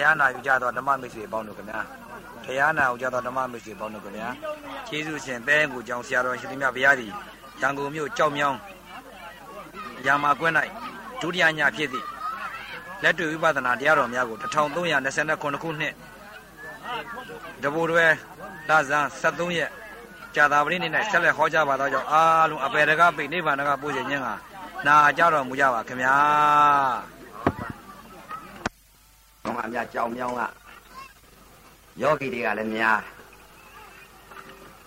တရားနာယူကြသောဓမ္မမိတ်ဆွေပေါင်းတို့ခင်ဗျာတရားနာယူကြသောဓမ္မမိတ်ဆွေပေါင်းတို့ခင်ဗျာကျေးဇူးရှင်သဲကိုကြောင့်ဆရာတော်ရှင်သမြဘုရားသည်ရန်ကုန်မြို့ကြောက်မြောင်းရာမာကွင်း၌ဒုတိယညဖြစ်သည့်လက်တွေ့ဝိပဿနာတရားတော်များကို1329ခုနှစ်တဘူတွဲလဇန်73ရက်ကြာသာပတိနေ့၌ဆက်လက်ဟောကြားပါသောကြောင့်အားလုံးအပေတကပိနိဗ္ဗာန်ကပို့ခြင်းခြင်းဟာနာကြတော်မူကြပါခင်ဗျာ။ ဘာမှများကြောင်မြောင်းကယောဂီတွေကလည်းများ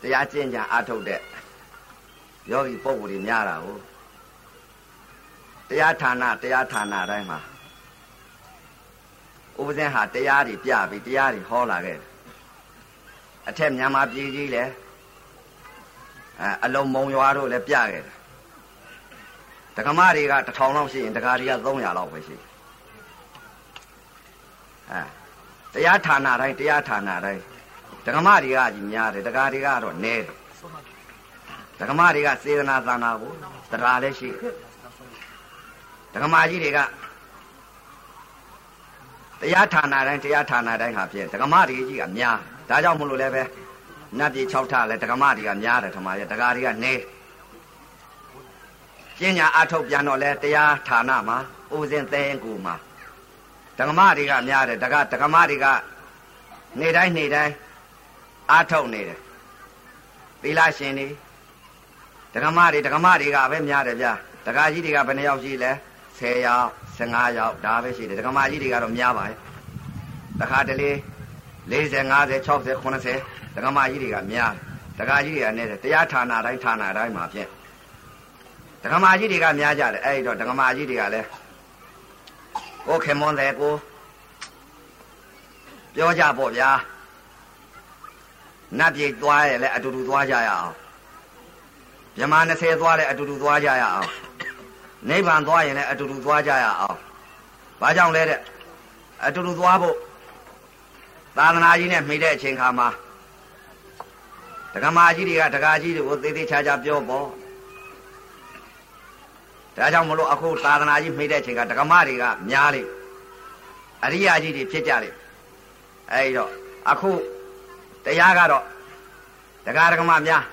တရားကျင့်ကြံအားထုတ်တဲ့ယောဂီပုဂ္ဂိုလ်တွေများတာကိုတရားဌာနတရားဌာနတိုင်းမှာဥပဇင်းဟာတရားတွေပြပြီးတရားတွေဟောလာခဲ့တယ်။အထက်မြန်မာပြည်ကြီးလည်းအဲအလုံးမုံရွာတို့လည်းပြခဲ့တယ်။ဒကမတွေက1000လောက်ရှိရင်ဒကာတွေက300လောက်ပဲရှိတယ် အဲတရားဌာနတိုင်းတရားဌာနတိုင်းဒကမတွေကကြီးများတယ်ဒကာတွေကတော့နည်းတယ်ဒကမတွေကစေတနာသံဃာကိုတရားလည်းရှိဒကမကြီးတွေကတရားဌာနတိုင်းတရားဌာနတိုင်းဟာဖြင့်ဒကမတွေကြီးကများဒါကြောင့်မလို့လည်းပဲနတ်ပြည်6ထလည်းဒကမတွေကများတယ်ထမရဲ့ဒကာတွေကနည်းကျင့်ညာအထုတ်ပြန်တော့လဲတရားဌာနမှာဦးစင်သဲရင်ကူမှာ ဒကမတွေကများတယ်ဒကဒကမတွေကနေတိုင်းနေတိုင်းအာထုတ်နေတယ်သီလရှင်တွေဒကမတွေဒကမတွေကပဲများတယ်ဗျာဒကာကြီးတွေကဘယ်နှယောက်ရှိလဲ10ယောက်15ယောက်ဒါပဲရှိတယ်ဒကမကြီးတွေကတော့များပါရဲ့တခါတလေ40 50 60 80ဒကမကြီးတွေကများဒကာကြီးတွေကနဲ့တရားဌာနတိုင်းဌာနတိုင်းမှာဖြင့်ဒကမကြီးတွေကများကြတယ်အဲ့ဒီတော့ဒကမကြီးတွေကလည်း ကိုခင်မွန်တယ်ကိုပြောကြပေါ့ဗျာနတ်ပြည်သွားရလဲအတူတူသွားကြရအောင်မြမ20သွားလဲအတူတူသွားကြရအောင်နိဗ္ဗာန်သွားရင်လည်းအတူတူသွားကြရအောင်ဘာကြောင့်လဲတဲ့အတူတူသွားဖို့သာသနာကြီးနဲ့မိတဲ့အချိန်ခါမှာဒကမာကြီးတွေကဒကာကြီးတွေကိုသေသေးချာချာပြောပေါ့ ဒါကြောင့်မလို့အခုသာသနာကြီးမိတဲ့အချိန်ကဒကမတွေကများလေအရိယာကြီးတွေဖြစ်ကြလေအဲဒီတော့အခုတရားကတော့ဒကာဒကမများ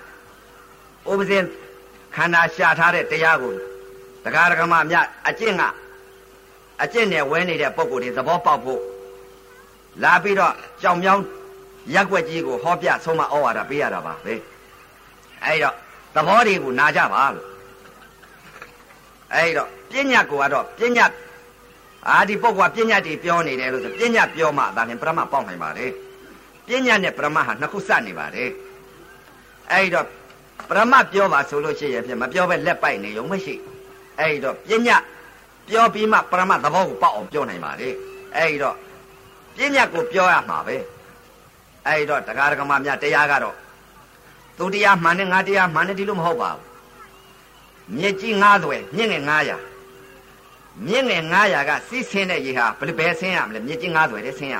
ဥပဇင်ခန္ဓာရှာထားတဲ့တရားကိုဒကာဒကမများအကျင့်ကအကျင့်နဲ့ဝဲနေတဲ့ပုံကိုယ်တွေသဘောပေါက်ဖို့လာပြီးတော့ကြောင်မြောင်းရက်ွက်ကြီးကိုဟောပြဆုံးမဩဝါဒပေးရတာပါပဲအဲဒီတော့သဘောတွေကိုနာကြပါလို့ အဲ့တော့ပညာကိုကတော့ပညာအာဒီပုဂ္ဂိုလ်ကပညာတွေပြောနေတယ်လို့ဆိုပညာပြောမှဒါနဲ့ပရမတ်ပေါက်နိုင်ပါတယ်ပညာနဲ့ပရမတ်ဟာနှစ်ခုစနေပါတယ်အဲ့တော့ပရမတ်ပြောပါဆိုလို့ရှိရင်ဖြင့်မပြောပဲလက်ပိုက်နေရုံမရှိအဲ့တော့ပညာပြောပြီးမှပရမတ်သဘောကိုပေါက်အောင်ပြောနိုင်ပါလေအဲ့တော့ပညာကိုပြောရမှာပဲအဲ့တော့တရားဓမ္မများတရားကတော့သူတရားမှန်နဲ့ငါတရားမှန်နဲ့ဒီလိုမဟုတ်ပါဘူး မြစ်ကြီး9သွယ်မြင့်ငယ်900မြင့်ငယ်900ကစီးဆင်းတဲ့ရေဟာဘယ်ဘယ်ဆင်းရမလဲမြစ်ကြီး9သွယ်တည်းဆင်းရ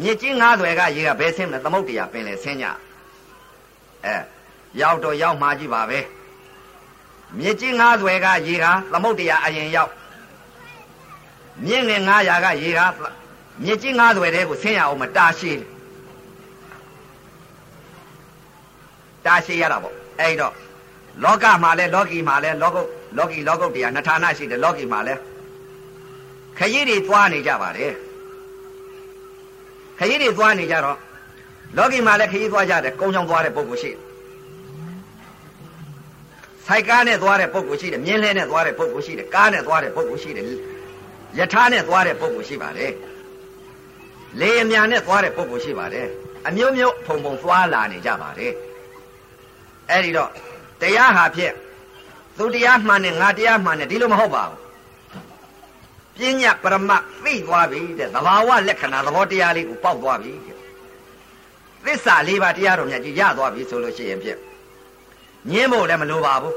မြစ်ကြီး9သွယ်ကရေကဘယ်ဆင်းမလဲသမုတ်တရားပင်လေဆင်းကြအဲရောက်တော့ရောက်မှကြည့်ပါပဲမြစ်ကြီး9သွယ်ကရေဟာသမုတ်တရားအရင်ရောက်မြင့်ငယ်900ကရေဟာမြစ်ကြီး9သွယ်တဲ့ကိုဆင်းရအောင်မတာရှိတာရှိရတာပေါ့အဲ့တော့ လောကမှာလဲလောကီမှာလဲလောကုတ်လောကီလောကုတ်တရားနှစ်ဌာနရှိတယ်လောကီမှာလဲခရီးတွေသွားနေကြပါတယ်ခရီးတွေသွားနေကြတော့လောကီမှာလဲခရီးသွားကြတယ်ကုန်းချောင်းသွားတဲ့ပုဂ္ဂိုလ်ရှိတယ်စိုက်ကားနဲ့သွားတဲ့ပုဂ္ဂိုလ်ရှိတယ်မြင်းလဲနဲ့သွားတဲ့ပုဂ္ဂိုလ်ရှိတယ်ကားနဲ့သွားတဲ့ပုဂ္ဂိုလ်ရှိတယ်ယထာနဲ့သွားတဲ့ပုဂ္ဂိုလ်ရှိပါတယ်လေအမြန်နဲ့သွားတဲ့ပုဂ္ဂိုလ်ရှိပါတယ်အမျိုးမျိုးဖုံဖုံသွားလာနေကြပါတယ်အဲ့ဒီတော့ တရားဟာဖြင့်သူတရားမှန်နဲ့ငါတရားမှန်နဲ့ဒီလိုမဟုတ်ပါဘူးပညာပရမတ်သိသွားပြီတဲ့သဘာဝလက္ခဏာသဘောတရားလေးကိုပေါက်သွားပြီတဲ့သစ္စာလေးပါးတရားတော်မြတ်ကြီးရသွားပြီဆိုလို့ရှိရင်ဖြင့်ညင်းဖို့လည်းမလိုပါဘူး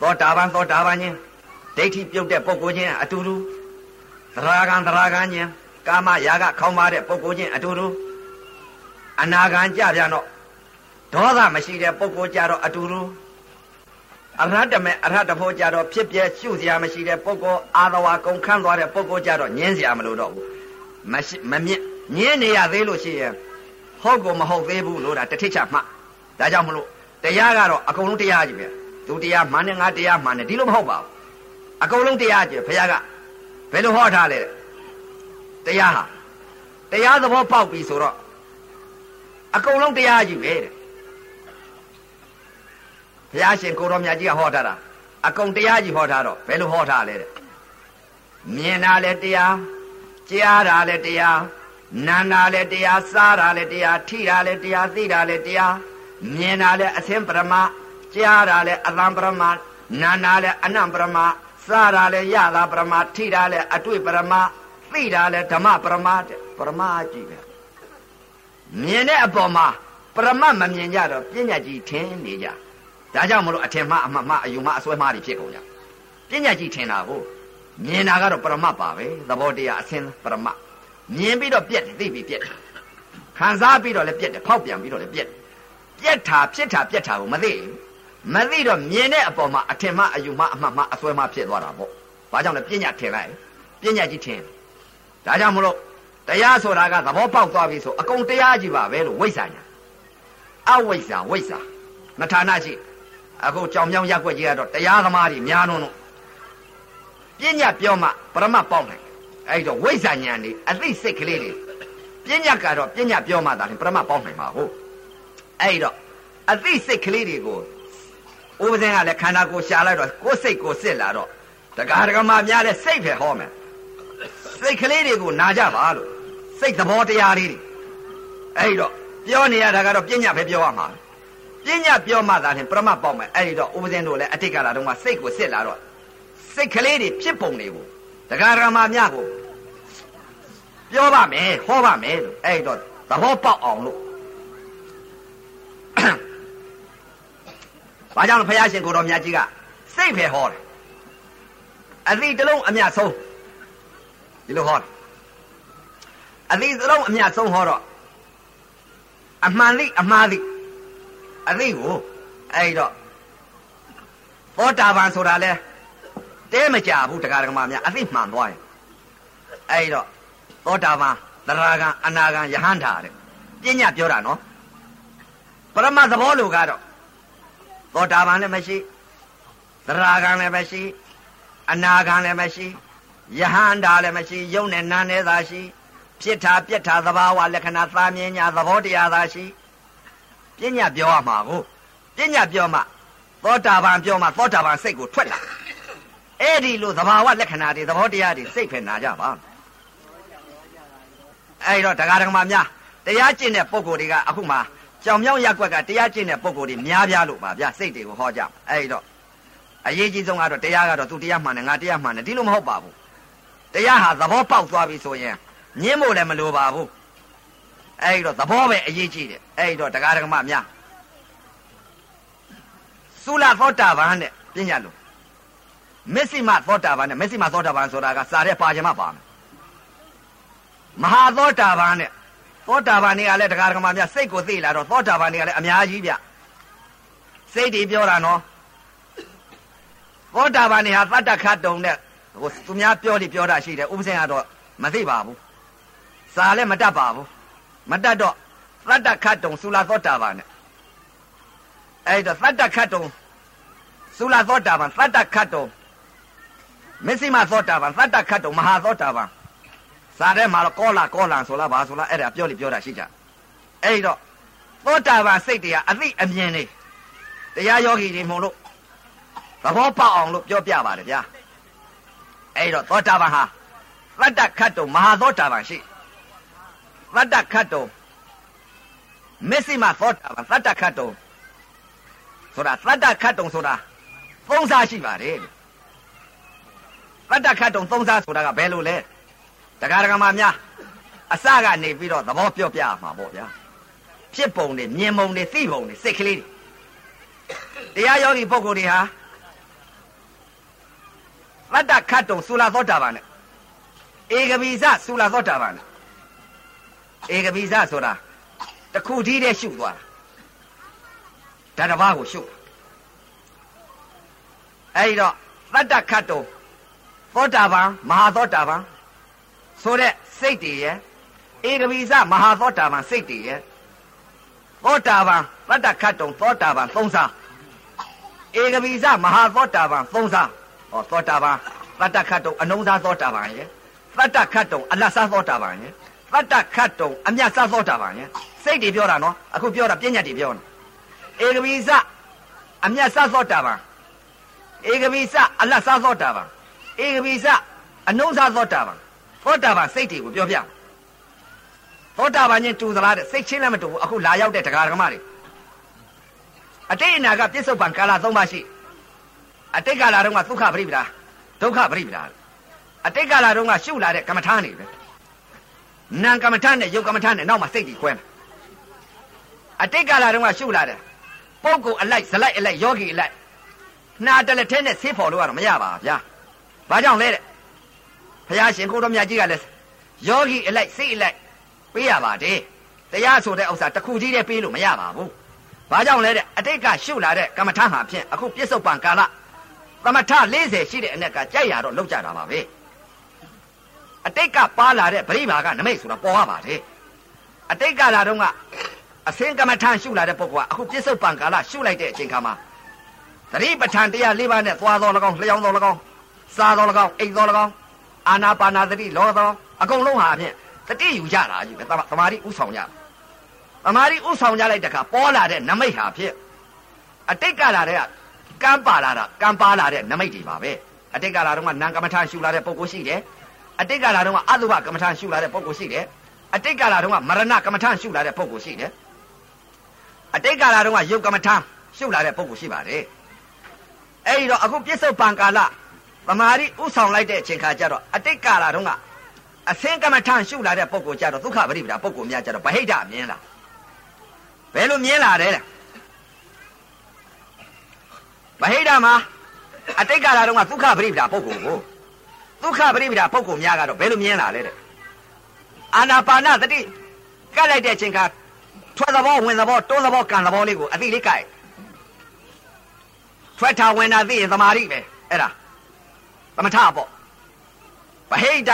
သောတာပန်သောတာပန်ချင်းဒိဋ္ဌိပြုတ်တဲ့ပုဂ္ဂိုလ်ချင်းအတူတူသရဂံသရဂံချင်းကာမရာဂခေါင်းပါတဲ့ပုဂ္ဂိုလ်ချင်းအတူတူအနာဂံကြပြန်တော့ ဒေါသမရှိတဲ့ပုဂ္ဂိုလ်ကြတော့အတူတူအရဟတမေအရဟတဖို့ကြတော့ဖြစ်ပြရှုစရာမရှိတဲ့ပုဂ္ဂိုလ်အာသဝါကုန်ခန့်သွားတဲ့ပုဂ္ဂိုလ်ကြတော့ညင်းစရာမလိုတော့ဘူးမရှိမမြင့်ညင်းနေရသေးလို့ရှိရင်ဟုတ်ကိုမဟုတ်သေးဘူးလို့ဒါတစ်ထစ်ချမှဒါကြောင့်မလို့တရားကတော့အကုန်လုံးတရားကြီးပဲသူတရားမှန်တယ်ငါတရားမှန်တယ်ဒီလိုမဟုတ်ပါဘူးအကုန်လုံးတရားကြီးဘုရားကဘယ်လိုဟောထားလဲတရားဟာတရားသဘောပေါက်ပြီဆိုတော့အကုန်လုံးတရားကြီးပဲတဲ့ ဘုရားရှင်ကိုတော်မြတ်ကြီးကဟောထားတာအကုန်တရားကြီးဟောထားတော့ဘယ်လိုဟောထားလဲတဲ့မြင်တာလည်းတရားကြားတာလည်းတရားနာတာလည်းတရားစားတာလည်းတရားထိတာလည်းတရားသိတာလည်းတရားမြင်တာလည်းအသင်ပရမကြားတာလည်းအသံပရမနာတာလည်းအနံပရမစားတာလည်းရတာပရမထိတာလည်းအတွေ့ပရမသိတာလည်းဓမ္မပရမတဲ့ပရမကြီးပဲမြင်တဲ့အပေါ်မှာပရမမမြင်ကြတော့ပညာကြီးထင်နေကြ ဒါကြောင့်မလို့အထင်မှားအမှတ်မှားအယူမှားအစွဲမှားတွေဖြစ်ကုန်ကြပညာကြီးထင်တာကိုမြင်တာကတော့ပရမတ်ပါပဲသဘောတရားအစင်းပရမတ်မြင်ပြီးတော့ပြက်တယ်သိပြီးပြက်တယ်ခံစားပြီးတော့လည်းပြက်တယ်ဖောက်ပြန်ပြီးတော့လည်းပြက်တယ်ပြက်တာဖြစ်တာပြက်တာကိုမသိဘူးမသိတော့မြင်တဲ့အပေါ်မှာအထင်မှားအယူမှားအမှတ်မှားအစွဲမှားဖြစ်သွားတာပေါ့ဘာကြောင့်လဲပညာထင်လိုက်ပညာကြီးထင်ဒါကြောင့်မလို့တရားဆိုတာကသဘောပေါက်သွားပြီဆိုအကုန်တရားကြီးပါပဲလို့ဝိဇ္ဇာညာအဝိဇ္ဇာဝိဇ္ဇာမထာဏရှိ အခုကြောင်မြောင်ရက်ွက်ကြီးကတော့တရားသမားတွေများလုံးလို့ပညာပြောမှပရမတ်ပေါက်နိုင်အဲ့တော့ဝိဇ္ဇာညာနေအသိစိတ်ကလေးတွေပညာကတော့ပညာပြောမှသာပရမတ်ပေါက်နိုင်မှာဟုတ်အဲ့တော့အသိစိတ်ကလေးတွေကိုဥပဇင်ကလည်းခန္ဓာကိုယ်ရှာလိုက်တော့ကိုယ်စိတ်ကိုစစ်လာတော့တက္ကရာကမများလဲစိတ်ပဲဟောမယ်စိတ်ကလေးတွေကိုနာကြပါလို့စိတ်သဘောတရားလေးတွေအဲ့တော့ပြောနေရတာကတော့ပညာပဲပြောရမှာပ ညာပြောမှသာရင်ပရမတ်ပေါက်မယ်အဲ့ဒီတော့ဥပဇင်းတို့လည်းအတိတ်ကလာတော့မှစိတ်ကိုစစ်လာတော့စိတ်ကလေးတွေဖြစ်ပုံတွေကိုတရားဓမ္မများကိုပြောပါမယ်ဟောပါမယ်လို့အဲ့တော့သဘောပေါက်အောင်လို့ဘာကြောင့်လဲဘုရားရှင်ကိုတော်မြတ်ကြီးကစိတ်ပဲဟောတယ်အသည့်တလုံးအမြတ်ဆုံးဒီလိုဟောတယ်အသည့်တလုံးအမြတ်ဆုံးဟောတော့အမှန်လိအမှားလိ အသိကိုအဲ့တော့သောတာပန်ဆိုတာလဲတဲမကြဘူးတရားဓမ္မများအသိမှန်သွားရင်အဲ့တော့သောတာပန်သရဂံအနာဂံယဟန္တာတဲ့ပညာပြောတာနော်ပရမသဘောလိုကတော့သောတာပန်လည်းမရှိသရဂံလည်းမရှိအနာဂံလည်းမရှိယဟန္တာလည်းမရှိယုံနဲ့နာနဲ့သာရှိဖြစ်တာပြက်တာသဘာဝလက္ခဏာသာမြင်ညာသဘောတရားသာရှိ ပညာပြောရမှာကိုပညာပြောမှသောတာပန်ပြောမှသောတာပန်စိတ်ကိုထွက်လာအဲ့ဒီလိုသဘာဝလက္ခဏာတွေသဘောတရားတွေစိတ်ဖယ်နာကြပါအဲ့တော့တရားဓမ္မများတရားကျင့်တဲ့ပုံကိုယ်တွေကအခုမှကြောင်မြောင်းရက်ွက်ကတရားကျင့်တဲ့ပုံကိုယ်တွေများပြားလို့ပါဗျာစိတ်တွေကိုဟောကြအဲ့တော့အရေးကြီးဆုံးကတော့တရားကတော့သူတရားမှန်တယ်ငါတရားမှန်တယ်ဒီလိုမဟုတ်ပါဘူးတရားဟာသဘောပေါက်သွားပြီဆိုရင်ညင်းဖို့လည်းမလိုပါဘူး အဲ့တော့သဘောပဲအရေးကြီးတယ်အဲ့တော့တရားဓမ္မများသုလသောတာပန်နဲ့ပညာလို့မစ္စိမသောတာပန်နဲ့မစ္စိမသောတာပန်ဆိုတာကစာရဲပါခြင်းမပါမယ်မဟာသောတာပန်နဲ့သောတာပန်တွေကလည်းတရားဓမ္မများစိတ်ကိုသိလာတော့သောတာပန်တွေကလည်းအများကြီးဗျစိတ်တွေပြောတာနော်သောတာပန်တွေဟာသတ္တခတ်တုံနဲ့ဟိုသူများပြောလိပြောတာရှိတယ်ဥပဇင်ကတော့မသိပါဘူးစာလည်းမတတ်ပါဘူး မတတ်တော့သတ္တခတ်တုံသုလာသောတာပန်နဲ့အဲ့တော့သတ္တခတ်တုံသုလာသောတာပန်သတ္တခတ်တုံမစ္စိမသောတာပန်သတ္တခတ်တုံမဟာသောတာပန်စာထဲမှာတော့ကောလာကောလန်ဆိုလားဘာဆိုလားအဲ့ဒါပြောလိပြောတာရှိကြအဲ့တော့သောတာပန်စိတ်တရားအသိအမြင်နေတရားယောဂီတွေမဟုတ်လို့သဘောပေါက်အောင်လို့ပြောပြပါတယ်ဗျာအဲ့တော့သောတာပန်ဟာသတ္တခတ်တုံမဟာသောတာပန်ရှိ သတ္တခတ်တုံမစ္စိမသောတာပန်သတ္တခတ်တုံဆိုတာသတ္တခတ်တုံဆိုတာသုံးစားရှိပါတယ်သတ္တခတ်တုံသုံးစားဆိုတာကဘယ်လိုလဲတရားဓမ္မများအစကနေပြီးတော့သဘောပြောပြမှာပေါ့ဗျာဖြစ်ပုံတွေမြင်ပုံတွေသိပုံတွေစိတ်ကလေးတွေတရားယောဂီပုဂ္ဂိုလ်တွေဟာသတ္တခတ်တုံသုလာသောတာပန်နဲ့ဧကပိစသုလာသောတာပန်နဲ့ ဧကပိစဆိုတာတခုတည်းတည်းရှုသွားတာဓာတ်တစ်ပါးကိုရှုအဲဒီတော့တတ္တခတ်တုံသောတာပန်မဟာသောတာပန်ဆိုတဲ့စိတ်တွေရဲ့ဧကပိစမဟာသောတာပန်စိတ်တွေရဲ့သောတာပန်တတ္တခတ်တုံသောတာပန်သုံးစားဧကပိစမဟာသောတာပန်သုံးစားဟောသောတာပန်တတ္တခတ်တုံအနုံစားသောတာပန်ရဲ့တတ္တခတ်တုံအလတ်စားသောတာပန်ရဲ့ တတ္တခတ်တုံအမြတ်စားသောတာပန်ရဲ့စိတ်တွေပြောတာနော်အခုပြောတာပြဉ္ညာတွေပြောနေဧကပိစအမြတ်စားသောတာပန်ဧကပိစအလတ်စားသောတာပန်ဧကပိစအနုံစားသောတာပန်သောတာပန်စိတ်တွေကိုပြောပြသောတာပန်ချင်းတူသလားတဲ့စိတ်ချင်းလည်းမတူဘူးအခုလာရောက်တဲ့တရားဓမ္မတွေအတိတ်အနာကပြစ္ဆုတ်ပံကာလ၃ပါးရှိအတိတ်ကာလတုန်းကဒုက္ခပရိပဒါဒုက္ခပရိပဒါအတိတ်ကာလတုန်းကရှုလာတဲ့ကမ္မထာနေပဲ နာကမ္မထာနဲ့ယုတ်ကမ္မထာနဲ့နောက်မှစိတ်ကြီးခွဲမယ်အတိတ်ကာလတုန်းကရှုလာတဲ့ပုဂ္ဂိုလ်အလိုက်ဇလိုက်အလိုက်ယောဂီအလိုက်နာတလက်ထဲနဲ့ဆေးဖော်လို့ကတော့မရပါဗျာဘာကြောင့်လဲတဲ့ဘုရားရှင်ကိုတော်မြတ်ကြီးကလည်းယောဂီအလိုက်စိတ်အလိုက်ပေးရပါတယ်တရားဆိုတဲ့ဥစ္စာတစ်ခုကြီးတည်းပေးလို့မရပါဘူးဘာကြောင့်လဲတဲ့အတိတ်ကရှုလာတဲ့ကမ္မထာဟာဖြင့်အခုပြစ္ဆုတ်ပံကာလသမထ40ရှိတဲ့အ ਨੇ ကကြိုက်ရတော့လောက်ကြတာပါပဲ အတိတ်ကပါလာတဲ့ပရိဘာကနမိတ်ဆိုတာပေါ်ရပါတယ်အတိတ်ကလာတော့ကအစင်ကမ္မထာရှုလာတဲ့ပုဂ္ဂိုလ်ကအခုပြစ္ဆုတ်ပံကာလရှုလိုက်တဲ့အချိန်ခါမှာသတိပဋ္ဌာန်တရား၄ပါးနဲ့သွားတော်၎င်းလျှောင်းတော်၎င်းစားတော်၎င်းအိတ်တော်၎င်းအာနာပါနာသတိလောတော်အကုန်လုံးဟာဖြင့်တတိယူကြတာကြီးပဲသမာဓိဥဆောင်ကြသမာဓိဥဆောင်ကြလိုက်တဲ့အခါပေါ်လာတဲ့နမိတ်ဟာဖြင့်အတိတ်ကလာတဲ့ကံပါလာတာကံပါလာတဲ့နမိတ်တွေပါပဲအတိတ်ကလာတော့ကနံကမ္မထာရှုလာတဲ့ပုဂ္ဂိုလ်ရှိတယ် အတိတ်ကလာတော့ကအတုပကမ္မထာရှုလာတဲ့ပုဂ္ဂိုလ်ရှိတယ်အတိတ်ကလာတော့ကမရဏကမ္မထာရှုလာတဲ့ပုဂ္ဂိုလ်ရှိတယ်အတိတ်ကလာတော့ကယုတ်ကမ္မထာရှုလာတဲ့ပုဂ္ဂိုလ်ရှိပါတယ်အဲ့ဒီတော့အခုပြစ္ဆုတ်ပံကာလသမာဓိဥဆောင်လိုက်တဲ့အချိန်ခါကျတော့အတိတ်ကာလတုန်းကအသင်္ကမထရှုလာတဲ့ပုဂ္ဂိုလ်ကျတော့ဒုက္ခပရိပဒါပုဂ္ဂိုလ်များကျတော့ဗဟိတမြင်လာဘယ်လိုမြင်လာတယ်လဲဗဟိတမှာအတိတ်ကာလတုန်းကဒုက္ခပရိပဒါပုဂ္ဂိုလ်ကို ဒုက္ခပရိပဒါပုဂ္ဂိုလ်များကတော့ဘယ်လိုမြင်လာလဲတဲ့အာနာပါနသတိကတ်လိုက်တဲ့အချိန်ခါထွက်သဘောဝင်သဘောတွန်းသဘောကန်သဘောလေးကိုအတိလေးကတ်ထွက်တာဝင်တာသိရင်သမာဓိပဲအဲ့ဒါသမထပေါ့ဗဟိတ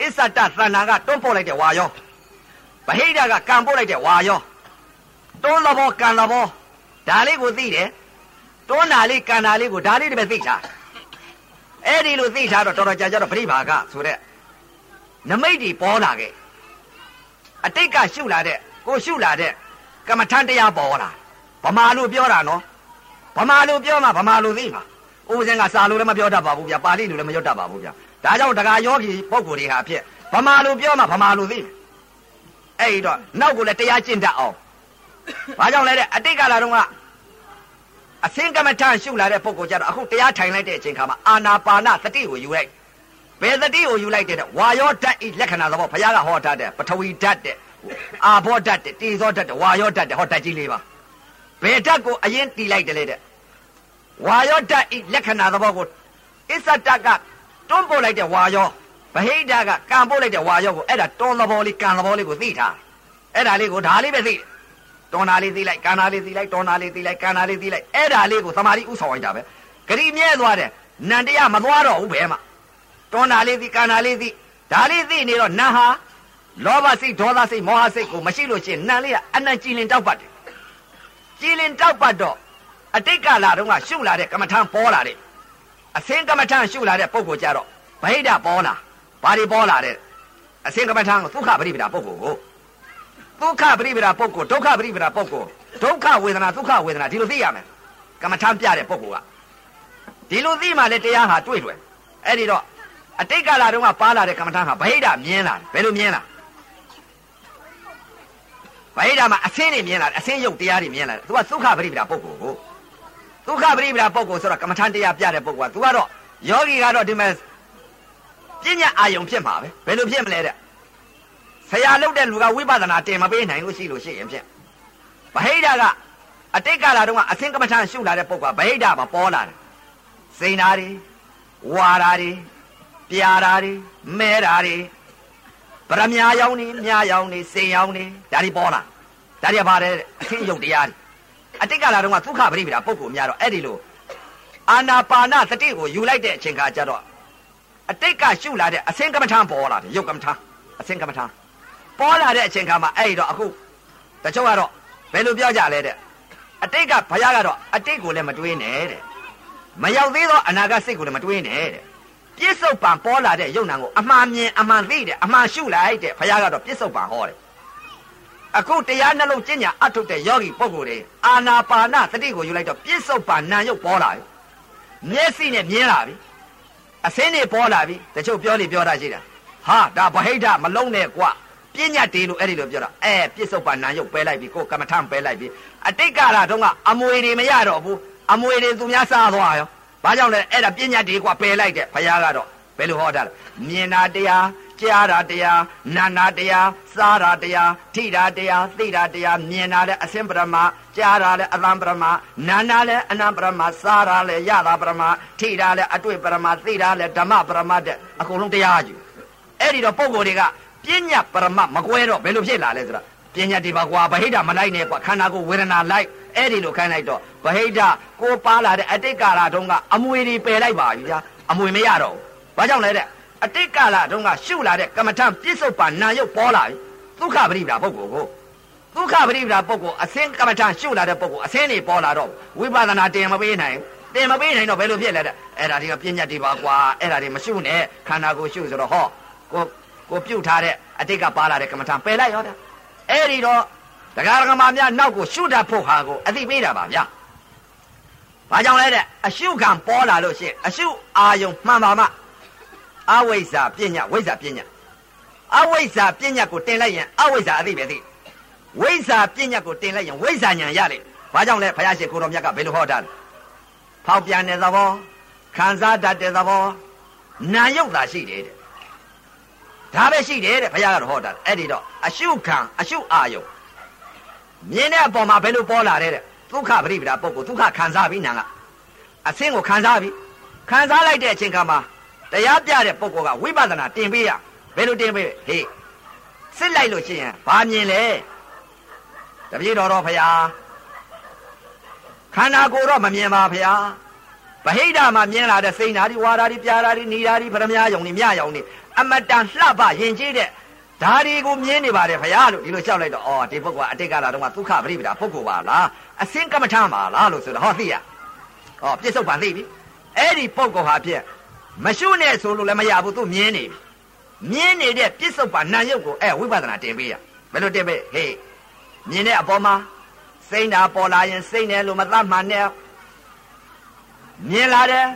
အစ္ဆတသဏ္ဍာန်ကတွန်းပို့လိုက်တဲ့ဝါယောဗဟိတကကံပို့လိုက်တဲ့ဝါယောတွန်းသဘောကံသဘောဒါလေးကိုသိတယ်တွန်းတာလေးကံတာလေးကိုဒါလေးတည်းပဲသိချာ အဲ့ဒီလိုသိချာတော့တော်တော်ကြာကြာတော့ပရိဘာကဆိုတဲ့နမိတ်တွေပေါ်လာခဲ့အတိတ်ကရှုလာတဲ့ကိုရှုလာတဲ့ကမ္မထန်တရားပေါ်လာဗမာလိုပြောတာနော်ဗမာလိုပြောမှဗမာလိုသိမှာဦးစင်ကစာလိုလည်းမပြောတတ်ပါဘူးဗျာပါဠိလိုလည်းမရွတ်တတ်ပါဘူးဗျာဒါကြောင့်တက္ကယောဂီပုဂ္ဂိုလ်တွေဟာဖြစ်ဗမာလိုပြောမှဗမာလိုသိအဲ့ဒီတော့နောက်ကိုလည်းတရားကျင့်တတ်အောင်ဘာကြောင့်လဲတဲ့အတိတ်ကလာတော့က အသင်္ကမထရှုလာတဲ့ပုဂ္ဂိုလ်ကြတော့အခုတရားထိုင်လိုက်တဲ့အချိန်ခါမှာအာနာပါနသတိကိုယူလိုက်ဘယ်သတိကိုယူလိုက်တဲ့ဝါယောဓာတ်ဤလက္ခဏာသဘောဘုရားကဟောထားတဲ့ပထဝီဓာတ်တဲ့အာဘောဓာတ်တဲ့တေဇောဓာတ်တဲ့ဝါယောဓာတ်တဲ့ဟောဓာတ်ကြီးလေးပါဘယ်ဓာတ်ကိုအရင်တီးလိုက်တယ်လေတဲ့ဝါယောဓာတ်ဤလက္ခဏာသဘောကိုအစ္ဆတကတွန်းပို့လိုက်တဲ့ဝါယောဗဟိတကကံပို့လိုက်တဲ့ဝါယောကိုအဲ့ဒါတွန်းသဘောလေးကံသဘောလေးကိုသိထားအဲ့ဒါလေးကိုဒါလေးပဲသိတယ် တွန်းတာလေးသိလိုက်ကံတာလေးသိလိုက်တွန်းတာလေးသိလိုက်ကံတာလေးသိလိုက်အဲ့ဒါလေးကိုသမာဓိဥဆောင်လိုက်တာပဲဂရိမြဲသွားတယ်နန္တရားမသွားတော့ဘူးဘယ်မှာတွန်းတာလေးသိကံတာလေးသိဒါလေးသိနေတော့နတ်ဟာလောဘစိတ်ဒေါသစိတ်မောဟစိတ်ကိုမရှိလို့ရှိရင်နတ်လေးကအနံ့ကြည်လင်တောက်ပတ်တယ်ကြည်လင်တောက်ပတ်တော့အတိတ်ကလာတော့ကရှုလာတဲ့ကမ္မထံပေါ်လာတဲ့အစင်းကမ္မထံရှုလာတဲ့ပုံကိုကြတော့ဗဟိတပေါ်လာဘာတွေပေါ်လာတဲ့အစင်းကမ္မထံကိုဒုက္ခပရိပဒါပုံကိုကို ဒုက္ခပရိပဒါပုဂ္ဂိုလ်ဒုက္ခပရိပဒါပုဂ္ဂိုလ်ဒုက္ခဝေဒနာဒုက္ခဝေဒနာဒီလိုသိရမယ်ကမ္မထမ်းပြတဲ့ပုဂ္ဂိုလ်ကဒီလိုသိမှလည်းတရားဟာတွေ့တယ်အဲ့ဒီတော့အတိတ်ကာလတုန်းကပါလာတဲ့ကမ္မထမ်းဟာဗဟိတမြင်လာတယ်ဘယ်လိုမြင်လာဗဟိတမှာအစင်းတွေမြင်လာတယ်အစင်းရုပ်တရားတွေမြင်လာတယ်သူကဒုက္ခပရိပဒါပုဂ္ဂိုလ်ကိုဒုက္ခပရိပဒါပုဂ္ဂိုလ်ဆိုတော့ကမ္မထမ်းတရားပြတဲ့ပုဂ္ဂိုလ်ကသူကတော့ယောဂီကတော့ဒီမဲ့ပညာအာယုံဖြစ်မှာပဲဘယ်လိုဖြစ်မလဲတဲ့ ဆရာလုပ်တဲ့လူကဝိပဿနာတင်မပေးနိုင်လို့ရှိလို့ရှိရင်ဖြင့်ဗဟိတကအတိတ်ကာလတုန်းကအသင်္ကမထရှုလာတဲ့ပုဂ္ဂိုလ်ကဗဟိတမှာပေါ်လာတယ်စိန်ဓာတွေဝါဓာတွေပြာဓာတွေမဲဓာတွေပရမညာယောင်းနေမြာယောင်းနေစိန်ယောင်းနေဒါတွေပေါ်လာဒါတွေပါတယ်အသင်ယုတ်တရားတွေအတိတ်ကာလတုန်းကဒုက္ခပရိပဒါပုဂ္ဂိုလ်များတော့အဲ့ဒီလိုအာနာပါနသတိကိုယူလိုက်တဲ့အချိန်ခါကျတော့အတိတ်ကရှုလာတဲ့အစင်ကမ္မထံပေါ်လာတယ်ယုတ်ကမ္မထံအစင်ကမ္မထံ ပေါ်လာတဲ့အချိန်ခါမှာအဲ့တော့အခုတချို့ကတော့ဘယ်လိုပြောကြလဲတဲ့အတိတ်ကဘုရားကတော့အတိတ်ကိုလည်းမတွေးနဲ့တဲ့မရောက်သေးသောအနာဂတ်စိတ်ကိုလည်းမတွေးနဲ့တဲ့ပြစ္ဆုတ်ပံပေါ်လာတဲ့ယုံနာကိုအမှန်မြင်အမှန်သိတယ်အမှန်ရှုလိုက်တဲ့ဘုရားကတော့ပြစ္ဆုတ်ပံဟောတယ်အခုတရားနှလုံးကျင့်ညာအထုတ်တဲ့ယောဂီပုဂ္ဂိုလ်တွေအာနာပါနသတိကိုယူလိုက်တော့ပြစ္ဆုတ်ပံနာယုတ်ပေါ်လာပြီမျက်စိနဲ့မြင်လာပြီအစင်းတွေပေါ်လာပြီတချို့ပြောနေပြောတာရှိတာဟာဒါဗဟိတမလုံးနဲ့ကွာ ပညာတေလို့အဲ့ဒီလိုပြောတာအဲပြစ္ဆုတ်ပါဏယုတ်ပဲလိုက်ပြီကိုကမ္မထံပဲလိုက်ပြီအတိတ်ကာလတုန်းကအမွေတွေမရတော့ဘူးအမွေတွေသူများစားသွားရောဘာကြောင့်လဲအဲ့ဒါပညာတေကွာပယ်လိုက်တယ်ဘုရားကတော့ဘယ်လိုဟောတာလဲမြင်တာတရားကြားတာတရားနာနာတရားစားတာတရားထိတာတရားသိတာတရားမြင်တာလည်းအစင်ပရမကြားတာလည်းအသံပရမနာနာလည်းအနံပရမစားတာလည်းရတာပရမထိတာလည်းအတွေ့ပရမသိတာလည်းဓမ္မပရမတဲ့အကုန်လုံးတရားကြီးအဲ့ဒီတော့ပုံကိုယ်တွေက ပညာပရမမကွဲတော့ဘယ်လိုဖြစ်လာလဲဆိုတော့ပညာဒီပါကွာဗဟိတမလိုက်နဲ့ကွာခန္ဓာကိုယ်ဝေဒနာလိုက်အဲ့ဒီလိုခိုင်းလိုက်တော့ဗဟိတကိုပါလာတဲ့အတိတ်ကာလတုန်းကအမွေတွေပယ်လိုက်ပါပြီဗျာအမွေမရတော့ဘူးဘာကြောင့်လဲတဲ့အတိတ်ကာလတုန်းကရှုလာတဲ့ကမ္မထံပြစ္ဆုတ်ပါနာယုတ်ပေါ်လာပြီဒုက္ခပရိပဒါပုဂ္ဂိုလ်ကိုဒုက္ခပရိပဒါပုဂ္ဂိုလ်အစင်းကမ္မထံရှုလာတဲ့ပုဂ္ဂိုလ်အစင်းတွေပေါ်လာတော့ဝိပဿနာတင်မပေးနိုင်တင်မပေးနိုင်တော့ဘယ်လိုဖြစ်လဲတဲ့အဲ့ဒါတွေကပြဉ္ညာတွေပါကွာအဲ့ဒါတွေမရှုနဲ့ခန္ဓာကိုယ်ရှုဆိုတော့ဟောကို ကိုပြုတ်ထားတဲ့အတိတ်ကပါလာတဲ့ကမ္မထံပယ်လိုက်ရောတဲ့အဲ့ဒီတော့တရားဓမ္မများနောက်ကိုရှုတတ်ဖို့ဟာကိုအသိပေးတာပါဗျာဘာကြောင့်လဲတဲ့အရှုခံပေါ်လာလို့ရှိရင်အရှုအာယုံမှန်ပါမှအဝိဇ္ဇာပညာဝိဇ္ဇာပညာအဝိဇ္ဇာပညာကိုတင်လိုက်ရင်အဝိဇ္ဇာအသိပဲသိဝိဇ္ဇာပညာကိုတင်လိုက်ရင်ဝိဇ္ဇာဉာဏ်ရလေဘာကြောင့်လဲဘုရားရှင်ကိုတော်မြတ်ကဘယ်လိုဟောတာလဲဖောက်ပြန်တဲ့သဘောခံစားတတ်တဲ့သဘောနာယုတ်တာရှိတယ်တဲ့ ဒါပဲရှိတယ်တဲ့ဘုရားကတော့ဟောတာအဲ့ဒီတော့အရှုခံအရှုအာယုံမြင်တဲ့အပေါ်မှာဘယ်လိုပေါ်လာတဲ့ဒုက္ခပရိပဒါပုဂ္ဂိုလ်ဒုက္ခခံစားပြီးနာကအဆင်းကိုခံစားပြီးခံစားလိုက်တဲ့အချိန်ခါမှာတရားပြတဲ့ပုဂ္ဂိုလ်ကဝိပဿနာတင်ပေးရဘယ်လိုတင်ပေးဟေးစစ်လိုက်လို့ရှိရင်ဘာမြင်လဲတပည့်တော်တော်ဖရာခန္ဓာကိုယ်တော့မမြင်ပါဖရာဗဟိတမှာမြင်လာတဲ့စိတ်နာတွေဝါဓာတွေပြာဓာတွေနေဓာတွေပရမယယုံတွေမြယုံတွေ အမတန်လှပရင်ကြီးတဲ့ဓာတွေကိုမြင်နေပါတယ်ဖရာလို့ဒီလိုလျှောက်လိုက်တော့အော်ဒီပုဂ္ဂိုလ်ကအတိတ်ကလာတော့ကဒုက္ခပရိပဒါပုဂ္ဂိုလ်ပါလားအစင်ကမ္မထပါလားလို့ဆိုတော့ဟောသိရဟောပြစ္ဆုတ်ပါသိပြီအဲ့ဒီပုဂ္ဂိုလ်ဟာဖြင့်မရှုနဲ့ဆိုလို့လည်းမရဘူးသူမြင်နေပြီမြင်နေတဲ့ပြစ္ဆုတ်ပါနာယုတ်ကိုအဲဝိပဿနာတင်ပေးရဘယ်လိုတင်ပေးဟေးမြင်တဲ့အပေါ်မှာစိတ်ဓာပေါ်လာရင်စိတ်နဲ့လို့မသတ်မှန်နဲ့မြင်လာတယ်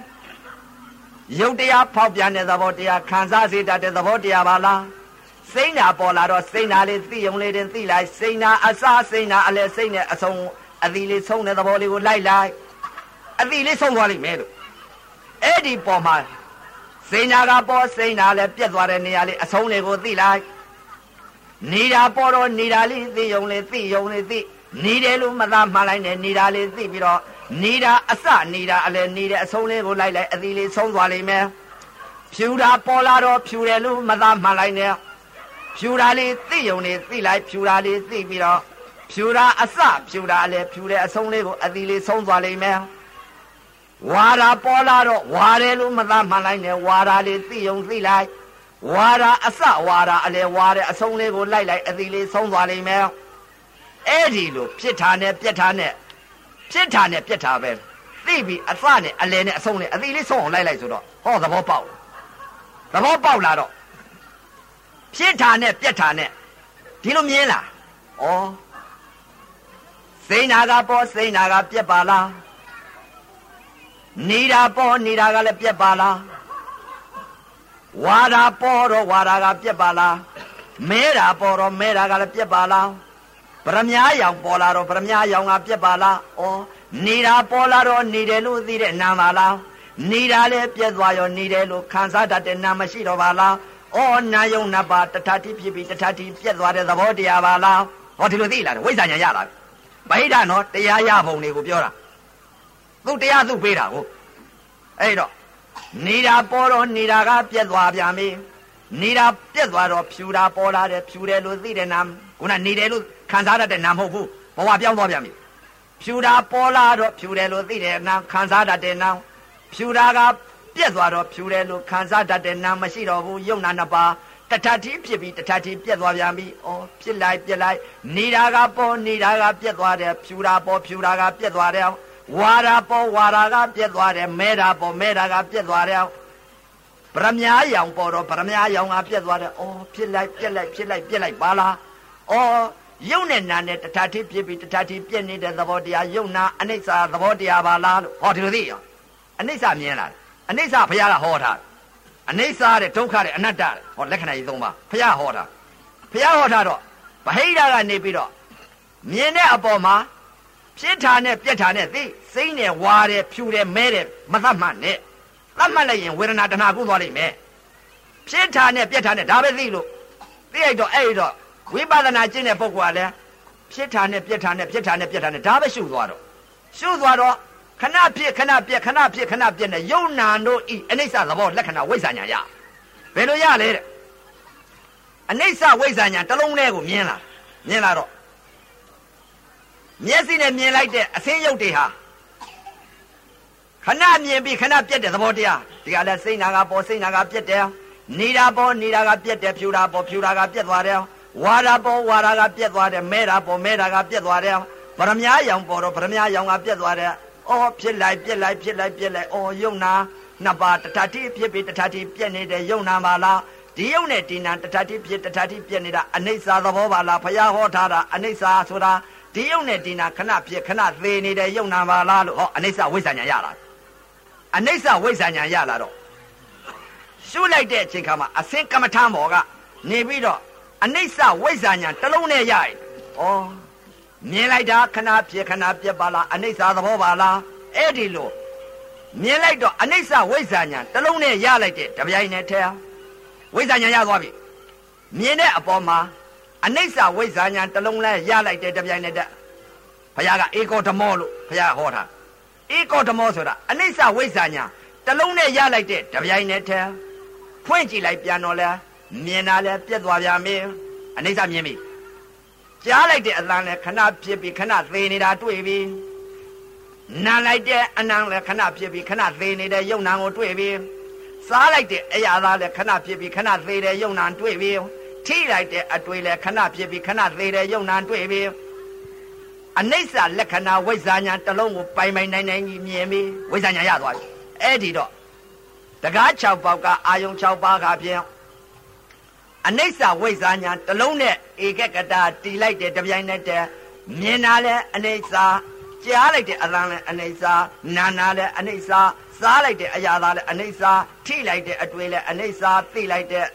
ရုပ်တရားဖောက်ပြန်တဲ့သဘောတရားခံစားစေတတ်တဲ့သဘောတရားပါလားစိတ်နာပေါ်လာတော့စိတ်နာလေးသိုံလေးတင်သိလိုက်စိတ်နာအစစိတ်နာအလဲစိတ်နဲ့အဆုံးအသီလေးဆုံးတဲ့သဘောလေးကိုလိုက်လိုက်အသီလေးဆုံးသွားလိမ့်မယ်လို့အဲ့ဒီပေါ်မှာစိတ်နာကပေါ်စိတ်နာလည်းပြက်သွားတဲ့နေရာလေးအဆုံးလေးကိုသိလိုက်နေတာပေါ်တော့နေတာလေးသိုံလေးသိုံလေးသိနေတယ်လို့မသားမှလိုက်နဲ့နေတာလေးသိပြီးတော့ နေတာအစနေတာအလဲနေတဲ့အဆုံးလေးကိုလိုက်လိုက်အသီးလေးဆုံးသွားလိမ့်မယ်ဖြူတာပေါ်လာတော့ဖြူတယ်လို့မသားမှလိုက်နဲ့ဖြူတာလေးသိုံလေးသိလိုက်ဖြူတာလေးသိပြီးတော့ဖြူတာအစဖြူတာအလဲဖြူတဲ့အဆုံးလေးကိုအသီးလေးဆုံးသွားလိမ့်မယ်ဝါရာပေါ်လာတော့ဝါတယ်လို့မသားမှလိုက်နဲ့ဝါရာလေးသိုံသိလိုက်ဝါရာအစဝါရာအလဲဝါတဲ့အဆုံးလေးကိုလိုက်လိုက်အသီးလေးဆုံးသွားလိမ့်မယ်အဲ့ဒီလိုဖြစ်တာနဲ့ပြက်တာနဲ့ ဖြစ်တာနဲ့ပြက်တာပဲသိပြီအစနဲ့အလဲနဲ့အဆုံးနဲ့အသီးလေးဆုံးအောင်လိုက်လိုက်ဆိုတော့ဟောသဘောပေါက်သဘောပေါက်လာတော့ဖြစ်တာနဲ့ပြက်တာနဲ့ဒီလိုမြင်လားဩစိတ်နာကပေါ်စိတ်နာကပြက်ပါလားနေတာပေါ်နေတာကလည်းပြက်ပါလားဝါတာပေါ်တော့ဝါတာကပြက်ပါလားမဲတာပေါ်တော့မဲတာကလည်းပြက်ပါလား ပရမညာရောင်ပေါ်လာတော့ပရမညာရောင်ကပြက်ပါလားဩနေတာပေါ်လာတော့နေတယ်လို့သိတဲ့နာမလားနေတာလည်းပြက်သွားရောနေတယ်လို့ခံစားတတ်တဲ့နာမရှိတော့ပါလားဩနာယုံနပါတထတိဖြစ်ပြီးတထတိပြက်သွားတဲ့သဘောတရားပါလားဟောဒီလိုသိလာတယ်ဝိဇ္ဇာညာရလာပြီဗဟိတနော်တရားရပုံတွေကိုပြောတာသူတရားသူပေးတာကိုအဲ့တော့နေတာပေါ်တော့နေတာကပြက်သွားပြန်ပြီနေတာပြက်သွားတော့ဖြူတာပေါ်လာတယ်ဖြူတယ်လို့သိတဲ့နာခုနနေတယ်လို့ ခံစားတတ်တဲ့နာမဟုတ်ဘူးဘဝပြောင်းသွားပြန်ပြီဖြူတာပေါ်လာတော့ဖြူတယ်လို့သိတဲ့နာခံစားတတ်တဲ့နာဖြူတာကပြက်သွားတော့ဖြူတယ်လို့ခံစားတတ်တဲ့နာမရှိတော့ဘူးယုံနာနှစ်ပါးတထတိဖြစ်ပြီးတထတိပြက်သွားပြန်ပြီ။အော်ဖြစ်လိုက်ပြက်လိုက်နေတာကပေါ်နေတာကပြက်သွားတယ်ဖြူတာပေါ်ဖြူတာကပြက်သွားတယ်ဝါတာပေါ်ဝါတာကပြက်သွားတယ်မဲတာပေါ်မဲတာကပြက်သွားတယ်ဗရမ ्या ရောင်ပေါ်တော့ဗရမ ्या ရောင်ကပြက်သွားတယ်။အော်ဖြစ်လိုက်ပြက်လိုက်ဖြစ်လိုက်ပြက်လိုက်ပါလား။အော် ယုံနဲ့နာနဲ့တထတိဖြစ်ပြီးတထတိပြက်နေတဲ့သဘောတရားယုံနာအနိစ္စသဘောတရားပါလားလို့ဟောဒီလိုသိရောအနိစ္စမြင်လာတယ်အနိစ္စဘုရားကဟောထားတယ်အနိစ္စတဲ့ဒုက္ခတဲ့အနတ္တတဲ့ဟောလက္ခဏာကြီးသုံးပါဘုရားဟောတာဘုရားဟောထားတော့ဗဟိတကနေပြီးတော့မြင်တဲ့အပေါ်မှာဖြစ်တာနဲ့ပြက်တာနဲ့သိစိမ့်နဲ့ဝါတယ်ဖြူတယ်မဲတယ်မသတ်မှတ်နဲ့သတ်မှတ်လိုက်ရင်ဝေဒနာတဏှာကုသွားလိမ့်မယ်ဖြစ်တာနဲ့ပြက်တာနဲ့ဒါပဲသိလို့သိလိုက်တော့အဲ့တော့ ဝိပဿနာကျင့်တဲ့ပုဂ္ဂိုလ်ကလည်းဖြစ်တာနဲ့ပြက်တာနဲ့ဖြစ်တာနဲ့ပြက်တာနဲ့ဒါပဲရှုသွားတော့ရှုသွားတော့ခဏဖြစ်ခဏပြက်ခဏဖြစ်ခဏပြက်နဲ့ယုံနာတို့ဤအနိစ္စသဘောလက္ခဏာဝိဇ္ဇာညာရဘယ်လိုရလဲတဲ့အနိစ္စဝိဇ္ဇာညာတစ်လုံးလေးကိုမြင်လာမြင်လာတော့မျက်စိနဲ့မြင်လိုက်တဲ့အသင်းရုပ်တွေဟာခဏမြင်ပြီးခဏပြက်တဲ့သဘောတရားဒီကလည်းစိတ်နာကပေါ်စိတ်နာကပြက်တယ်နေတာပေါ်နေတာကပြက်တယ်ဖြူတာပေါ်ဖြူတာကပြက်သွားတယ် ဝါတာပေါ်ဝါတာကပြက်သွားတယ်မဲတာပေါ်မဲတာကပြက်သွားတယ်ဗရမ ्या ရောင်ပေါ်တော့ဗရမ ्या ရောင်ကပြက်သွားတယ်အော်ဖြစ်လိုက်ပြက်လိုက်ဖြစ်လိုက်ပြက်လိုက်အော်ယုံနာနှစ်ပါးတထတိဖြစ်ပြီးတထတိပြက်နေတဲ့ယုံနာပါလားဒီယုံနဲ့ဒီနာတထတိဖြစ်တထတိပြက်နေတာအနိစ္စသဘောပါလားဘုရားဟောထားတာအနိစ္စဆိုတာဒီယုံနဲ့ဒီနာခဏဖြစ်ခဏသေးနေတဲ့ယုံနာပါလားလို့ဟောအနိစ္စဝိဇ္ဇာညာရလာအနိစ္စဝိဇ္ဇာညာရလာတော့ရှုလိုက်တဲ့အချိန်ခါမှာအစင်ကမ္မထမ်းဘောကနေပြီးတော့ အနိစ္စဝိဇ္ဇာညာတစ်လုံးနဲ့ရရင်ဩမြင်လိုက်တာခဏဖြစ်ခဏပြက်ပါလားအနိစ္စသဘောပါလားအဲ့ဒီလိုမြင်လိုက်တော့အနိစ္စဝိဇ္ဇာညာတစ်လုံးနဲ့ရလိုက်တဲ့တပြိုင်နက်တည်းဝိဇ္ဇာညာရသွားပြီမြင်တဲ့အပေါ်မှာအနိစ္စဝိဇ္ဇာညာတစ်လုံးလဲရလိုက်တဲ့တပြိုင်နက်တည်းဘုရားကဧကောဓမောလို့ဘုရားဟောတာဧကောဓမောဆိုတာအနိစ္စဝိဇ္ဇာညာတစ်လုံးနဲ့ရလိုက်တဲ့တပြိုင်နက်တည်းဖွင့်ကြည့်လိုက်ပြန်တော့လဲ မြင်တာလဲပြက်သွားပြန်ပြီအနိစ္စမြင်ပြီကြားလိုက်တဲ့အသံလည်းခဏဖြစ်ပြီးခဏသေးနေတာတွေ့ပြီနားလိုက်တဲ့အနံလည်းခဏဖြစ်ပြီးခဏသေးနေတဲ့ယုံနာကိုတွေ့ပြီစားလိုက်တဲ့အရာသားလည်းခဏဖြစ်ပြီးခဏသေးတဲ့ယုံနာတွေ့ပြီထိလိုက်တဲ့အတွေ့လည်းခဏဖြစ်ပြီးခဏသေးတဲ့ယုံနာတွေ့ပြီအနိစ္စလက္ခဏာဝိဇ္ဇာညာတစ်လုံးကိုပိုင်ပိုင်နိုင်နိုင်ကြီးမြင်ပြီဝိဇ္ဇာညာရသွားပြီအဲ့ဒီတော့တကား6ပေါက်ကအာယုံ6ပါးကဖြင့် အနိစ္စဝိဇ္ဇာညာတလုံးနဲ့ဧကကတာတီလိုက်တဲ့တပြိုင်နက်တည်းမြင်တာလဲအနိစ္စကြားလိုက်တဲ့အသံလဲအနိစ္စနာနာလဲအနိစ္စစားလိုက်တဲ့အရာသားလဲအနိစ္စထိလိုက်တဲ့အတွေ့လဲအနိစ္စသိလိုက်တဲ့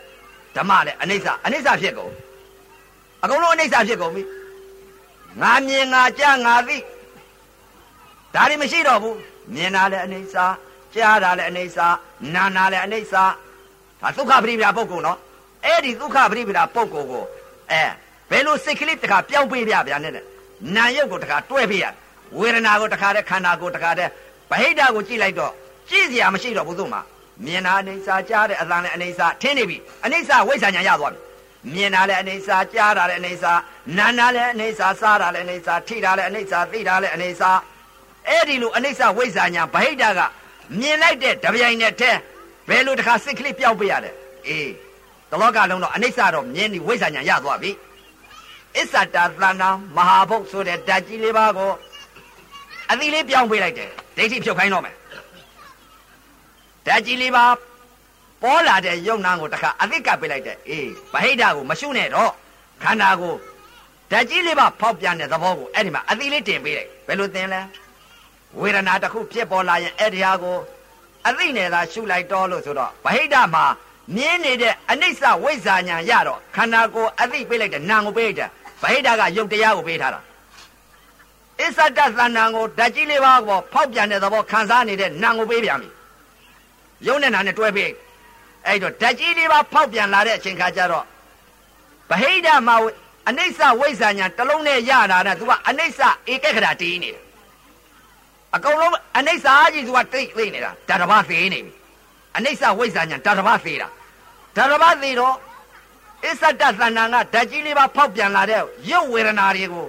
ဓမ္မလဲအနိစ္စအနိစ္စဖြစ်ကုန်အကုန်လုံးအနိစ္စဖြစ်ကုန်ပြီငါမြင်ငါကြားငါသိဒါတွေမရှိတော့ဘူးမြင်တာလဲအနိစ္စကြားတာလဲအနိစ္စနာနာလဲအနိစ္စဒါဒုက္ခပရိပရာပုဂ္ဂိုလ်နော် အဲ့ဒီဒုက္ခပရိပဒါပုဂ္ဂိုလ်ကိုအဲဘယ်လိုစိတ်ကလေးတခါပြောင်းပေးပြဗျာနဲ့နာယုတ်ကိုတခါတွဲပေးရဝေဒနာကိုတခါတည်းခန္ဓာကိုတခါတည်းဗဟိတကိုကြည့်လိုက်တော့ကြည့်စရာမရှိတော့ဘူးသူ့မှာမြင်တာအနေစာကြားတဲ့အသံနဲ့အနေစာထင်းနေပြီအနေစာဝိဇ္ဇာညာရသွားပြီမြင်တာလည်းအနေစာကြားတာလည်းအနေစာနာနာလည်းအနေစာစားတာလည်းအနေစာထိတာလည်းအနေစာသိတာလည်းအနေစာအဲ့ဒီလိုအနေစာဝိဇ္ဇာညာဗဟိတကမြင်လိုက်တဲ့တပြိုင်နဲ့တည်းဘယ်လိုတခါစိတ်ကလေးပြောင်းပေးရလဲအေး တလောကလုံးတော့အနိစ္စတော့မြင်ပြီးဝိဇ္ဇာညာရသွားပြီအစ္ဆတာသန္နာမဟာဘုတ်ဆိုတဲ့ဓာတ်ကြီးလေးပါးကိုအသီးလေးပြောင်းပေးလိုက်တယ်ဒိဋ္ဌိဖြုတ်ခိုင်းတော့မယ်ဓာတ်ကြီးလေးပါးပေါ်လာတဲ့ယုံနာကိုတခါအသိကပ်ပေးလိုက်တယ်အေးဗဟိတကိုမရှုနဲ့တော့ခန္ဓာကိုဓာတ်ကြီးလေးပါဖောက်ပြန်တဲ့သဘောကိုအဲ့ဒီမှာအသီးလေးတင်ပေးလိုက်ဘယ်လိုတင်လဲဝေဒနာတစ်ခုဖြစ်ပေါ်လာရင်အဲ့ဒီဟာကိုအသိနဲ့သာရှုလိုက်တော့လို့ဆိုတော့ဗဟိတမှာ မြင်းနေတဲ့အနိစ္စဝိဇ္ဇာညာရတော့ခန္ဓာကိုယ်အသိပေးလိုက်တဲ့နာကိုပေးလိုက်တဲ့ဗဟိတကယုတ်တရားကိုပေးထားတာအစ္ဆတသဏ္ဍာန်ကိုဓာတ်ကြီးလေးပါးကိုဖောက်ပြန်တဲ့သဘောခံစားနေတဲ့နာကိုပေးပြန်ပြီယုံနဲ့နာနဲ့တွဲပေးအဲ့တော့ဓာတ်ကြီးလေးပါးဖောက်ပြန်လာတဲ့အချိန်ခါကျတော့ဗဟိတမှာအနိစ္စဝိဇ္ဇာညာတလုံးနဲ့ရတာနဲ့သူကအနိစ္စဧကခရာတီးနေတယ်အကုန်လုံးအနိစ္စကြီးသူကတိတ်သိနေတာဓာတ်တစ်ပါးသေးနေပြီအနိစ္စဝိဇ္ဇာညာဓာတ်တစ်ပါးသေးတာ ဓာရမသိတော့အစ္ဆတသဏ္ဍာန်ကဓာတ်ကြီးလေးပါဖောက်ပြန်လာတဲ့ရုပ်ဝေဒနာတွေကို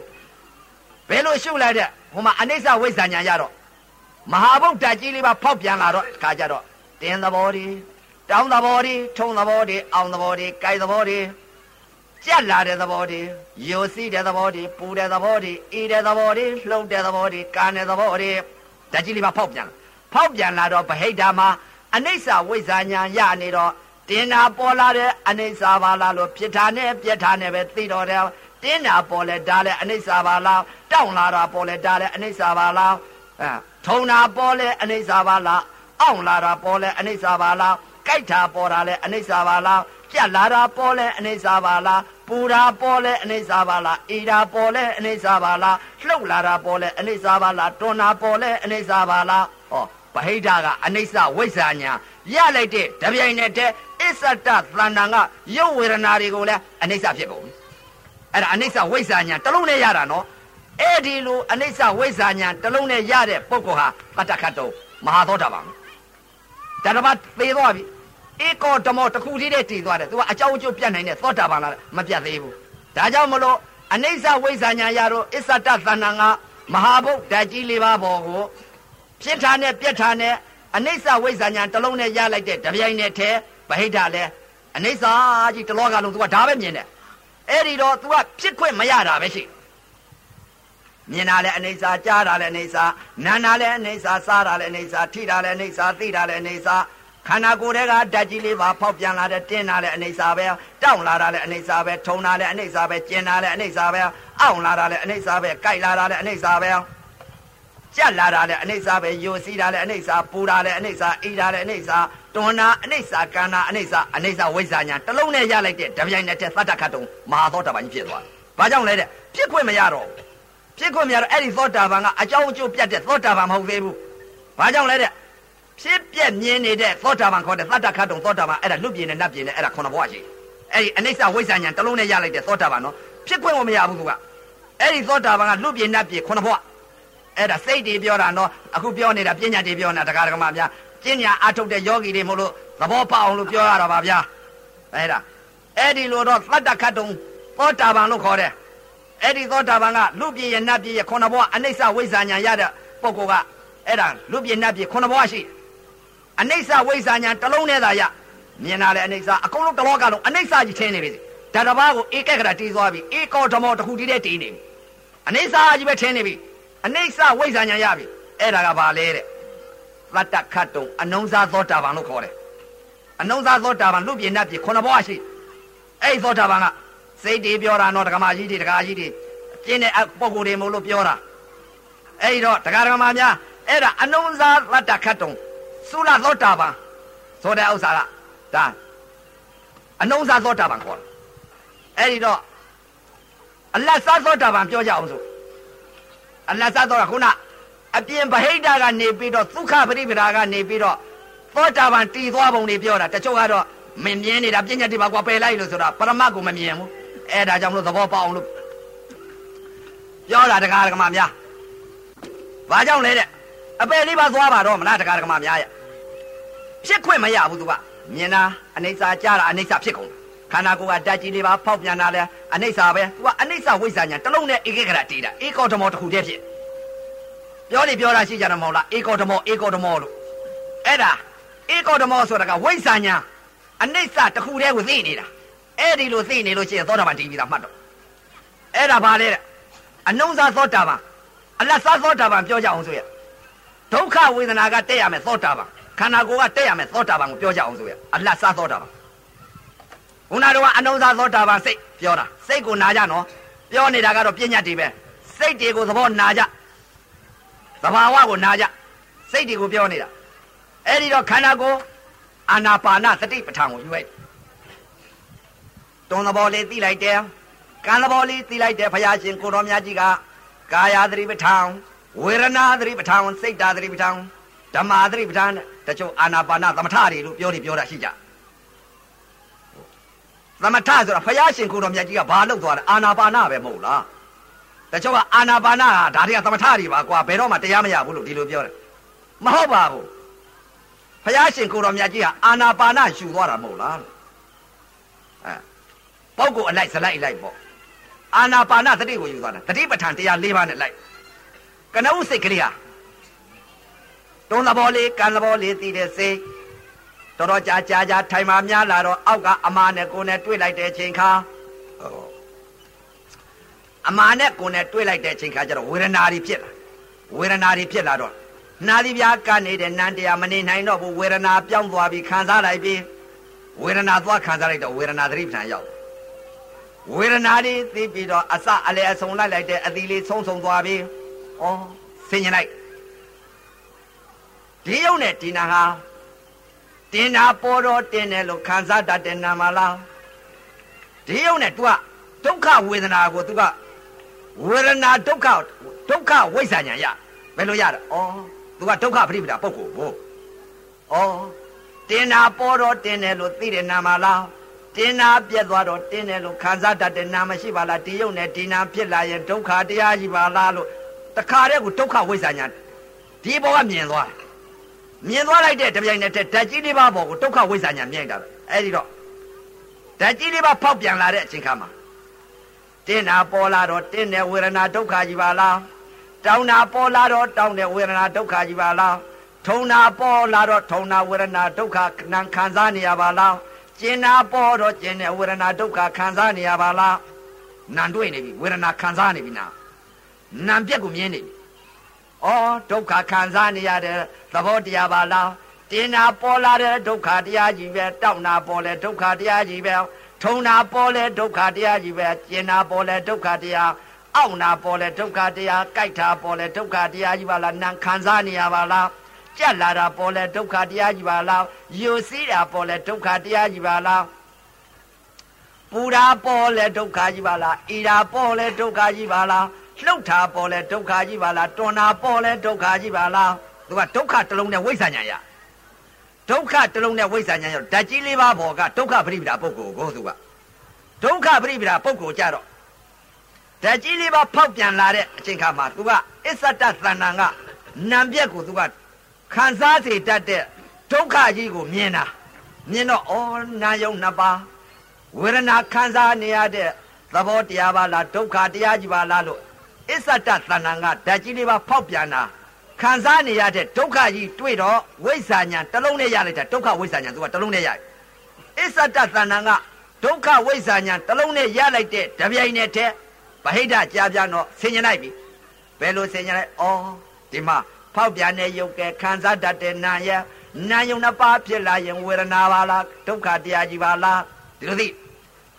ဘယ်လိုရှုလိုက်တဲ့ဟိုမှာအနိစ္စဝိဇ္ဇာညာရတော့မဟာဗုဒ္ဓကြီးလေးပါဖောက်ပြန်လာတော့ခါကြတော့တင်းသဘောတွေတောင်းသဘောတွေထုံသဘောတွေအောင်သဘောတွေကြိုက်သဘောတွေကြက်လာတဲ့သဘောတွေယိုစီးတဲ့သဘောတွေပူတဲ့သဘောတွေအေးတဲ့သဘောတွေလှုပ်တဲ့သဘောတွေကာတဲ့သဘောတွေဓာတ်ကြီးလေးပါဖောက်ပြန်ဖောက်ပြန်လာတော့ဗဟိတမှာအနိစ္စဝိဇ္ဇာညာရနေတော့ တင်နာပေါ်လာတဲ့အနိစ္စပါလားလို့ဖြစ်တာနဲ့ပြက်တာနဲ့ပဲသိတော့တယ်တင်းနာပေါ်လဲဒါလဲအနိစ္စပါလားတောင့်လာတာပေါ်လဲဒါလဲအနိစ္စပါလားအဲထုံနာပေါ်လဲအနိစ္စပါလားအောင့်လာတာပေါ်လဲအနိစ္စပါလားကြိုက်တာပေါ်တာလဲအနိစ္စပါလားပြက်လာတာပေါ်လဲအနိစ္စပါလားပူတာပေါ်လဲအနိစ္စပါလားအေးတာပေါ်လဲအနိစ္စပါလားလှုပ်လာတာပေါ်လဲအနိစ္စပါလားတွန်းတာပေါ်လဲအနိစ္စပါလားဟောဗဟိတကအနိစ္စဝိဇ္ဇာညာ ရလိုက်တဲ့တပြိုင်နက်တည်းအစ္ဆတသန္တန်ကရုပ်ဝေဒနာတွေကိုလည်းအနိစ္စဖြစ်ကုန်ပြီအဲ့ဒါအနိစ္စဝိဇ္ဇာညာတစ်လုံးနဲ့ရတာနော်အဲ့ဒီလိုအနိစ္စဝိဇ္ဇာညာတစ်လုံးနဲ့ရတဲ့ပုဂ္ဂိုလ်ဟာတတ္တခတ်တော်မဟာသောတာပန်တတပတ်သေသွားပြီဧကောဓမောတစ်ခုတည်းတည်သွားတယ်သူကအကြောင်းအကျိုးပြတ်နိုင်တဲ့သောတာပန်လားမပြတ်သေးဘူးဒါကြောင့်မလို့အနိစ္စဝိဇ္ဇာညာရတော့အစ္ဆတသန္တန်ကမဟာဗုဒ္ဓကြီးလေးပါးပေါ်ကိုဖြစ်တာနဲ့ပြက်တာနဲ့ အနိစ္စဝိဇ္ဇာညာတစ်လုံးနဲ့ရလိုက်တဲ့တပြိုင်နက်တည်းဗဟိတလည်းအနိစ္စကြီးတလောကလုံး तू ကဒါပဲမြင်တယ်အဲ့ဒီတော့ तू ကဖြစ်ခွင့်မရတာပဲရှိမြင်တာလည်းအနိစ္စကြားတာလည်းအနိစ္စနာတာလည်းအနိစ္စစားတာလည်းအနိစ္စထိတာလည်းအနိစ္စသိတာလည်းအနိစ္စခန္ဓာကိုယ်ထဲကဓာတ်ကြီးလေးပါဖောက်ပြန်လာတဲ့တင်းတာလည်းအနိစ္စပဲတောင့်လာတာလည်းအနိစ္စပဲထုံတာလည်းအနိစ္စပဲကျင်တာလည်းအနိစ္စပဲအောင့်လာတာလည်းအနိစ္စပဲကြိုက်လာတာလည်းအနိစ္စပဲ ကြက်လာတာလည်းအနိစ္စပဲယိုစီးတာလည်းအနိစ္စပူတာလည်းအနိစ္စအေးတာလည်းအနိစ္စတွန်းတာအနိစ္စကန္နာအနိစ္စအနိစ္စဝိဇ္ဇာညာတစ်လုံးနဲ့ရလိုက်တဲ့တပြိုင်နက်တည်းသတ္တခတ်တုံမဟာသောတာပန်ကြီးဖြစ်သွားတယ်။ဘာကြောင့်လဲတဲ့ပြစ်ခွင့်မရတော့ဘူး။ပြစ်ခွင့်မရတော့အဲ့ဒီသောတာပန်ကအကြောင်းအကျိုးပြတ်တဲ့သောတာပန်မဟုတ်သေးဘူး။ဘာကြောင့်လဲတဲ့ဖြစ်ပြက်မြင်နေတဲ့သောတာပန်ခေါ်တဲ့သတ္တခတ်တုံသောတာပန်အဲ့ဒါလွတ်ပြင်းနဲ့နတ်ပြင်းနဲ့အဲ့ဒါခုနဘဝရှိ။အဲ့ဒီအနိစ္စဝိဇ္ဇာညာတစ်လုံးနဲ့ရလိုက်တဲ့သောတာပန်နော်ဖြစ်ခွင့်ကိုမရဘူးသူက။အဲ့ဒီသောတာပန်ကလွတ်ပြင်းနတ်ပြင်းခုနဘဝ အဲ့ဒါစိတ်တွေပြောတာနော်အခုပြောနေတာပညာတွေပြောနေတာတရားဓမ္မများပညာအထုတ်တဲ့ယောဂီတွေမို့လို့သဘောပေါက်အောင်လို့ပြောရတာပါဗျာအဲ့ဒါအဲ့ဒီလိုတော့သတ္တခတ်တုံသောတာပန်လို့ခေါ်တယ်အဲ့ဒီသောတာပန်ကလူပြည့်ရနတ်ပြည့်ရခုနဘဝအနိစ္စဝိဇ္ဇာညာရတဲ့ပုဂ္ဂိုလ်ကအဲ့ဒါလူပြည့်နတ်ပြည့်ခုနဘဝရှိအနိစ္စဝိဇ္ဇာညာတစ်လုံးနဲ့သာရမြင်လာတဲ့အနိစ္စအကုန်လုံးတလောကလုံးအနိစ္စကြီးထင်းနေပြီဓာတဘာကိုဧကကရတီးသွားပြီဧကောဓမောတစ်ခုတည်းတည်းတည်နေပြီအနိစ္စကြီးပဲထင်းနေပြီ အနိစ္စဝိဇ္ဇာညာရပြီအဲ့ဒါကဘာလဲတဲ့သတ္တခတ်တုံအနုံစားသောတာပန်လို့ခေါ်တယ်အနုံစားသောတာပန်လူပြင်းတတ်ပြီခုနဘဝရှိအဲ့သောတာပန်ကစိတ်တွေပြောတာနော်ဒကမာကြီးတွေဒကာကြီးတွေကျင်းတဲ့ပုံကိုယ်တွေမို့လို့ပြောတာအဲ့တော့ဒကာဒကမာများအဲ့ဒါအနုံစားသတ္တခတ်တုံသုလသောတာပန်ဆိုတဲ့ဥစ္စာကဒါအနုံစားသောတာပန်ခေါ်တယ်အဲ့ဒီတော့အလတ်စားသောတာပန်ပြောကြအောင်ဆို အလတ်စားသောတာခုနအပြင်ဗဟိတကနေပြီးတော့ဒုက္ခပရိပဒါကနေပြီးတော့သောတာပန်တည်သွားပုံတွေပြောတာတချို့ကတော့မမြင်နေတာပြဉ္ညာတိပါကွာပယ်လိုက်လို့ဆိုတာပရမတ်ကိုမမြင်ဘူးအဲဒါကြောင့်မလို့သဘောပေါက်အောင်လို့ပြောတာတရားဓမ္မများဘာကြောင့်လဲတဲ့အပယ်လေးပါသွားပါတော့မလားတရားဓမ္မများရဲ့ဖြစ်ခွင့်မရဘူးသူကမြင်တာအနိစ္စကြားတာအနိစ္စဖြစ်ကုန် ခန္ဓာကိုယ်ကဓာတ်ကြီးလေးပါဖောက်ပြန်တာလဲအနိစ္စပဲသူကအနိစ္စဝိဇ္ဇာညာတလုံးနဲ့ဧကဂရတေးတာဧကောဓမောတစ်ခုတည်းဖြစ်ပြောနေပြောတာရှိကြတယ်မဟုတ်လားဧကောဓမောဧကောဓမောလို့အဲ့ဒါဧကောဓမောဆိုတာကဝိဇ္ဇာညာအနိစ္စတစ်ခုတည်းကိုသိနေတာအဲ့ဒီလိုသိနေလို့ရှိရင်သောတာပန်တည်ပြီးသားမှတ်တော့အဲ့ဒါဘာလဲတဲ့အနုံစားသောတာပန်အလတ်စားသောတာပန်ပြောကြအောင်ဆိုရဒုက္ခဝေဒနာကတက်ရမယ်သောတာပန်ခန္ဓာကိုယ်ကတက်ရမယ်သောတာပန်ကိုပြောကြအောင်ဆိုရအလတ်စားသောတာပန် ခုနကတော့အနုံစားသောတာပန်စိတ်ပြောတာစိတ်ကိုနာကြနော်ပြောနေတာကတော့ပြဉ္ညာတည်ပဲစိတ်တွေကိုသဘောနာကြသဘာဝကိုနာကြစိတ်တွေကိုပြောနေတာအဲ့ဒီတော့ခန္ဓာကိုယ်အာနာပါနသတိပဋ္ဌာန်ကိုယူလိုက်တွန်သဘောလေးသိလိုက်တယ်ကံသဘောလေးသိလိုက်တယ်ဘုရားရှင်ကိုတော်မြတ်ကြီးကကာယသတိပဋ္ဌာန်ဝေဒနာသတိပဋ္ဌာန်စိတ်ဓာသတိပဋ္ဌာန်ဓမ္မာသတိပဋ္ဌာန်တချို့အာနာပါနသမထတွေလို့ပြောနေပြောတာရှိကြ သမထဆိုတာဘုရားရှင်ကိုတော်မြတ်ကြီးကဘာလုပ်သွားလဲအာနာပါနပဲမဟုတ်လားတချို့ကအာနာပါနဟာဒါတွေကသမထတွေပါကွာဘယ်တော့မှတရားမရဘူးလို့ဒီလိုပြောတယ်မဟုတ်ပါဘူးဘုရားရှင်ကိုတော်မြတ်ကြီးဟာအာနာပါနယူသွားတာမဟုတ်လားအဲပုဂ္ဂိုလ်အလိုက်ဇလိုက်လိုက်ပေါ့အာနာပါနတတိကိုယူသွားတာတတိပဋ္ဌာန်တရား၄ပါးနဲ့လိုက်ကနဦးစိတ်ကလေးဟာတွန်းသဘောလေးကံသဘောလေးသိတဲ့စိတ် တော်တော်ကြာကြာကြာထိုင်မှများလာတော့အောက်ကအမာနဲ့ကိုယ်နဲ့တွေ့လိုက်တဲ့အချိန်ခါအမာနဲ့ကိုယ်နဲ့တွေ့လိုက်တဲ့အချိန်ခါကျတော့ဝေဒနာတွေဖြစ်လာဝေဒနာတွေဖြစ်လာတော့နာသီပြားကနေတဲ့နန်းတရားမနေနိုင်တော့ဘူးဝေဒနာပြောင်းသွားပြီးခံစားလိုက်ပြီးဝေဒနာသွားခံစားလိုက်တော့ဝေဒနာသတိပဋ္ဌာန်ရောက်ဝေဒနာတွေသိပြီးတော့အစအလေအဆုံလိုက်လိုက်တဲ့အသီလေးဆုံးဆုံးသွားပြီးဩဆင်ញလိုက်ဒီယုံနဲ့ဒီနာဟာ တင်တာပေါ်တော့တင်တယ်လို့ခံစားတတ်တဲ့နာမလားဒီယုံနဲ့ तू ကဒုက္ခဝေဒနာကို तू ကဝေဒနာဒုက္ခဒုက္ခဝိဇ္ဇာညာရဘယ်လိုရတာဩ तू ကဒုက္ခပရိပဒါပုဂ္ဂိုလ်ဘို့ဩတင်တာပေါ်တော့တင်တယ်လို့သိတဲ့နာမလားတင်နာပြက်သွားတော့တင်းတယ်လို့ခံစားတတ်တဲ့နာမရှိပါလားဒီယုံနဲ့ဒီနာဖြစ်လာရင်ဒုက္ခတရားရှိပါလားလို့တခါတည်းကဒုက္ခဝိဇ္ဇာညာဒီဘောကမြင်သွား မြင်သွားလိုက်တဲ့တပြိုင်နက်တည်းဓာတ်ကြီးလေးပါဘောကိုဒုက္ခဝိဇ္ဇာညာမြင်တာပဲအဲ့ဒီတော့ဓာတ်ကြီးလေးပါဖောက်ပြန်လာတဲ့အချိန်ခါမှာတင်းနာပေါ်လာတော့တင်းတဲ့ဝေဒနာဒုက္ခကြီးပါလားတောင်းနာပေါ်လာတော့တောင်းတဲ့ဝေဒနာဒုက္ခကြီးပါလားထုံနာပေါ်လာတော့ထုံနာဝေဒနာဒုက္ခခံစားနေရပါလားကျင်နာပေါ်တော့ကျင်တဲ့ဝေဒနာဒုက္ခခံစားနေရပါလားနံတွေ့နေပြီဝေဒနာခံစားနေပြီနာနံပြက်ကိုမြင်နေပြီ ဩဒုက္ခခံစားနေရတဲ့သဘောတရားပါလားတင်နာပေါ်လာတဲ့ဒုက္ခတရားကြီးပဲတောက်နာပေါ်လဲဒုက္ခတရားကြီးပဲထုံနာပေါ်လဲဒုက္ခတရားကြီးပဲကျင်နာပေါ်လဲဒုက္ခတရားအောက်နာပေါ်လဲဒုက္ခတရားကြိုက်တာပေါ်လဲဒုက္ခတရားကြီးပါလားနံခံစားနေရပါလားကြက်လာတာပေါ်လဲဒုက္ခတရားကြီးပါလားယိုစီးတာပေါ်လဲဒုက္ခတရားကြီးပါလားပူတာပေါ်လဲဒုက္ခကြီးပါလားအီတာပေါ်လဲဒုက္ခကြီးပါလား လှုပ်တာပေါ်လဲဒုက္ခကြီးပါလားတွန်တာပေါ်လဲဒုက္ခကြီးပါလားသူကဒုက္ခတစ်လုံးနဲ့ဝိဇ္ဇာညာရဒုက္ခတစ်လုံးနဲ့ဝိဇ္ဇာညာရဓာတ်ကြီးလေးပါးပေါ်ကဒုက္ခပရိပဒါပုဂ္ဂိုလ်ကိုသူကဒုက္ခပရိပဒါပုဂ္ဂိုလ်ကြတော့ဓာတ်ကြီးလေးပါးဖောက်ပြန်လာတဲ့အချိန်ခါမှာသူကအစ္ဆတသဏ္ဍာန်ကနံပြက်ကိုသူကခံစားစေတတ်တဲ့ဒုက္ခကြီးကိုမြင်တာမြင်တော့ဩနာယုံနှစ်ပါးဝေဒနာခံစားနေရတဲ့သဘောတရားပါလားဒုက္ခတရားကြီးပါလားလို့ အစ္ဆတသဏ္ဍာန်ကဓာတ်ကြီးလေးပါဖောက်ပြန်တာခံစားနေရတဲ့ဒုက္ခကြီးတွေ့တော့ဝိဇ္ဇာညာတစ်လုံးနဲ့ရလိုက်တာဒုက္ခဝိဇ္ဇာညာသူကတစ်လုံးနဲ့ရတယ်အစ္ဆတသဏ္ဍာန်ကဒုက္ခဝိဇ္ဇာညာတစ်လုံးနဲ့ရလိုက်တဲ့တပြိုင်နက်တည်းဗဟိတကြာပြန်တော့ဆင်ញလိုက်ပြီဘယ်လိုဆင်ញလိုက်ဩဒီမှာဖောက်ပြန်တဲ့ယုတ်ကဲခံစားတတ်တဲ့နာယနာယုံနှစ်ပါးဖြစ်လာရင်ဝေဒနာပါလားဒုက္ခတရားကြီးပါလားဒီလိုသိ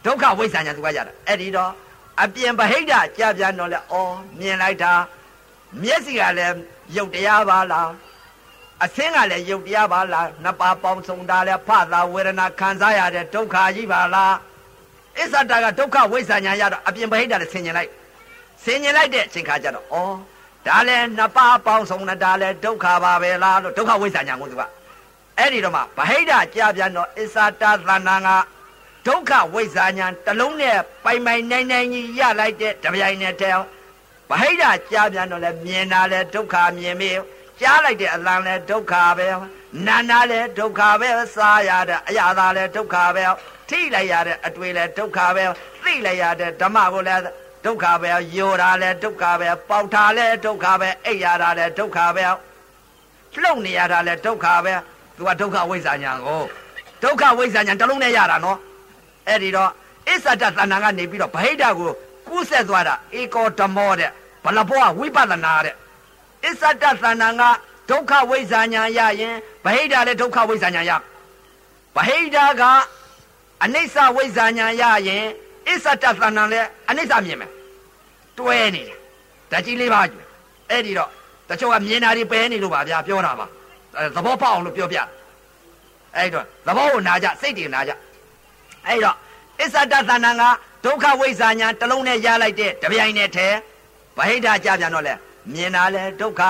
ဒုက္ခဝိဇ္ဇာညာသူကရတာအဲ့ဒီတော့ အပြင်ဗဟိတကြာပြန်တော့လဲဩမြင်လိုက်တာမျက်စိကလည်းယုတ်တရားပါလားအစင်းကလည်းယုတ်တရားပါလားနှစ်ပါးပေါင်းစုံတာလဲဖသာဝေဒနာခံစားရတဲ့ဒုက္ခကြီးပါလားအစ္ဆတာကဒုက္ခဝိဇ္ဇာညာရတော့အပြင်ဗဟိတလည်းဆင်ញင်လိုက်ဆင်ញင်လိုက်တဲ့အချိန်ခါကျတော့ဩဒါလည်းနှစ်ပါးပေါင်းစုံတာဒါလည်းဒုက္ခပါပဲလားလို့ဒုက္ခဝိဇ္ဇာညာကိုသူကအဲ့ဒီတော့မှဗဟိတကြာပြန်တော့အစ္ဆတာသဏ္ဍာန်က ဒုက္ခဝိဇ္ဇာညာတစ်လုံးနဲ့ပိုင်ပိုင်နိုင်နိုင်ကြီးရလိုက်တဲ့တပြိုင်နဲ့တည်းဗဟိတကြားပြန်တော့လဲမြင်တာလဲဒုက္ခမြင်ပြီကြားလိုက်တဲ့အလံလဲဒုက္ခပဲနာနာလဲဒုက္ခပဲစားရတဲ့အရာသာလဲဒုက္ခပဲထိလိုက်ရတဲ့အတွေ့လဲဒုက္ခပဲသိလိုက်ရတဲ့ဓမ္မကိုလဲဒုက္ခပဲယိုတာလဲဒုက္ခပဲပေါက်တာလဲဒုက္ခပဲအိပ်ရတာလဲဒုက္ခပဲလှုပ်နေရတာလဲဒုက္ခပဲသူကဒုက္ခဝိဇ္ဇာညာကိုဒုက္ခဝိဇ္ဇာညာတစ်လုံးနဲ့ရတာနော် အဲ့ဒီတော့အစ္ဆဒတဏ္ဍာကနေပြီးတော့ဗဟိတကိုကူးဆက်သွားတာဧကောဓမောတဲ့ဘလဘောဝိပဿနာတဲ့အစ္ဆဒတဏ္ဍာကဒုက္ခဝိဇ္ဇာညာရရင်ဗဟိတလည်းဒုက္ခဝိဇ္ဇာညာရဗဟိတကအနိစ္စဝိဇ္ဇာညာရရင်အစ္ဆဒတဏ္ဍာလည်းအနိစ္စမြင်မယ်တွဲနေတယ်ဓာတ်ကြီးလေးပါအဲ့ဒီတော့တချို့ကမြင်တာတွေပဲနေလို့ပါဗျာပြောတာပါသဘောပေါက်အောင်လို့ပြောပြအဲ့တော့သဘောကိုနာကြစိတ်တွေနာကြ အဲ့တော့အစ္ဆဒသဏ္ဍာန်ကဒုက္ခဝိဇ္ဇာညာတစ်လုံးနဲ့ရလိုက်တဲ့တပြိုင်နဲ့ထဲဗဟိတကြပြန်တော့လဲမြင်တာလဲဒုက္ခ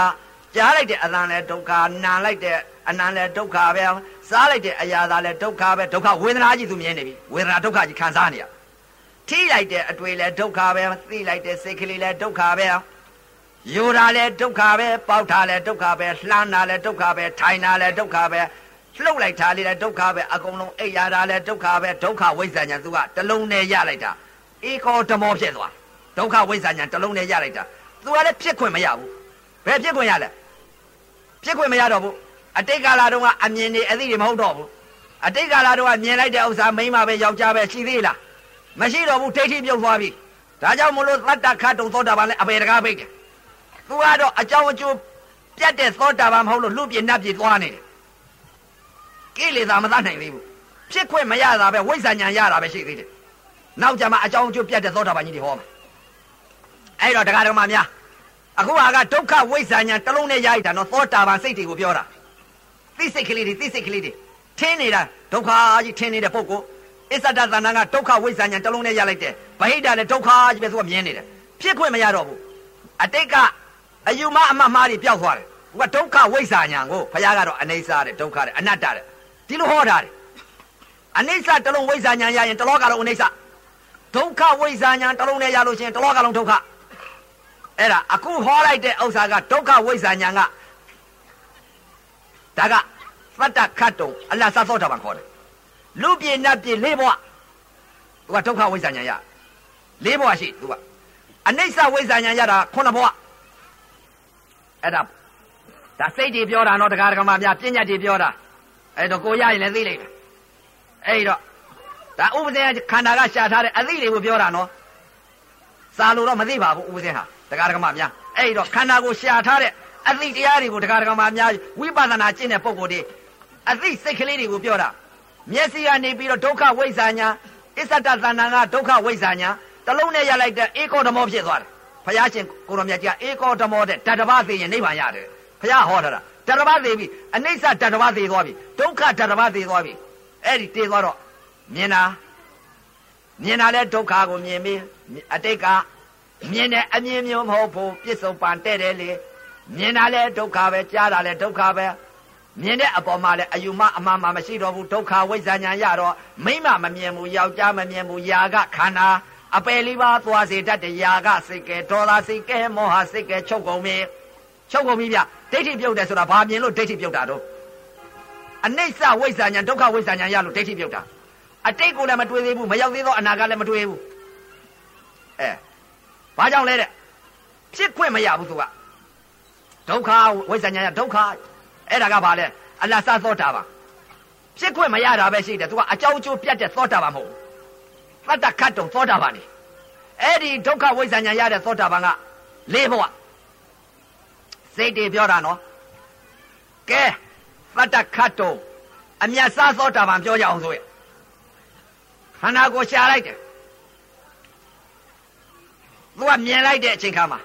ကြားလိုက်တဲ့အသံလဲဒုက္ခနာလိုက်တဲ့အနံလဲဒုက္ခပဲစားလိုက်တဲ့အရာသာလဲဒုက္ခပဲဒုက္ခဝေဒနာကြီးသူမြင်နေပြီဝေဒနာဒုက္ခကြီးခံစားနေရထိလိုက်တဲ့အတွေ့လဲဒုက္ခပဲသိလိုက်တဲ့စိတ်ကလေးလဲဒုက္ခပဲယူတာလဲဒုက္ခပဲပေါက်တာလဲဒုက္ခပဲလှမ်းတာလဲဒုက္ခပဲထိုင်တာလဲဒုက္ခပဲ လှုပ်လိုက်တာလေးလည်းဒုက္ခပဲအကုန်လုံးအိပ်ရတာလည်းဒုက္ခပဲဒုက္ခဝိဇ္ဇာညာသူကတလုံးနဲ့ရလိုက်တာဧကောဓမောဖြစ်သွားဒုက္ခဝိဇ္ဇာညာတလုံးနဲ့ရလိုက်တာသူကလည်းဖြစ်ခွင့်မရဘူးဘယ်ဖြစ်ခွင့်ရလဲဖြစ်ခွင့်မရတော့ဘူးအတိတ်ကာလတုန်းကအမြင်တွေအသိတွေမဟုတ်တော့ဘူးအတိတ်ကာလတုန်းကမြင်လိုက်တဲ့ဥစ္စာမိန်းမပဲယောက်ျားပဲရှိသေးလားမရှိတော့ဘူးဒိဋ္ဌိပြုတ်သွားပြီဒါကြောင့်မလို့သတ္တခတ်တုံသောတာပန်လည်းအပေတကားပိတ်တယ်သူကတော့အကြောင်းအကျိုးပြတ်တဲ့သောတာပန်မဟုတ်လို့လူပြင်းနှပ်ပြေသွားနေတယ် ကိလေသာမတတ်နိုင်သေးဘူးဖြစ်ခွင့်မရတာပဲဝိဇ္ဇာဉာဏ်ရတာပဲရှိသေးတယ်နောက်ကြမှာအကြောင်းအကျိုးပြတ်တဲ့သောတာပန်ကြီးတွေဟောမှာအဲ့တော့တရားတော်မှာများအခုဟာကဒုက္ခဝိဇ္ဇာဉာဏ်တစ်လုံးနဲ့ရလိုက်တာနော်သောတာပန်စိတ်တွေကိုပြောတာသိစိတ်ကလေးတွေသိစိတ်ကလေးတွေထင်းနေတာဒုက္ခကြီးထင်းနေတဲ့ပုဂ္ဂိုလ်အစ္ဆဒသဏ္ဍာန်ကဒုက္ခဝိဇ္ဇာဉာဏ်တစ်လုံးနဲ့ရလိုက်တယ်ဗဟိတလည်းဒုက္ခကြီးပဲသူကမြင်နေတယ်ဖြစ်ခွင့်မရတော့ဘူးအတိတ်ကအယူမအမမှားတွေပျောက်သွားတယ်သူကဒုက္ခဝိဇ္ဇာဉာဏ်ကိုဘုရားကတော့အနိစ္စတဲ့ဒုက္ခတဲ့အနတ္တတဲ့ ဒီလိုဟောတာတယ်အနိစ္စတစ်လုံးဝိဇ္ဇာဉာဏ်ရရင်တလောကလုံးအနိစ္စဒုက္ခဝိဇ္ဇာဉာဏ်တစ်လုံးနဲ့ရလို့ရှိရင်တလောကလုံးဒုက္ခအဲ့ဒါအခုဟောလိုက်တဲ့ဥစ္စာကဒုက္ခဝိဇ္ဇာဉာဏ်ကဒါကသတ္တခတ်တုံအလ္လာဟ်သောတာပန်ခေါ်တယ်လူပြေနတ်ပြေလေးဘဝသူကဒုက္ခဝိဇ္ဇာဉာဏ်ရလေးဘဝရှိသူကအနိစ္စဝိဇ္ဇာဉာဏ်ရတာခုနှစ်ဘဝအဲ့ဒါဒါစိတ်တွေပြောတာနော်တရားဓမ္မများပြဉ္ညာတွေပြောတာ အဲ့တော့ကိုရရင်လည်းသိလိုက်မယ်အဲ့တော့ဒါဥပဒေခန္ဓာကရှာထားတဲ့အသိတွေကိုပြောတာနော်စာလို့တော့မသိပါဘူးဥပဒေဟာတရားဓမ္မများအဲ့တော့ခန္ဓာကိုရှာထားတဲ့အသိတရားတွေကိုတရားဓမ္မများဝိပဿနာကျင့်တဲ့ပုံကိုယ်တွေအသိစိတ်ကလေးတွေကိုပြောတာမျက်စိကနေပြီးတော့ဒုက္ခဝိဇ္ဇာညာအစ္ဆတသဏ္ဍာန်ကဒုက္ခဝိဇ္ဇာညာတလုံးနဲ့ရလိုက်တဲ့ဧကောဓမောဖြစ်သွားတယ်ဘုရားရှင်ကိုရောမြတ်ကြီးကဧကောဓမောတဲ့ဓာတဘာသိရင်နိဗ္ဗာန်ရတယ် ဘုရားဟောထားတာဓာတဘာသိပြီအနိစ္စဓာတဘာသိသွားပြီဒုက္ခဓာတဘာသိသွားပြီအဲ့ဒီတည်သွားတော့မြင်တာမြင်တာလဲဒုက္ခကိုမြင်ပြီးအတိတ်ကမြင်တဲ့အမြင်မျိုးမဟုတ်ဘူးပြစ္ဆုတ်ပန်တဲ့တယ်လေမြင်တာလဲဒုက္ခပဲကြားတာလဲဒုက္ခပဲမြင်တဲ့အပေါ်မှာလဲအယူမအမှန်မှမရှိတော့ဘူးဒုက္ခဝိဇ္ဇာညာရတော့မိမမမြင်ဘူးယောက်ျားမမြင်ဘူးယာကခန္ဓာအပယ်လေးပါးသွားစေတတ်တဲ့ယာကစိတ်ကဲဒေါသစိတ်ကဲမောဟစိတ်ကဲချုပ်ကုန်ပြီချုပ်ကုန်ပြီဗျ ဒိဋ္ဌိပြုတ်တယ်ဆိုတာဘာမြင်လို့ဒိဋ္ဌိပြုတ်တာတော့အနိစ္စဝိဇ္ဇာညာဒုက္ခဝိဇ္ဇာညာရလို့ဒိဋ္ဌိပြုတ်တာအတိတ်ကိုလည်းမတွေးသေးဘူးမရောက်သေးသောအနာကလည်းမတွေးဘူးအဲဘာကြောင့်လဲတဲ့ဖြစ်ခွင့်မရဘူးသူကဒုက္ခဝိဇ္ဇာညာဒုက္ခအဲ့ဒါကဘာလဲအလ္လာဟ်စသောတာပါဖြစ်ခွင့်မရတာပဲရှိတယ်သူကအကြောင်းအကျိုးပြတ်တဲ့သောတာပါမဟုတ်ဘူးသတ္တခတ်တုံသောတာပန်နေအဲ့ဒီဒုက္ခဝိဇ္ဇာညာရတဲ့သောတာပန်ကလေးဘဝ စိတ်တွေပြောတာနော်ကဲသတ္တခတ်တုံအမြတ်စားသောတာပန်ပြောကြအောင်ဆိုရခန္ဓာကိုရှာလိုက်တယ်သူကမြင်လိုက်တဲ့အချိန်ခါမှာ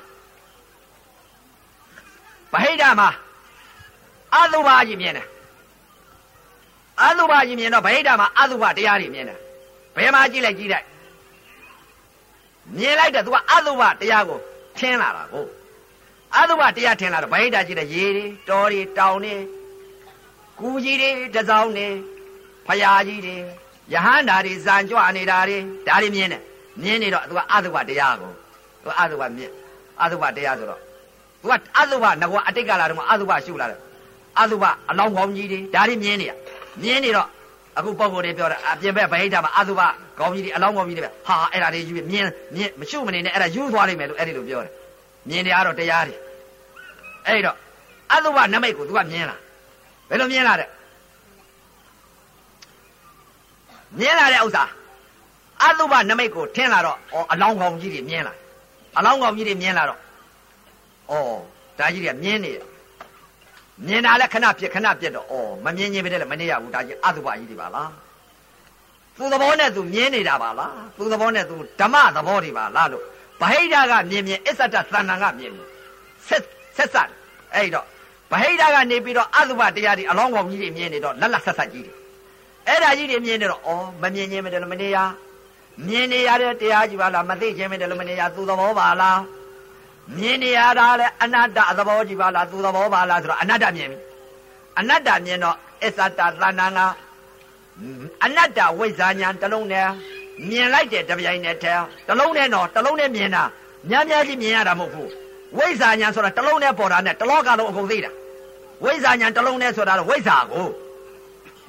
ဗဟိတမှာအတုပါကြီးမြင်တယ်အတုပါကြီးမြင်တော့ဗဟိတမှာအတုပါတရားတွေမြင်တယ်ဘယ်မှာကြည့်လိုက်ကြည့်လိုက်မြင်လိုက်တယ်သူကအတုပါတရားကိုထင်းလာတာကို အတုပါတရားထင်းလာတော့ဗဟိတကြည့်တဲ့ရေတွေတောတွေတောင်တွေကူကြီးတွေတစောင်းတွေဖယားကြီးတွေယဟန္တာတွေဇံကြွနေတာတွေဒါတွေမြင်တယ်မြင်နေတော့သူကအတုပါတရားကိုသူအတုပါမြင်အတုပါတရားဆိုတော့သူကအတုပါငကွာအတိတ်ကလာတော့အတုပါရှုလာတယ်အတုပါအလောင်းကောင်းကြီးတွေဒါတွေမြင်နေရမြင်နေတော့အခုပုံကိုယ်တွေပြောတာအပြင်ဘက်ဗဟိတမှာအတုပါကောင်းကြီးတွေအလောင်းကောင်းကြီးတွေဟာအဲ့ဒါတွေယူမြင်မြင်မရှုမနေနဲ့အဲ့ဒါယူသွားလိမ့်မယ်လို့အဲ့ဒီလိုပြောတယ်မြင်နေရတော့တရားတွေ အဲ့တော့အတုပါနမိတ်ကိုသူကမြင်လာဘယ်လိုမြင်လာတဲ့မြင်လာတဲ့ဥစ္စာအတုပနမိတ်ကိုထင်းလာတော့ဩအလောင်းကောင်ကြီးတွေမြင်လာအလောင်းကောင်ကြီးတွေမြင်လာတော့ဩဒါကြီးတွေကမြင်နေတယ်မြင်တာလည်းခဏပြက်ခဏပြက်တော့ဩမမြင်ရင်ပဲလည်းမနေရဘူးဒါကြီးအတုပကြီးတွေပါလားသူသဘောနဲ့သူမြင်နေတာပါလားသူသဘောနဲ့သူဓမ္မသဘောတွေပါလားလို့ဗဟိတကမြင်မြင်အစ္ဆတသဏ္ဍာန်ကမြင်မြင်ဆက်ဆက်ဆက် အဲ့တော့ဗဟိတကနေပြီးတော့အတုပတရားတွေအလောင်းကောင်ကြီးတွေမြင်နေတော့လက်လက်ဆက်ဆက်ကြီးတွေအဲ့ဒါကြီးတွေမြင်နေတော့ဩမမြင်ခြင်းမတယ်လို့မနေရမြင်နေရတဲ့တရားကြီးပါလားမသိခြင်းမတယ်လို့မနေရသူသဘောပါလားမြင်နေရတာလဲအနတ္တသဘောကြီးပါလားသူသဘောပါလားဆိုတော့အနတ္တမြင်ပြီအနတ္တမြင်တော့အစ္ဆတသဏ္ဍာန်ကအနတ္တဝိဇ္ဇာညာတစ်လုံးနဲ့မြင်လိုက်တဲ့တပြိုင်နက်တည်းတစ်လုံးနဲ့တော့တစ်လုံးနဲ့မြင်တာများများကြီးမြင်ရတာမဟုတ်ဘူး ဝိဇ္ဇာညာဆိုတာတစ်လုံးနဲ့ပေါ်တာနဲ့တလောကလုံးအကုန်သိတာဝိဇ္ဇာညာတစ်လုံးနဲ့ဆိုတာတော့ဝိဇ္ဇာကို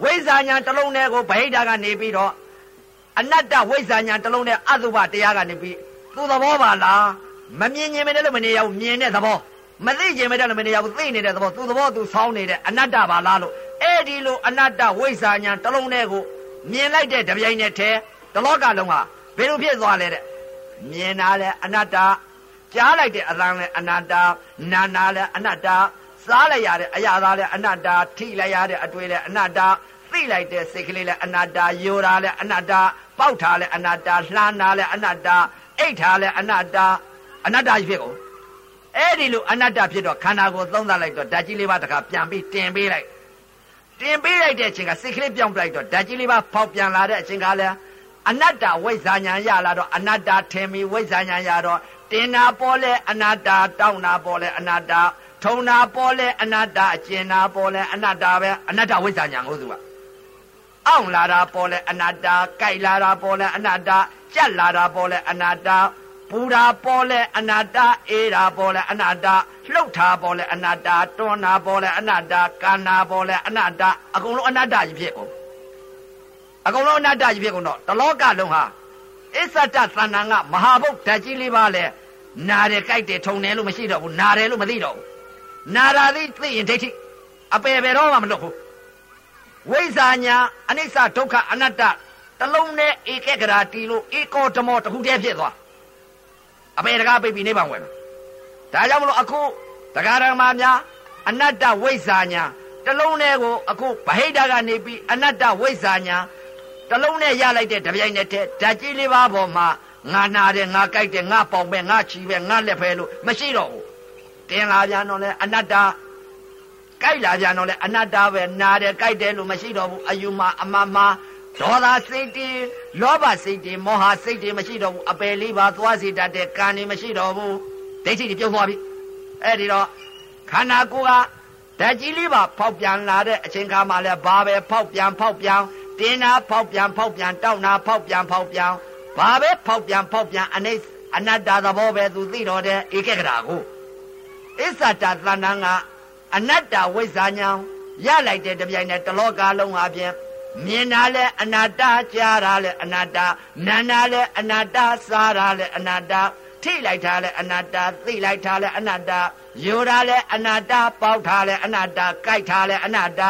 ဝိဇ္ဇာညာတစ်လုံးနဲ့ကိုဗဟိတကနေပြီးတော့အနတ္တဝိဇ္ဇာညာတစ်လုံးနဲ့အတုပတရားကနေပြီးသူသဘောပါလားမမြင်ရင်မလည်းမနေရဘူးမြင်တဲ့သဘောမသိခြင်းမဲ့တယ်လို့မနေရဘူးသိနေတဲ့သဘောသူသဘောသူဆောင်းနေတဲ့အနတ္တပါလားလို့အဲ့ဒီလိုအနတ္တဝိဇ္ဇာညာတစ်လုံးတည်းကိုမြင်လိုက်တဲ့တပြိုင်နက်တည်းတလောကလုံးဟာဘယ်လိုဖြစ်သွားလဲတဲ့မြင်တာလဲအနတ္တ ကြားလိုက်တဲ့အသံလဲအနတ္တနာနာလဲအနတ္တစားလိုက်ရတဲ့အရာသားလဲအနတ္တထိလိုက်ရတဲ့အတွေ့လဲအနတ္တသိလိုက်တဲ့စိတ်ကလေးလဲအနတ္တယိုတာလဲအနတ္တပေါက်တာလဲအနတ္တလှမ်းတာလဲအနတ္တအိတ်တာလဲအနတ္တအနတ္တကြီးဖြစ်ကုန်အဲ့ဒီလိုအနတ္တဖြစ်တော့ခန္ဓာကိုယ်သုံးသပ်လိုက်တော့ဓာတ်ကြီးလေးပါးတခါပြန်ပြီးတင်ပေးလိုက်တင်ပေးလိုက်တဲ့အချိန်ကစိတ်ကလေးပြောင်းလိုက်တော့ဓာတ်ကြီးလေးပါးဖောက်ပြန်လာတဲ့အချိန်ကလည်းအနတ္တဝိဇ္ဇာညာရလာတော့အနတ္တထင်ပြီးဝိဇ္ဇာညာရတော့ တင်နာပေါ်လဲအနတ္တတောင်းနာပေါ်လဲအနတ္တထုံနာပေါ်လဲအနတ္တအကျင်နာပေါ်လဲအနတ္တပဲအနတ္တဝိဇ္ဇာညာကိုသူကအောင့်လာတာပေါ်လဲအနတ္တကြိုက်လာတာပေါ်လဲအနတ္တကြက်လာတာပေါ်လဲအနတ္တပူတာပေါ်လဲအနတ္တအေးတာပေါ်လဲအနတ္တလှုပ်တာပေါ်လဲအနတ္တတွန်းတာပေါ်လဲအနတ္တကာနာပေါ်လဲအနတ္တအကုန်လုံးအနတ္တကြီးဖြစ်ကုန်အကုန်လုံးအနတ္တကြီးဖြစ်ကုန်တော့တလောကလုံးဟာ အစ္ဆတသန္တန်ကမဟာဘုတ်ဓာတ်ကြီးလေးပါလဲနာတယ်ကြိုက်တယ်ထုံတယ်လို့မရှိတော့ဘူးနာတယ်လို့မသိတော့ဘူးနာတာသိသိရင်ဒိဋ္ဌိအပေပေတော့မှမလွတ်ဘူးဝိဇ္ဇာညာအနိစ္စဒုက္ခအနတ္တတလုံးနဲ့ဧကဂရာတီလို့ဧကောဓမောတခုတည်းဖြစ်သွားအပေတကားပိတ်ပြီးနေပါဝင်ဒါကြောင့်မလို့အခုတရားဓမ္မများအနတ္တဝိဇ္ဇာညာတလုံးနဲ့ကိုအခုဗဟိတကနေပြီးအနတ္တဝိဇ္ဇာညာ တလုံးနဲ့ရလိုက်တဲ့တပြိုင်နက်တည်းဓာတ်ကြီးလေးပါးပေါ်မှာငါနာတယ်ငါကြိုက်တယ်ငါပေါင်ပဲငါချီပဲငါလက်ဖဲလို့မရှိတော့ဘူးတင်လာပြန်တော့လဲအနတ္တကြိုက်လာပြန်တော့လဲအနတ္တပဲနာတယ်ကြိုက်တယ်လို့မရှိတော့ဘူးအယူမအမမဒေါသစိတ်တွေလောဘစိတ်တွေမောဟစိတ်တွေမရှိတော့ဘူးအပယ်လေးပါသွားစေတတ်တဲ့ကံတွေမရှိတော့ဘူးဒိဋ္ဌိတွေပြုတ်သွားပြီအဲ့ဒီတော့ခန္ဓာကိုယ်ကဓာတ်ကြီးလေးပါဖောက်ပြန်လာတဲ့အချိန်ခါမှလည်းဘာပဲဖောက်ပြန်ဖောက်ပြန် တင်းနာဖောက်ပြန်ဖောက်ပြန်တောက်နာဖောက်ပြန်ဖောက်ပြန်ဘာပဲဖောက်ပြန်ဖောက်ပြန်အနိစ္စအနတ္တသဘောပဲသူသိတော်တဲ့ဧကဂရာကိုအစ္ဆတသဏ္ဍာန်ကအနတ္တဝိဇ္ဇာညာရလိုက်တဲ့တပြိုင်နဲ့တလောကလုံးအပြင်မြင်တာလဲအနာတ္တကြားတာလဲအနာတ္တနာနာလဲအနာတ္တစားတာလဲအနာတ္တထိလိုက်တာလဲအနာတ္တသိလိုက်တာလဲအနာတ္တယူတာလဲအနာတ္တပေါက်တာလဲအနာတ္တကြိုက်တာလဲအနာတ္တ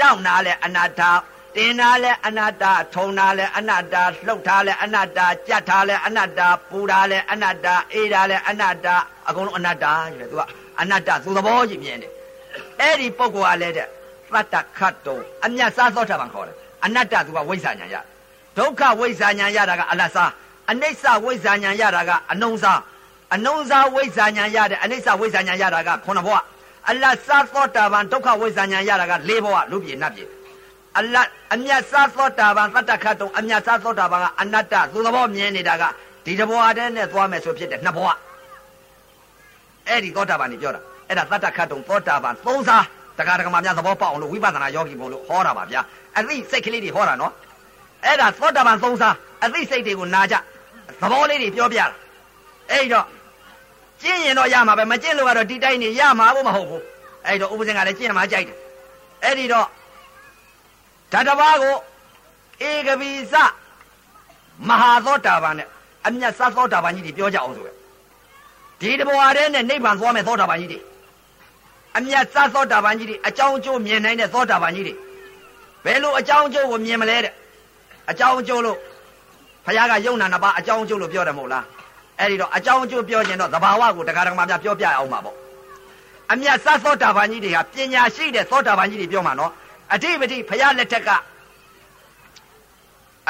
တောက်တာလဲအနာတ္တတင်တာလဲအနတ္တထုံတာလဲအနတ္တလှုပ်တာလဲအနတ္တကြက်တာလဲအနတ္တပူတာလဲအနတ္တအေးတာလဲအနတ္တအကုန်လုံးအနတ္တကြီးတယ်သူကအနတ္တသူသဘောကြီးမြင်တယ်အဲ့ဒီပုဂ္ဂိုလ်ကလည်းတဲ့သတ္တခတ်တုံအမြတ်စားသောတာပန်ခေါ်တယ်အနတ္တသူကဝိဇ္ဇာညာရဒုက္ခဝိဇ္ဇာညာရတာကအလတ်စားအနိစ္စဝိဇ္ဇာညာရတာကအနုံစားအနုံစားဝိဇ္ဇာညာရတဲ့အနိစ္စဝိဇ္ဇာညာရတာကခုနဘဝ အလတ်စားသောတာပန်ဒုက္ခဝိဇ္ဇာညာရတာက၄ဘဝလူပြည်နတ်ပြည်အလတ်အမြတ်စားသောတာပန်သတ္တခတ်တုံအမြတ်စားသောတာပန်ကအနတ္တသူသဘောမြင်နေတာကဒီတဘဝတည်းနဲ့သွားမယ်ဆိုဖြစ်တဲ့နှစ်ဘဝအဲ့ဒီသောတာပန်ကြီးပြောတာအဲ့ဒါသတ္တခတ်တုံသောတာပန်သုံးစားတရားဓမ္မများသဘောပေါက်အောင်လို့ဝိပဿနာယောဂီဘုံလို့ဟောတာပါဗျာအသိစိတ်ကလေးတွေဟောတာနော်အဲ့ဒါသောတာပန်သုံးစားအသိစိတ်တွေကိုနာကြသဘောလေးတွေပြောပြတာအဲ့တော့ ကျင့်ရင်တော့ရမှာပဲမကျင့်လို့ကတော့ဒီတိုင်းနေရမှာဘူးမဟုတ်ဘူးအဲ့တော့ဥပဇင်ကလည်းကျင့်မှာကြိုက်တယ်အဲ့ဒီတော့ဓာတဘာကိုဧကပိစမဟာသောတာပန်နဲ့အမြတ်သသောတာပန်ကြီးတွေပြောကြအောင်ဆိုရဒီတဘွားတဲ့နဲ့နိဗ္ဗာန်သွားမယ်သောတာပန်ကြီးတွေအမြတ်သသောတာပန်ကြီးတွေအကြောင်းအကျိုးမြင်နိုင်တဲ့သောတာပန်ကြီးတွေဘယ်လိုအကြောင်းအကျိုးကိုမြင်မလဲတဲ့အကြောင်းအကျိုးလို့ဘုရားကယုံနာနှစ်ပါးအကြောင်းအကျိုးလို့ပြောတယ်မဟုတ်လား အဲ့ဒီတော့အကြောင်းအကျိုးပြောခြင်းတော့သဘာဝကိုတရားဓမ္မများပြောပြအောင်ပါပေါ့အမြတ်သသောတာပန်ကြီးတွေကပညာရှိတဲ့သောတာပန်ကြီးတွေပြောမှာနော်အဓိပတိဖရာလက်ထက်က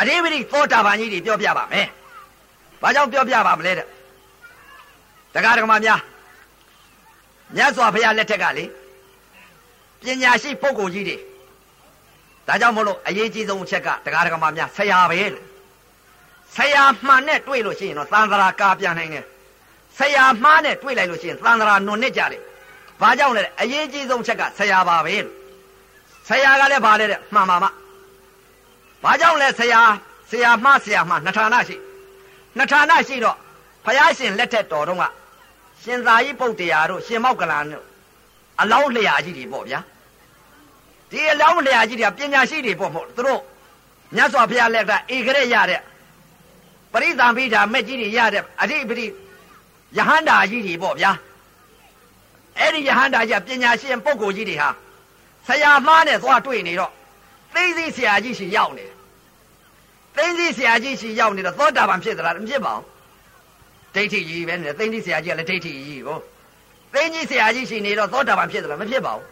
အဓိပတိသောတာပန်ကြီးတွေပြောပြပါမယ်။ဘာကြောင့်ပြောပြပါမလဲတဲ့။တရားဓမ္မများမြတ်စွာဘုရားလက်ထက်ကလေပညာရှိပုဂ္ဂိုလ်ကြီးတွေဒါကြောင့်မလို့အရေးကြီးဆုံးအချက်ကတရားဓမ္မများဆရာပဲလို့ ဆရာမှန်နဲ့တွေ့လို့ရှိရင်တော့သံဃာကာပြန်နိုင်တယ်။ဆရာမှားနဲ့တွေ့လိုက်လို့ရှိရင်သံဃာနွန်နစ်ကြတယ်။ဘာကြောင့်လဲအရေးကြီးဆုံးချက်ကဆရာပါပဲလို့ဆရာကလည်းဗာလဲတဲ့မှန်ပါမဘာကြောင့်လဲဆရာဆရာမှဆရာမှနှစ်ဌာနရှိနှစ်ဌာနရှိတော့ဖယားရှင်လက်ထက်တော်တော့ကရှင်သာရိပုတ္တရာတို့ရှင်မောက်ကလန်တို့အလောင်းလျာကြီးတွေပေါ့ဗျာဒီအလောင်းလျာကြီးတွေကပညာရှိတွေပေါ့မဟုတ်သူတို့မြတ်စွာဘုရားလက်ကဧကရက်ရတဲ့ ပရိသံပိဋ္ဌာမက်ကြီးတွေရတဲ့အဓိပတိယဟန္တာကြီးတွေပေါ့ဗျာအဲ့ဒီယဟန္တာကြီးပညာရှင်ပုဂ္ဂိုလ်ကြီးတွေဟာဆရာမားနဲ့သွားတွေ့နေတော့သိသိဆရာကြီးရှိရောက်နေတယ်သိသိဆရာကြီးရှိရောက်နေတော့သောတာပန်ဖြစ်သလားမဖြစ်ပါဘူးဒိဋ္ဌိကြီးပဲနေသိသိဆရာကြီးကလည်းဒိဋ္ဌိကြီးကိုသိသိဆရာကြီးရှိနေတော့သောတာပန်ဖြစ်သလားမဖြစ်ပါဘူး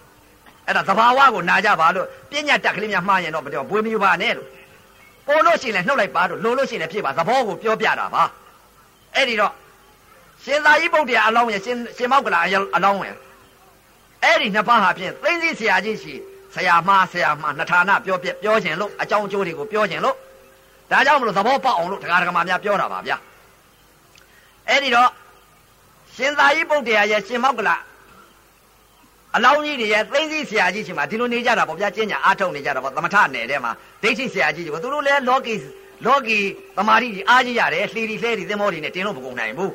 အဲ့ဒါသဘာဝကိုနာကြပါလို့ပညာတက်ကလေးများမှားရင်တော့မတော်ဘွေးမယူပါနဲ့လို့ ပေါ်လို့ရှိရင်လည်းနှုတ်လိုက်ပါလို့လိုလို့ရှိရင်လည်းဖြစ်ပါသဘောကိုပြောပြတာပါအဲ့ဒီတော့ရှင်သာရိပုတ္တရာအလောင်းရဲ့ရှင်ရှင်မောက်ကလာအလောင်းရဲ့အဲ့ဒီနှစ်ပါးဟာဖြင့်သိသိဆရာကြီးရှိဆရာမဆရာမနှစ်ဌာနပြောပြပြောခြင်းလို့အကြောင်းအကျိုးတွေကိုပြောခြင်းလို့ဒါကြောင့်မလို့သဘောပေါက်အောင်လို့တရားဓမ္မများပြောတာပါဗျာအဲ့ဒီတော့ရှင်သာရိပုတ္တရာရဲ့ရှင်မောက်ကလာ အလောင်းကြီးတွေရဲ့သိသိဆရာကြီးရှိမှဒီလိုနေကြတာပေါ့ဗျာကျင့်ညာအားထုတ်နေကြတာပေါ့သမထနယ်ထဲမှာဒိဋ္ဌိဆရာကြီးတွေပေါ့သူတို့လည်းလောကီလောကီသမာဓိကြီးအားကြီးရတယ်လှီဒီလှဲဒီသင်္ဘောတွေနဲ့တင်းလို့မကုန်နိုင်ဘူး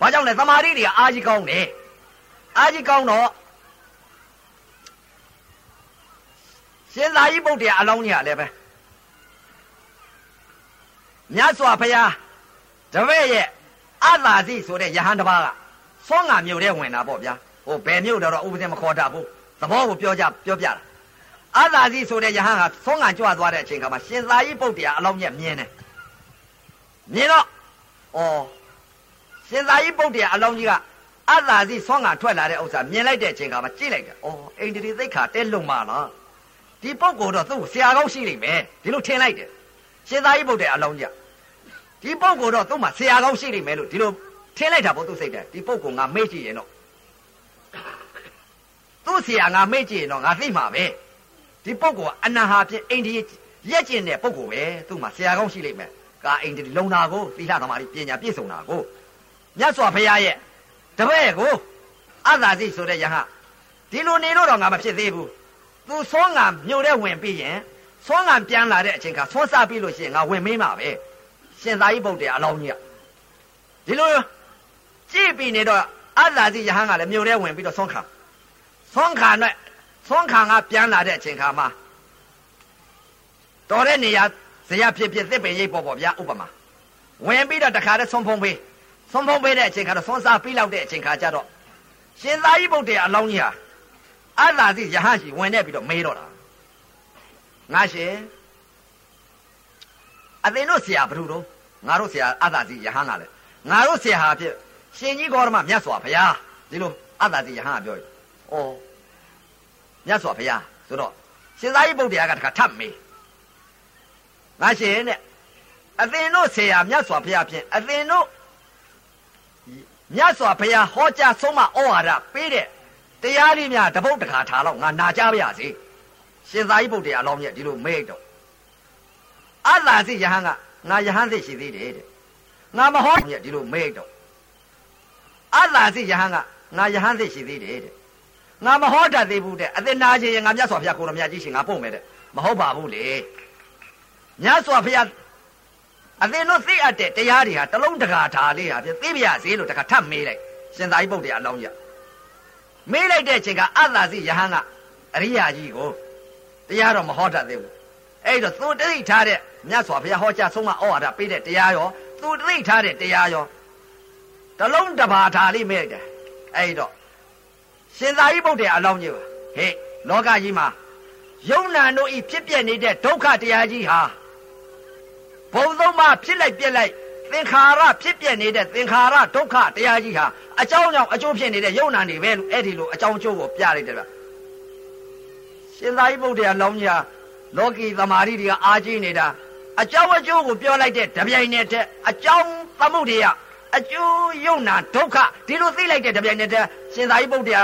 ဘာကြောင့်လဲသမာဓိတွေကအားကြီးကောင်းတယ်အားကြီးကောင်းတော့ရှင်သာရိပုတ္တရာအလောင်းကြီးကလည်းပဲမြတ်စွာဘုရားတပည့်ရဲ့အသာစီဆိုတဲ့ယဟန်တစ်ပါးကသွန်ငါမြို့ထဲဝင်တာပေါ့ဗျာ ဟိုဘယ်မြို့တော့ဥပဒေမခေါ်တာဘူးသဘောကိုပြောကြပြောပြတာအသာစီဆိုတဲ့ယဟန်ကသွန်ငါကြွသွားတဲ့အချိန်ခါမှာရှင်သာရိပုတ္တရာအလောင်းကြီးမြင်တယ်မြင်တော့ဩရှင်သာရိပုတ္တရာအလောင်းကြီးကအသာစီသွန်ငါထွက်လာတဲ့ဥစ္စာမြင်လိုက်တဲ့အချိန်ခါမှာကြည့်လိုက်တယ်ဩအိန္ဒြေသိက္ခာတဲလုံမလားဒီပုဂ္ဂိုလ်တော့သူ့ဆရာကောင်းရှိလိမ့်မယ်ဒီလိုထင်လိုက်တယ်ရှင်သာရိပုတ္တရာအလောင်းကြီးဒီပုဂ္ဂိုလ်တော့သူ့မှာဆရာကောင်းရှိလိမ့်မယ်လို့ဒီလိုထင်လိုက်တာပေါ့သူစိတ်တယ်ဒီပုဂ္ဂိုလ်ငါမေ့ကြည့်ရင်တော့ သူ့ဆရာငါမေ့ကြည့်ရင်တော့ငါသိမှာပဲဒီပုဂ္ဂိုလ်ကအနဟာဖြင့်အိန္ဒိယရက်ကျင်တဲ့ပုဂ္ဂိုလ်ပဲသူ့မှာဆရာကောင်းရှိလိမ့်မယ်ကာအိန္ဒိယလုံတာကိုသီလသမာဓိပညာပြည့်စုံတာကိုမြတ်စွာဘုရားရဲ့တပည့်ကိုအသာစီဆိုတဲ့ယဟဒီလိုနေလို့တော့ငါမဖြစ်သေးဘူးသူသွန်းငံမြို့ထဲဝင်ပြီးရင်သွန်းငံပြန်လာတဲ့အချိန်ကသွန်းစားပြီးလို့ရှိရင်ငါဝင်မေးမှာပဲရှင်သာရိပုတ္တရာအလောင်းကြီးကဒီလိုကြည့်ပြီးနေတော့ အသာစီယဟန်ကလည်းမြို့ထဲဝင်ပြီးတော့သွန်းခံသွန်းခံနဲ့သွန်းခံကပြန်လာတဲ့အချိန်ခါမှာတော်တဲ့နေရာဇရဖြစ်ဖြစ်သစ်ပင်ရိပ်ပေါ်ပေါ့ဗျာဥပမာဝင်ပြီးတော့တခါတည်းသွန်းဖုံးပေးသွန်းဖုံးပေးတဲ့အချိန်ခါတော့သွန်းစားပြီးလောက်တဲ့အချိန်ခါကျတော့ရှင်သာရိပုတ္တရာအလောင်းကြီးဟာအသာစီယဟန်ရှိဝင်နေပြီးတော့မေးတော့တာငါရှင်အသင်တို့ဆရာဘ누구တော့ငါတို့ဆရာအသာစီယဟန်ကလည်းငါတို့ဆရာဟာဖြစ် ရှင်ကြီးဂေါရမမြတ်စွာဘုရားဒီလိုအသာစီယဟန်ကပြောတယ်။အော်မြတ်စွာဘုရားဆိုတော့ရှင်သာရိပုတ္တရာကတခါထပ်မေးငါရှင်တဲ့အသင်တို့ဆရာမြတ်စွာဘုရားဖြင့်အသင်တို့မြတ်စွာဘုရားဟောကြားဆုံးမဩဝါဒပေးတဲ့တရားလေးများတပုတ်တခါထားတော့ငါနာကြပါရစေရှင်သာရိပုတ္တရာအလောင်းမြတ်ဒီလိုမေးတော့အသာစီယဟန်ကငါယဟန်သိရှိသေးတယ်တဲ့ငါမဟောမြတ်ဒီလိုမေးတော့ အသာစီယဟန်ကငါယဟန်သိရှိသေးတယ်တဲ့ငါမဟောတတ်သေးဘူးတဲ့အသင်နာခြင်းငါမြတ်စွာဘုရားကိုရမြတ်ကြီးရှင်ငါပို့မယ်တဲ့မဟုတ်ပါဘူးလေမြတ်စွာဘုရားအသင်တို့သိအပ်တဲ့တရားတွေဟာတလုံးတကာထားလေးဟာပြသိပြရစေလို့တခါထပ်မေးလိုက်ရှင်သာရိပုတ္တရာအလောင်းကြီးမေးလိုက်တဲ့အချိန်ကအသာစီယဟန်ကအရိယာကြီးကိုတရားတော့မဟောတတ်သေးဘူးအဲ့တော့သူတိတ်ထားတဲ့မြတ်စွာဘုရားဟောကြားဆုံးမဩဝါဒပေးတဲ့တရားရောသူတိတ်ထားတဲ့တရားရော တလုံးတပါထားလေးမေးလိုက်တယ်အဲ့တော့ရှင်သာရိပုတ္တရာအလောင်းကြီးပါဟေ့လောကကြီးမှာယုံနာတို့ဤဖြစ်ပြနေတဲ့ဒုက္ခတရားကြီးဟာဘုံသုံးပါဖြစ်လိုက်ပြက်လိုက်သင်္ခါရဖြစ်ပြနေတဲ့သင်္ခါရဒုက္ခတရားကြီးဟာအကြောင်းကြောင့်အကျိုးဖြစ်နေတဲ့ယုံနာနေပဲလို့အဲ့ဒီလိုအကြောင်းအကျိုးကိုပြလိုက်တယ်ဗျရှင်သာရိပုတ္တရာလောင်းကြီးဟာလောကီသမာဓိတွေကအားကြီးနေတာအကြောင်းအကျိုးကိုပြောလိုက်တဲ့တပြိုင်နက်တည်းအကြောင်းသမှုတွေက အကျိုးယုံနာဒုက္ခဒီလိုသိလိုက်တဲ့တပြိုင်နက်တည်းရှင်သာရိပုတ္တရာ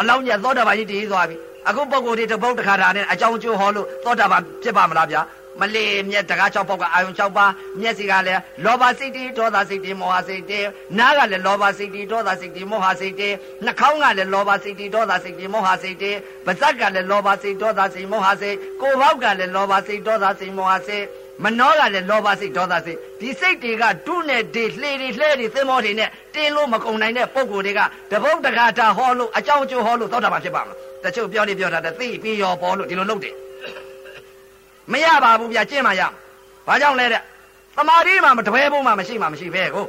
အလောင်းကြီးသောတာပန်ကြီးတည်သွားပြီအခုပုဂ္ဂိုလ်တွေတပုတ်တစ်ခါတာနဲ့အကြောင်းအကျိုးဟောလို့သောတာပန်ဖြစ်ပါမလားဗျာမလေးမြက်တကား6ပေါက်ကအာယုံ6ပါးမျက်စိကလည်းလောဘစိတ်တိဒေါသစိတ်တိမောဟစိတ်တိနားကလည်းလောဘစိတ်တိဒေါသစိတ်တိမောဟစိတ်တိနှာခေါင်းကလည်းလောဘစိတ်တိဒေါသစိတ်တိမောဟစိတ်တိပါးစပ်ကလည်းလောဘစိတ်ဒေါသစိတ်မောဟစိတ်ကိုယ်ပေါက်ကလည်းလောဘစိတ်ဒေါသစိတ်မောဟစိတ် မနှောကလည်းလောဘစိတ်ဒေါသစိတ်ဒီစိတ်တွေကဒုနဲ့ဒေလှေတွေလှဲတွေသင်္ဘောတွေနဲ့တင်းလို့မကုန်နိုင်တဲ့ပုံကိုယ်တွေကတပုတ်တကားတာဟောလို့အကြောင်းအကျိုးဟောလို့သောတာပန်ဖြစ်ပါမလားတချို့ပြောနေပြောတာသိပြီးရောပေါ်လို့ဒီလိုလုပ်တယ်မရပါဘူးဗျကျင့်မှရဘာကြောင့်လဲတဲ့သမာဓိမှမတပည့်ဖို့မှမရှိမှမရှိပဲကို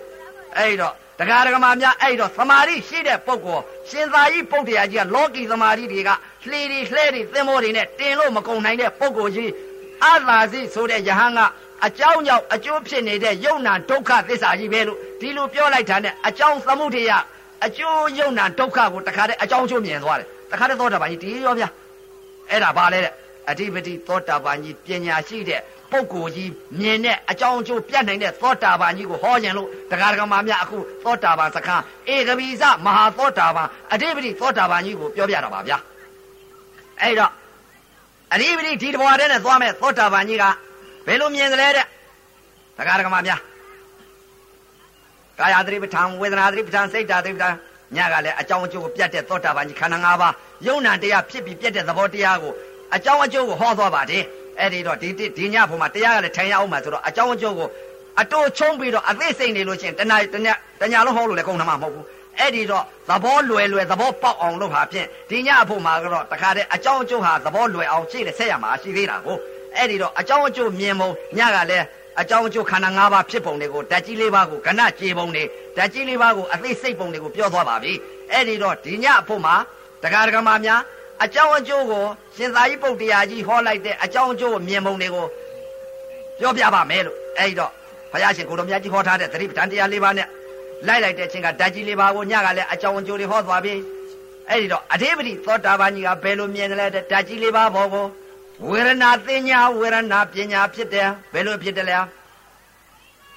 အဲ့တော့တရားဓမ္မများအဲ့တော့သမာဓိရှိတဲ့ပုဂ္ဂိုလ်ရှင်သာကြီးပုဒ်တရားကြီးကလောကီသမာဓိတွေကလှီတွေလှဲတွေသင်္ဘောတွေနဲ့တင်လို့မကုန်နိုင်တဲ့ပုဂ္ဂိုလ်ကြီး အသာစီဆိုတဲ့ယဟန်ကအကြောင်းကြောင့်အကျိုးဖြစ်နေတဲ့ယုံနာဒုက္ခသစ္စာကြီးပဲလို့ဒီလိုပြောလိုက်တာနဲ့အကြောင်းသမှုတရားအကျိုးယုံနာဒုက္ခကိုတခါတည်းအကြောင်းကျိုးမြင်သွားတယ်တခါတည်းသောတာပန်ကြီးတည်ရောဗျာအဲ့ဒါဘာလဲတဲ့အဓိပတိသောတာပန်ကြီးပညာရှိတဲ့ပုဂ္ဂိုလ်ကြီးမြင်တဲ့အကြောင်းအကျိုးပြတ်နိုင်တဲ့သောတာပန်ကြီးကိုဟောရင်လို့တရားဓမ္မများအခုသောတာပန်စခန်းဧကပိစမဟာသောတာပန်အဓိပတိသောတာပန်ကြီးကိုပြောပြတာပါဗျာအဲ့တော့ အဓိပတိဒီတဘွားတဲ့နဲ့သွားမဲ့သောတာပန်ကြီးကဘယ်လိုမြင်သလဲတဲ့တရားဓမ္မများကာယသတိပဋ္ဌာန်ဝေဒနာသတိပဋ္ဌာန်စိတ်ဓာတ်သတိပဋ္ဌာန်ညကလည်းအကြောင်းအကျိုးကိုပြတ်တဲ့သောတာပန်ကြီးခန္ဓာ၅ပါးယုံနာတရားဖြစ်ပြီးပြတ်တဲ့သဘောတရားကိုအကြောင်းအကျိုးကိုဟောသွားပါတယ်အဲ့ဒီတော့ဒီဒီညဘုံမှာတရားကလည်းထိုင်ရအောင်မှာဆိုတော့အကြောင်းအကျိုးကိုအတိုးချုံးပြီးတော့အသိစိတ်နေလို့ချင်းတဏှာတညတညလုံးဟောလို့လည်းကုန်မှာမဟုတ်ဘူး အဲ့ဒီတော့သဘောလွယ်လွယ်သဘောပေါက်အောင်လုပ်ဟာဖြင့်ဒီညဘုံမှာကတော့တခါတည်းအကြောင်းအကျိုးဟာသဘောလွယ်အောင်ရှေ့နဲ့ဆက်ရမှာရှိသေးတာကိုအဲ့ဒီတော့အကြောင်းအကျိုးမြင်ပုံညကလည်းအကြောင်းအကျိုးခန္ဓာ၅ပါးဖြစ်ပုံတွေကိုဓာတ်ကြီး၄ပါးကိုကဏကြေပုံတွေဓာတ်ကြီး၄ပါးကိုအသိစိတ်ပုံတွေကိုပြောသွားပါပြီအဲ့ဒီတော့ဒီညအဖို့မှာတရားဓမ္မများအကြောင်းအကျိုးကိုရှင်သာရိပုတ္တရာကြီးဟောလိုက်တဲ့အကြောင်းအကျိုးကိုမြင်ပုံတွေကိုပြောပြပါမယ်လို့အဲ့ဒီတော့ဘုရားရှင်ကိုတော်မြတ်ကြီးဟောထားတဲ့သတိပဋ္ဌာန်တရား၄ပါးနဲ့ လိုက်လိုက်တဲ့အချိန်ကဓာတ်ကြီး၄ပါးကိုညကလည်းအကြောင်းအကျိုးတွေဟောသွားပြီအဲ့ဒီတော့အဓိပတိသောတာပန်ကြီးကဘယ်လိုမြင်တယ်လဲဓာတ်ကြီး၄ပါးဘောကိုဝေဒနာသင်ညာဝေဒနာပညာဖြစ်တယ်ဘယ်လိုဖြစ်တယ်လဲ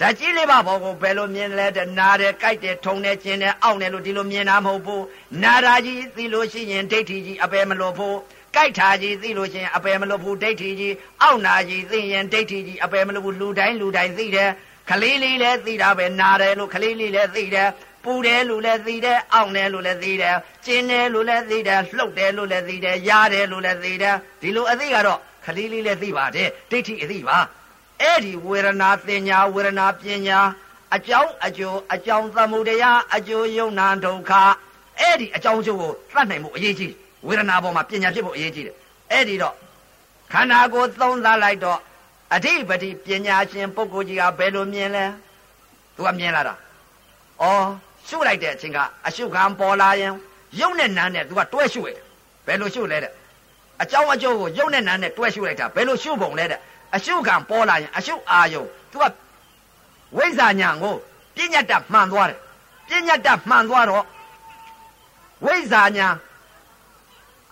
ဓာတ်ကြီးလေးပါဘောကိုဘယ်လိုမြင်လဲတဲ့နာတယ်ကြိုက်တယ်ထုံတယ်ကျင်တယ်အောင့်တယ်လို့ဒီလိုမြင်တာမဟုတ်ဘူးနာတာကြီးသိလို့ရှိရင်ဒိဋ္ဌိကြီးအပယ်မလို့ဘူးကြိုက်တာကြီးသိလို့ရှိရင်အပယ်မလို့ဘူးဒိဋ္ဌိကြီးအောင့်နာကြီးသိရင်ဒိဋ္ဌိကြီးအပယ်မလို့ဘူးလူတိုင်းလူတိုင်းသိတယ် ခလေးလေးလည်းသိတာပဲနာတယ်လို့ခလေးလေးလည်းသိတယ်ပူတယ်လို့လည်းသိတယ်အောင့်တယ်လို့လည်းသိတယ်ကျင်းတယ်လို့လည်းသိတယ်လှုပ်တယ်လို့လည်းသိတယ်ရားတယ်လို့လည်းသိတယ်ဒီလိုအသိကတော့ခလေးလေးလည်းသိပါတယ်ဒိဋ္ဌိအသိပါအဲ့ဒီဝေဒနာသင်ညာဝေဒနာပညာအကြောင်းအကျိုးအကြောင်းသမှုတရားအကျိုးယုံနာဒုက္ခအဲ့ဒီအကြောင်းအကျိုးကိုသတ်နိုင်မှုအရေးကြီးဝေဒနာပေါ်မှာပညာဖြစ်ဖို့အရေးကြီးတယ်အဲ့ဒီတော့ခန္ဓာကိုယ်သုံးသပ်လိုက်တော့ အဓိပတိပညာရှင်ပုဂ္ဂိုလ်ကြီးကဘယ်လိုမြင်လဲသူကမြင်လာတာဩရှုလိုက်တဲ့အချိန်ကအရှုခံပေါ်လာရင်ရုပ်နဲ့နာနဲ့သူကတွဲရှုရတယ်ဘယ်လိုရှုလဲတဲ့အကြောင်းအကျိုးကိုရုပ်နဲ့နာနဲ့တွဲရှုလိုက်တာဘယ်လိုရှုပုံလဲတဲ့အရှုခံပေါ်လာရင်အရှုအာယုံသူကဝိဇ္ဇာညာကိုပြဉ္ညတ်တမှန်သွားတယ်ပြဉ္ညတ်တမှန်သွားတော့ဝိဇ္ဇာညာ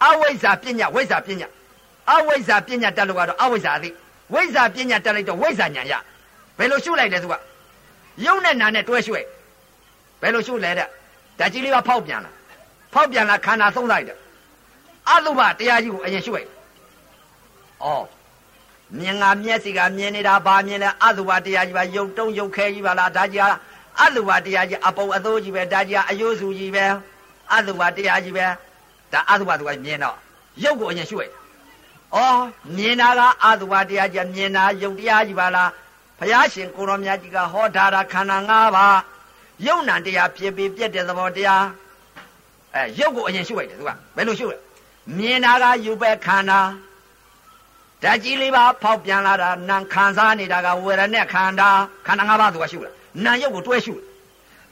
အဝိဇ္ဇာပြဉ္ညဝိဇ္ဇာပြဉ္ညအဝိဇ္ဇာပြဉ္ညတက်လို့ကတော့အဝိဇ္ဇာသိ ဝိဇ္ဇာပြဉ္ညတက်လိုက်တော့ဝိဇ္ဇာညာရဘယ်လိုရှုလိုက်လဲသူကယုံနဲ့နာနဲ့တွဲရှုလိုက်ဘယ်လိုရှုလဲတဲ့ဓာကြီးလေးကဖောက်ပြန်လာဖောက်ပြန်လာခန္ဓာသုံးလိုက်တယ်အတုပတရားကြီးကိုအရင်ရှုလိုက်ဩမြင်ငါမျက်စိကမြင်နေတာဘာမြင်လဲအတုပတရားကြီးပါယုံတုံးယုံခဲကြီးပါလားဒါကြီးအတုပတရားကြီးအပုံအသိုးကြီးပဲဒါကြီးအယိုးစုကြီးပဲအတုပတရားကြီးပဲဒါအတုပသူကမြင်တော့ယုတ်ကိုအရင်ရှုလိုက် ဩမြင်တာကအတုပတရားကြီးမြင်တာယုတ်တရားကြီးပါလားဘုရားရှင်ကိုရောမြတ်ကြီးကဟောထားတာခန္ဓာ၅ပါးယုံနံတရားဖြစ်ပြီးပြက်တဲ့သဘောတရားအဲရုပ်ကိုအရင်ရှုလိုက်တယ်သူကဘယ်လိုရှုလဲမြင်တာကယူပဲခန္ဓာဓာတ်ကြီးလေးပါဖောက်ပြန်လာတာနာခံစားနေတာကဝေဒနဲ့ခန္ဓာခန္ဓာ၅ပါးသူကရှုလားနာရုပ်ကိုတွဲရှု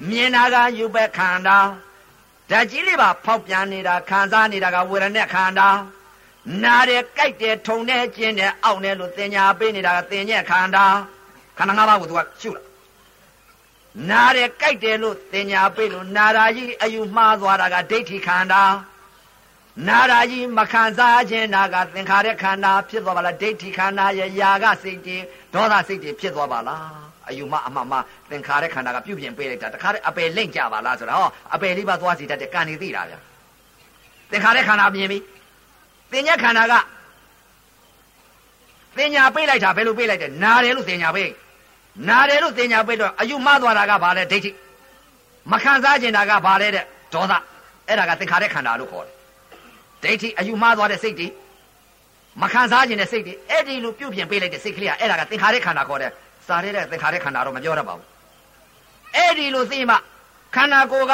မြင်တာကယူပဲခန္ဓာဓာတ်ကြီးလေးပါဖောက်ပြန်နေတာခံစားနေတာကဝေဒနဲ့ခန္ဓာ နာတယ်ကြိုက်တယ်ထုံတယ်ကျင်းတယ်အောင့်တယ်လို့သင်ညာပေးနေတာကသင်ညက်ခန္ဓာခန္ဓာ၅ပါးကိုသူကရှုလားနာတယ်ကြိုက်တယ်လို့သင်ညာပေးလို့နာရာကြီးအယူမှားသွားတာကဒိဋ္ဌိခန္ဓာနာရာကြီးမခံစားခြင်းနာကသင်္ခါရခန္ဓာဖြစ်သွားပါလားဒိဋ္ဌိခန္ဓာရဲ့ຢာကစိတ်တွေဒေါသစိတ်တွေဖြစ်သွားပါလားအယူမအမှတ်မသင်္ခါရခန္ဓာကပြုပြင်ပေးလိုက်တာတခါတည်းအပယ်လိမ့်ကြပါလားဆိုတော့ဟောအပယ်လေးပါသွားစီတတ်တဲ့ကံနေသိတာဗျာသင်္ခါရခန္ဓာမြင်ပြီ သင်ညက်ခန္ဓာကသင်ညာပေးလိုက်တာဘယ်လိုပေးလိုက်တယ်နာတယ်လို့သင်ညာပေးနာတယ်လို့သင်ညာပေးတော့အယူမှားသွားတာကဘာလဲဒိဋ္ဌိမခံစားကျင်တာကဘာလဲတဲ့ဒေါသအဲ့ဒါကသင်္ခါရခန္ဓာလို့ခေါ်တယ်ဒိဋ္ဌိအယူမှားသွားတဲ့စိတ်တွေမခံစားကျင်တဲ့စိတ်တွေအဲ့ဒီလိုပြုတ်ပြင်ပေးလိုက်တဲ့စိတ်ကလေးကအဲ့ဒါကသင်္ခါရခန္ဓာခေါ်တယ်စာရဲတဲ့သင်္ခါရခန္ဓာတော့မပြောတတ်ပါဘူးအဲ့ဒီလိုသိမှခန္ဓာကိုယ်က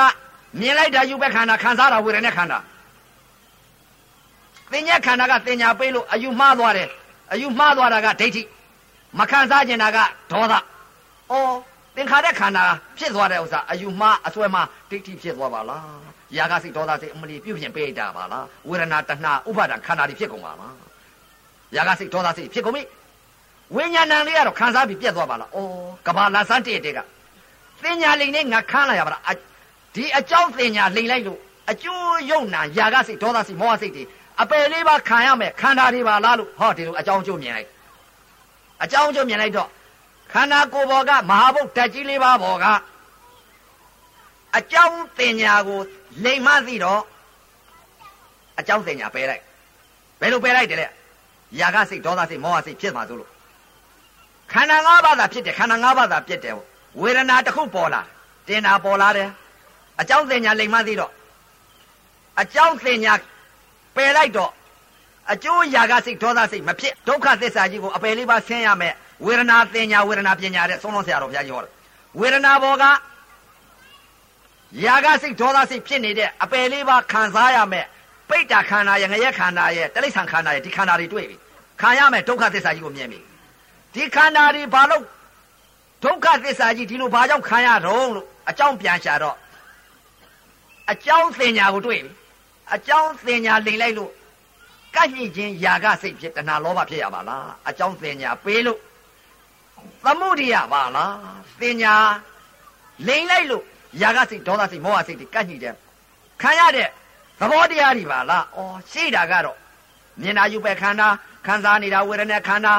မြင်လိုက်တာယူပဲခန္ဓာခံစားတာဝေဒနာခန္ဓာ သင်ညက်ခန္ဓာကသင်ညာပေးလို့အယူမှားသွားတယ်အယူမှားသွားတာကဒိဋ္ဌိမခံစားကျင်တာကဒေါသ။အော်သင်္ခါရခန္ဓာဖြစ်သွားတဲ့ဥစ္စာအယူမှားအစွဲမှားဒိဋ္ဌိဖြစ်သွားပါလားယာကစိတ်ဒေါသစိတ်အမလီပြုပြင်ပေးတာပါလားဝေဒနာတဏှာဥပါဒံခန္ဓာတွေဖြစ်ကုန်ပါလားယာကစိတ်ဒေါသစိတ်ဖြစ်ကုန်ပြီဝိညာဏလေးကတော့ခံစားပြီးပြတ်သွားပါလားဩကဘာလာစမ်းတည့်တဲ့ကသင်ညာလိန်နဲ့ငါခမ်းလာရပါလားဒီအကြောင်းသင်ညာလိန်လိုက်လို့အကျိုးယုံနာယာကစိတ်ဒေါသစိတ်မောဟစိတ်တွေ အပယ်လေးပါခံရမယ်ခန္ဓာတွေပါလားလို့ဟောဒီလိုအကြောင်းကျိုးမြင်လိုက်အကြောင်းကျိုးမြင်လိုက်တော့ခန္ဓာကိုယ်ပေါ်ကမဟာဘုတ်ဓာတ်ကြီးလေးပါးပေါ်ကအကြောင်းတင်ညာကိုလိမ်မသိတော့အကြောင်းတင်ညာပယ်လိုက်ဘယ်လိုပယ်လိုက်တယ်လဲယာကစိတ်ဒေါသစိတ်မောဟစိတ်ဖြစ်မှာဆိုလို့ခန္ဓာ၅ပါးသာဖြစ်တယ်ခန္ဓာ၅ပါးသာဖြစ်တယ်ဝေဒနာတစ်ခုပေါ်လာတင်တာပေါ်လာတယ်အကြောင်းတင်ညာလိမ်မသိတော့အကြောင်းတင်ညာ ပယ်လိုက်တော့အကျိုးယာကစိတ်ဒေါသစိတ်မဖြစ်ဒုက္ခသစ္စာကြီးကိုအပယ်လေးပါဆင်းရမယ်ဝေဒနာတင်ညာဝေဒနာပညာတဲ့ဆုံးလုံးဆရာတော်ဘုရားကြီးဟောတယ်ဝေဒနာဘောကယာကစိတ်ဒေါသစိတ်ဖြစ်နေတဲ့အပယ်လေးပါခံစားရမယ်ပိဋ္ဌခန္ဓာရဲ့ငရဲခန္ဓာရဲ့တိရစ္ဆာန်ခန္ဓာရဲ့ဒီခန္ဓာတွေတွေ့ပြီခံရမယ်ဒုက္ခသစ္စာကြီးကိုမြင်ပြီဒီခန္ဓာတွေဘာလို့ဒုက္ခသစ္စာကြီးဒီလိုဘာကြောင့်ခံရတော့လို့အကြောင်းပြန်ရှာတော့အကြောင်းသင်ညာကိုတွေ့ပြီ အကြောင်းသင်ညာလိန်လိုက်လို့ကန့်ညှိခြင်းຢာကစိတ်ဖြစ်တဏှာလောဘဖြစ်ရပါလားအကြောင်းသင်ညာပေးလို့သမုဒိယပါလားသင်ညာလိန်လိုက်လို့ຢာကစိတ်ဒေါသစိတ်မောဟစိတ်တွေကန့်ညှိတယ်ခံရတဲ့သဘောတရားတွေပါလားအော်ရှိတာကတော့မြင်တာယူပဲခန္ဓာခံစားနေတာဝေဒနာခန္ဓာ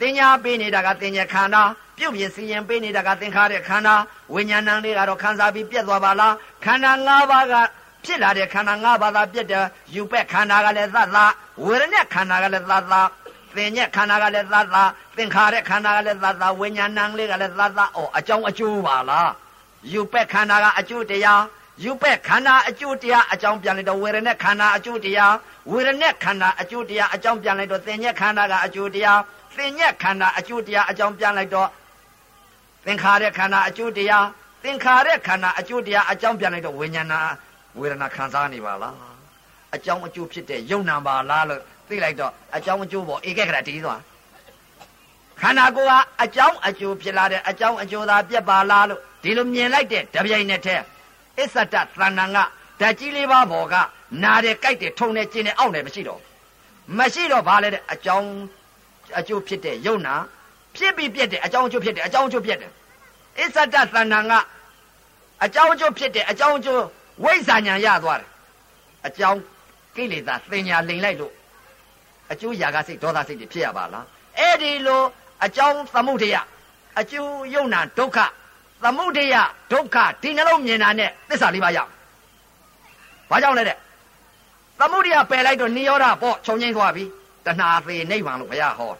သင်ညာပေးနေတာကသင်ညာခန္ဓာပြုတ်ပြစီရင်ပေးနေတာကသင်္ခါရခန္ဓာဝိညာဏံလေးကတော့ခံစားပြီးပြက်သွားပါလားခန္ဓာ၅ပါးက ဖြစ်လာတဲ့ခန္ဓာ၅ပါးသာပြက်တယ်ယူပက်ခန္ဓာကလည်းသတ်သာဝေဒနာခန္ဓာကလည်းသတ်သာသင်ညက်ခန္ဓာကလည်းသတ်သာသင်္ခါရခန္ဓာကလည်းသတ်သာဝိညာဏံလေးကလည်းသတ်သာအော်အကြောင်းအကျိုးပါလားယူပက်ခန္ဓာကအကျိုးတရားယူပက်ခန္ဓာအကျိုးတရားအကြောင်းပြန်လိုက်တော့ဝေဒနာခန္ဓာအကျိုးတရားဝေဒနာခန္ဓာအကျိုးတရားအကြောင်းပြန်လိုက်တော့သင်ညက်ခန္ဓာကအကျိုးတရားသင်ညက်ခန္ဓာအကျိုးတရားအကြောင်းပြန်လိုက်တော့သင်္ခါရခန္ဓာအကျိုးတရားသင်္ခါရခန္ဓာအကျိုးတရားအကြောင်းပြန်လိုက်တော့ဝိညာဏ ဝေဒနာခံစားနေပါလားအကြောင်းအကျိုးဖြစ်တဲ့ယုံနာပါလားလို့သိလိုက်တော့အကြောင်းအကျိုးပေါ်ဧကဂရတီးသွားခန္ဓာကိုယ်ဟာအကြောင်းအကျိုးဖြစ်လာတဲ့အကြောင်းအကျိုးသာပြက်ပါလားလို့ဒီလိုမြင်လိုက်တဲ့တပြိုင်နက်တည်းအစ္ဆတသဏ္ဍာန်ကဓာတ်ကြီးလေးပါးပေါ်ကနာတယ်ကြိုက်တယ်ထုံတယ်ကျင်တယ်အောင့်တယ်မရှိတော့မရှိတော့ဘာလဲတဲ့အကြောင်းအကျိုးဖြစ်တဲ့ယုံနာဖြစ်ပြီးပြက်တယ်အကြောင်းအကျိုးဖြစ်တယ်အကြောင်းအကျိုးပြက်တယ်အစ္ဆတသဏ္ဍာန်ကအကြောင်းအကျိုးဖြစ်တယ်အကြောင်းအကျိုး ဝိဇ္ဇာညာရသွားတယ်အကြောင်းကိလေသာသင်ညာလိန်လိုက်လို့အကျိုးຢာကစိတ်ဒေါသစိတ်တွေဖြစ်ရပါလားအဲ့ဒီလိုအကြောင်းသမုဒယအကျိုးယုံနာဒုက္ခသမုဒယဒုက္ခဒီနှလုံးမြင်တာနဲ့သစ္စာလေးပါးရဘာကြောင့်လဲတဲ့သမုဒယပယ်လိုက်တော့နိရောဓပေါ့ခြုံငိမ့်သွားပြီတဏှာသေးနိဗ္ဗာန်လို့ဘုရားဟော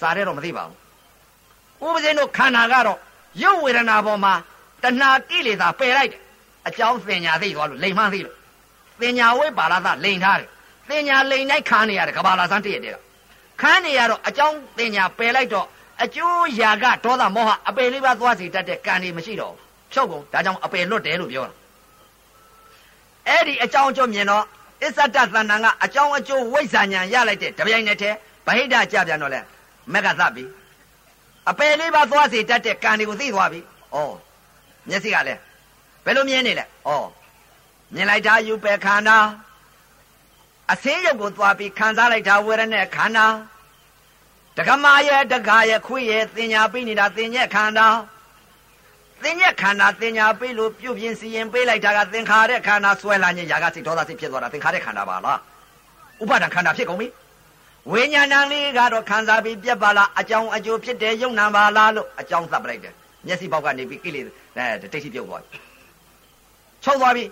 စားတဲ့တော့မသိပါဘူးဥပဇင်းတို့ခန္ဓာကတော့ရုပ်ဝေဒနာပေါ်မှာတဏှာကိလေသာပယ်လိုက်တယ် အကြောင်းသင်ညာသိသွားလို့လိမ်မှန်းသိလို့သင်ညာဝိပါလာသလိန်ထားတယ်သင်ညာလိန်တိုင်းခါနေရတယ်ကဘာလာစမ်းတည့်ရတယ်ခန်းနေရတော့အကြောင်းသင်ညာပယ်လိုက်တော့အကျိုးရာကဒေါသမောဟအပယ်လေးပါးသွားစီတတ်တဲ့ကံတွေမရှိတော့ဘူးဖြုတ်ကုန်ဒါကြောင့်အပယ်လွတ်တယ်လို့ပြောတာအဲ့ဒီအကြောင်းအကျိုးမြင်တော့အစ္ဆတသဏ္ဍာန်ကအကြောင်းအကျိုးဝိဇ္ဇာညာရလိုက်တဲ့တပြိုင်နက်တည်းဗဟိတကြပြန်တော့လဲမက်ကသပြီအပယ်လေးပါးသွားစီတတ်တဲ့ကံတွေကိုသိသွားပြီဩမျက်စိကလည်း ဘယ်လိုမြင်နေလဲဩမြင်လိုက်တာယူပယ်ခန္ဓာအစင်းရုပ်ကိုသွားပြီးခံစားလိုက်တာဝေဒနာခန္ဓာတက္ကမရဲ့တက္ကရဲ့ခွေရဲ့သင်ညာပေးနေတာသင်ညက်ခန္ဓာသင်ညက်ခန္ဓာသင်ညာပေးလို့ပြုတ်ပြင်းစီရင်ပေးလိုက်တာကသင်္ခါရခန္ဓာဆွဲလာခြင်းຢာကစိတ်ဒေါသစိတ်ဖြစ်သွားတာသင်္ခါရခန္ဓာပါလားဥပါဒံခန္ဓာဖြစ်ကုန်ပြီဝိညာဏလေးကတော့ခံစားပြီးပြက်ပါလားအကြောင်းအကျိုးဖြစ်တယ်ယုံနာပါလားလို့အကြောင်းသတ်ပလိုက်တယ်မျက်စိပေါက်ကနေပြီးကိလေသာတိတ်တိပြုတ်သွားပြီ ချုပ်သွားပြီ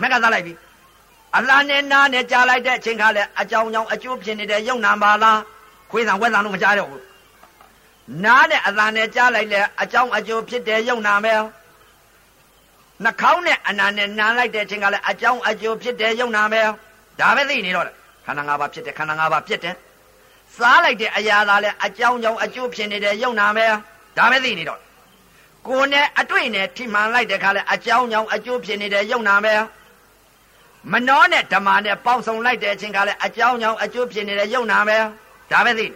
မက်ကသားလိုက်ပြီအလားနဲ့နားနဲ့ကြားလိုက်တဲ့အချိန်ခါလဲအကြောင်းကြောင့်အကျိုးဖြစ်နေတဲ့ယုံနာပါလားခွေးဆံဝက်ဆံလို့မကြားတော့ဘူးနားနဲ့အလားနဲ့ကြားလိုက်လဲအကြောင်းအကျိုးဖြစ်တဲ့ယုံနာမယ်နှာခေါင်းနဲ့အနာနဲ့နားလိုက်တဲ့အချိန်ကလည်းအကြောင်းအကျိုးဖြစ်တဲ့ယုံနာမယ်ဒါပဲသိနေတော့တယ်ခန္ဓာ၅ပါးဖြစ်တယ်ခန္ဓာ၅ပါးဖြစ်တယ်စားလိုက်တဲ့အရာသာလဲအကြောင်းကြောင့်အကျိုးဖြစ်နေတဲ့ယုံနာမယ်ဒါပဲသိနေတော့ ကိုယ်နဲ့အတွေ့နဲ့ထိမှန်လိုက်တဲ့ခါလဲအကြောင်းကြောင့်အကျိုးဖြစ်နေတဲ့ယုံနာမယ်မနှောနဲ့ဓမ္မနဲ့ပေါင်းစုံလိုက်တဲ့အချိန်ကလည်းအကြောင်းကြောင့်အကျိုးဖြစ်နေတဲ့ယုံနာမယ်ဒါပဲသိ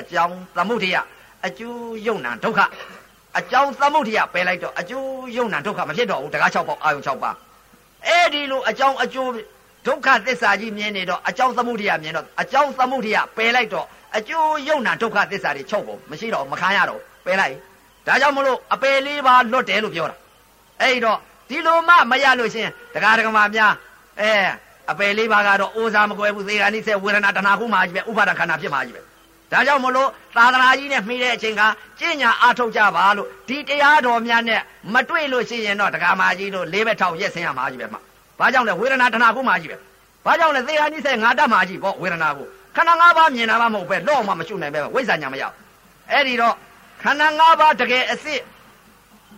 အကြောင်းသမှုတရားအကျိုးယုံနာဒုက္ခအကြောင်းသမုဒိယပယ်လိုက်တော့အကျိုးယုံနာဒုက္ခမဖြစ်တော့ဘူးတကား6ပေါက်အာယုံ6ပါးအဲ့ဒီလိုအကြောင်းအကျိုးဒုက္ခသစ္စာကြီးမြင်နေတော့အကြောင်းသမုဒိယမြင်တော့အကြောင်းသမုဒိယပယ်လိုက်တော့အကျိုးယုံနာဒုက္ခသစ္စာတွေချုပ်ကုန်မရှိတော့မခံရတော့ပယ်လိုက် ဒါကြောင့်မလို့အပယ်လေးပါလွတ်တယ်လို့ပြောတာအဲ့တော့ဒီလိုမှမရလို့ရှင်တရားဓမ္မများအဲအပယ်လေးပါကတော့အိုးစားမကွဲဘူးသေဂာနိစေဝေဒနာတဏှာခုမှကြီးပဲဥပါဒခန္ဓာဖြစ်မှကြီးပဲဒါကြောင့်မလို့သာသနာကြီးနဲ့မှီတဲ့အချိန်ကကျင့်ညာအားထုတ်ကြပါလို့ဒီတရားတော်များနဲ့မတွေ့လို့ရှိရင်တော့တရားမကြီးတို့လေးဘက်ထောက်ရက်ဆင်းရမှာကြီးပဲမှဘာကြောင့်လဲဝေဒနာတဏှာခုမှကြီးပဲဘာကြောင့်လဲသေဂာနိစေငါတတ်မှကြီးပေါ့ဝေဒနာကိုခန္ဓာ၅ပါးမြင်တာမှမဟုတ်ပဲလော့မှမရှုနိုင်ပဲဝိဇ္ဇာညာမရောက်အဲ့ဒီတော့ ခန္ဓာ၅ပါးတကယ်အစ်စ်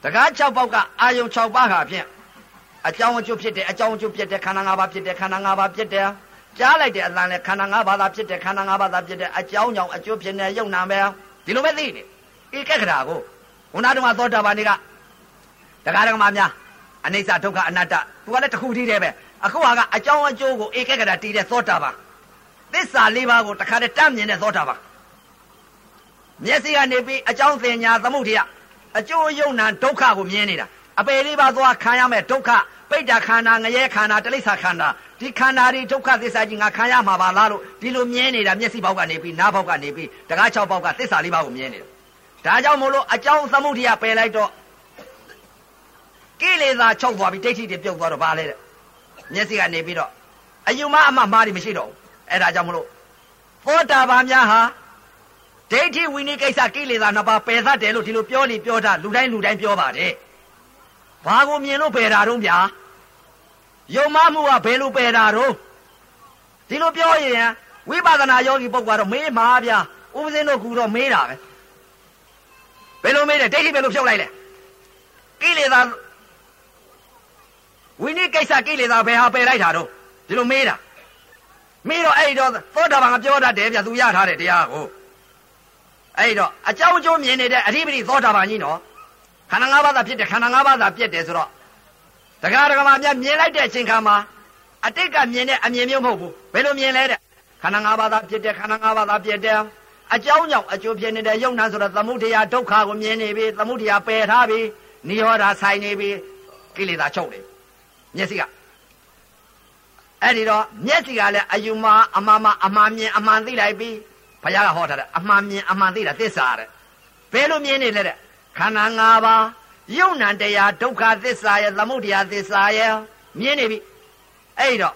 တကား၆ပေါက်ကအာယုံ၆ပါးဟာဖြင့်အကြောင်းအကျိုးဖြစ်တယ်အကြောင်းအကျိုးဖြစ်တယ်ခန္ဓာ၅ပါးဖြစ်တယ်ခန္ဓာ၅ပါးဖြစ်တယ်ကြားလိုက်တဲ့အတန်လဲခန္ဓာ၅ပါးသာဖြစ်တယ်ခန္ဓာ၅ပါးသာဖြစ်တယ်အကြောင်းကြောင့်အကျိုးဖြစ်နေရုပ်နာပဲဒီလိုပဲသိနေဧကခရာကိုဝနာတော်သောတာပန်တွေကတရားဓမ္မများအနိစ္စဒုက္ခအနတ္တသူကလည်းတစ်ခုတည်းတည်းပဲအခုဟာကအကြောင်းအကျိုးကိုဧကခရာတည်တဲ့သောတာပန်သစ္စာလေးပါးကိုတခါတည်းတတ်မြင်တဲ့သောတာပန် မျက်စိကနေပြီးအကြောင်းသင်ညာသမှုတရားအကျိုးယုံနာဒုက္ခကိုမြင်နေတာအပယ်လေးပါးသွားခံရမယ်ဒုက္ခပိဋ္ဌခန္ဓာငရဲခန္ဓာတလိ္ဆာခန္ဓာဒီခန္ဓာတွေဒုက္ခသစ္စာကြီးငါခံရမှာပါလားလို့ဒီလိုမြင်နေတာမျက်စိဘောက်ကနေပြီးနားဘောက်ကနေပြီးတကား၆ဘောက်ကသစ္စာလေးပါးကိုမြင်နေတာဒါကြောင့်မို့လို့အကြောင်းသမှုတရားပယ်လိုက်တော့ကိလေသာချုပ်သွားပြီးဒိဋ္ဌိတွေပြုတ်သွားတော့ဘာလဲတဲ့မျက်စိကနေပြီးတော့အယူမအမှမှားတွေမရှိတော့ဘူးအဲ့ဒါကြောင့်မလို့သောတာပန်များဟာ ဒိဋ္ဌိဝိနည်းကိစ္စကိလေသာနှစ်ပါးပယ်သတ်တယ်လို့ဒီလိုပြောနေပြောတာလူတိုင်းလူတိုင်းပြောပါတယ်ဘာကိုမြင်လို့ပယ်တာတော့ဗျာယုံမမှုကဘယ်လိုပယ်တာတော့ဒီလိုပြောရင်ဝိပဿနာယောဂီပုဂ္ဂိုလ်ကတော့မေးမှာဗျာဥပဇင်းတို့ကူတော့မေးတာပဲဘယ်လိုမေးလဲဒိဋ္ဌိဘယ်လိုဖြုတ်လိုက်လဲကိလေသာဝိနည်းကိစ္စကိလေသာဘယ်ဟာပယ်လိုက်တာတော့ဒီလိုမေးတာမေးတော့အဲ့တော့သောတာပန်ကပြောတတ်တယ်ဗျာသူရထားတဲ့တရားကို အဲ့တော့အကြောင်းအကျိုးမြင်နေတဲ့အဓိပတိသောတာပန်ကြီးနော်ခန္ဓာ၅ပါးသာဖြစ်တယ်ခန္ဓာ၅ပါးသာပြည့်တယ်ဆိုတော့တရားဓမ္မများမြင်လိုက်တဲ့အချိန်ခါမှာအတိတ်ကမြင်တဲ့အမြင်မျိုးမဟုတ်ဘူးဘယ်လိုမြင်လဲတဲ့ခန္ဓာ၅ပါးသာဖြစ်တယ်ခန္ဓာ၅ပါးသာပြည့်တယ်အကြောင်းကြောင့်အကျိုးဖြစ်နေတဲ့ယုံနာဆိုတော့သမုဒယဒုက္ခကိုမြင်နေပြီသမုဒယပယ်ထားပြီနိရောဓဆိုင်နေပြီကိလေသာချုပ်တယ်မျက်စိကအဲ့ဒီတော့မျက်စိကလည်းအယူမအမမအမှန်မြင်အမှန်သိလိုက်ပြီ ဘုရားကဟောထားတယ်အမှန်မြင်အမှန်သိတာသစ္စာတဲ့ဘယ်လိုမြင်နေလဲတဲ့ခန္ဓာ၅ပါးယုံနံတရားဒုက္ခသစ္စာရဲ့သမုဒယသစ္စာရဲ့မြင်နေပြီအဲ့ဒီတော့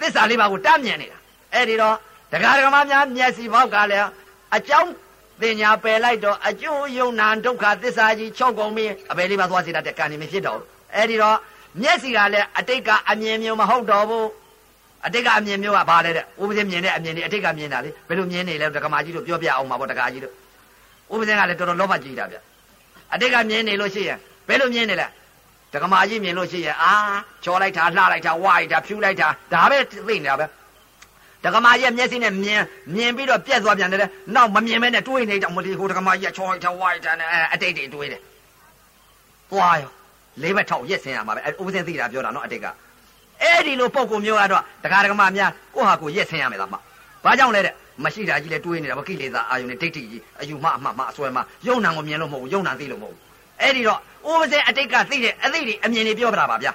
သစ္စာလေးပါးကိုတတ်မြင်နေတာအဲ့ဒီတော့တရားဓမ္မများမျက်စိဘောက်ကလည်းအကြောင်းပညာပယ်လိုက်တော့အကျိုးယုံနာဒုက္ခသစ္စာကြီးချုပ်ကုန်ပြီအပယ်လေးပါးသွားစေတတ်တဲ့ကံနေမဖြစ်တော့ဘူးအဲ့ဒီတော့မျက်စိကလည်းအတိတ်ကအမြင်မျိုးမဟုတ်တော့ဘူး အတိတ်ကအမြင်မျိုးကဘာလဲတဲ့ဥပဒေမြင်တဲ့အမြင်တွေအတိတ်ကမြင်တာလေဘယ်လိုမြင်နေလဲဒကမာကြီးတို့ပြောပြအောင်ပါဗောဒကာကြီးတို့ဥပဒေကလည်းတော်တော်လောဘကြီးတာဗျအတိတ်ကမြင်နေလို့ရှိရင်ဘယ်လိုမြင်နေလဲဒကမာကြီးမြင်လို့ရှိရင်အာချောလိုက်တာလှလိုက်တာဝါလိုက်တာဖြူလိုက်တာဒါပဲသိနေတာပဲဒကမာရဲ့မျက်စိနဲ့မြင်မြင်ပြီးတော့ပြက်သွားပြန်တယ်နောက်မမြင်မဲနဲ့တွေးနေတော့မလီဟိုဒကမာကြီးချောလိုက်တာဝါလိုက်တာနဲ့အတိတ်တွေတွေးတယ်သွားရောလေးဘက်ထောက်ရက်ဆင်းရမှာပဲဥပဒေသိတာပြောတာနော်အတိတ်က အဲ့ဒီလိုပုံကုမျိုးကတော့တရားဓမ္မများကိုဟာကိုရက်ဆင်းရမယ်လားမဘာကြောင့်လဲတဲ့မရှိတာကြီးလဲတွေးနေတာဗကိလေသာအာယုန်နဲ့ဒိဋ္ဌိကြီးအယူမအမှမအစွဲမယုံနာကိုမြင်လို့မဟုတ်ဘူးယုံနာသိလို့မဟုတ်ဘူးအဲ့ဒီတော့ဥပဒေအတိတ်ကသိတဲ့အသိတွေအမြင်တွေပြောပြတာပါဗျာ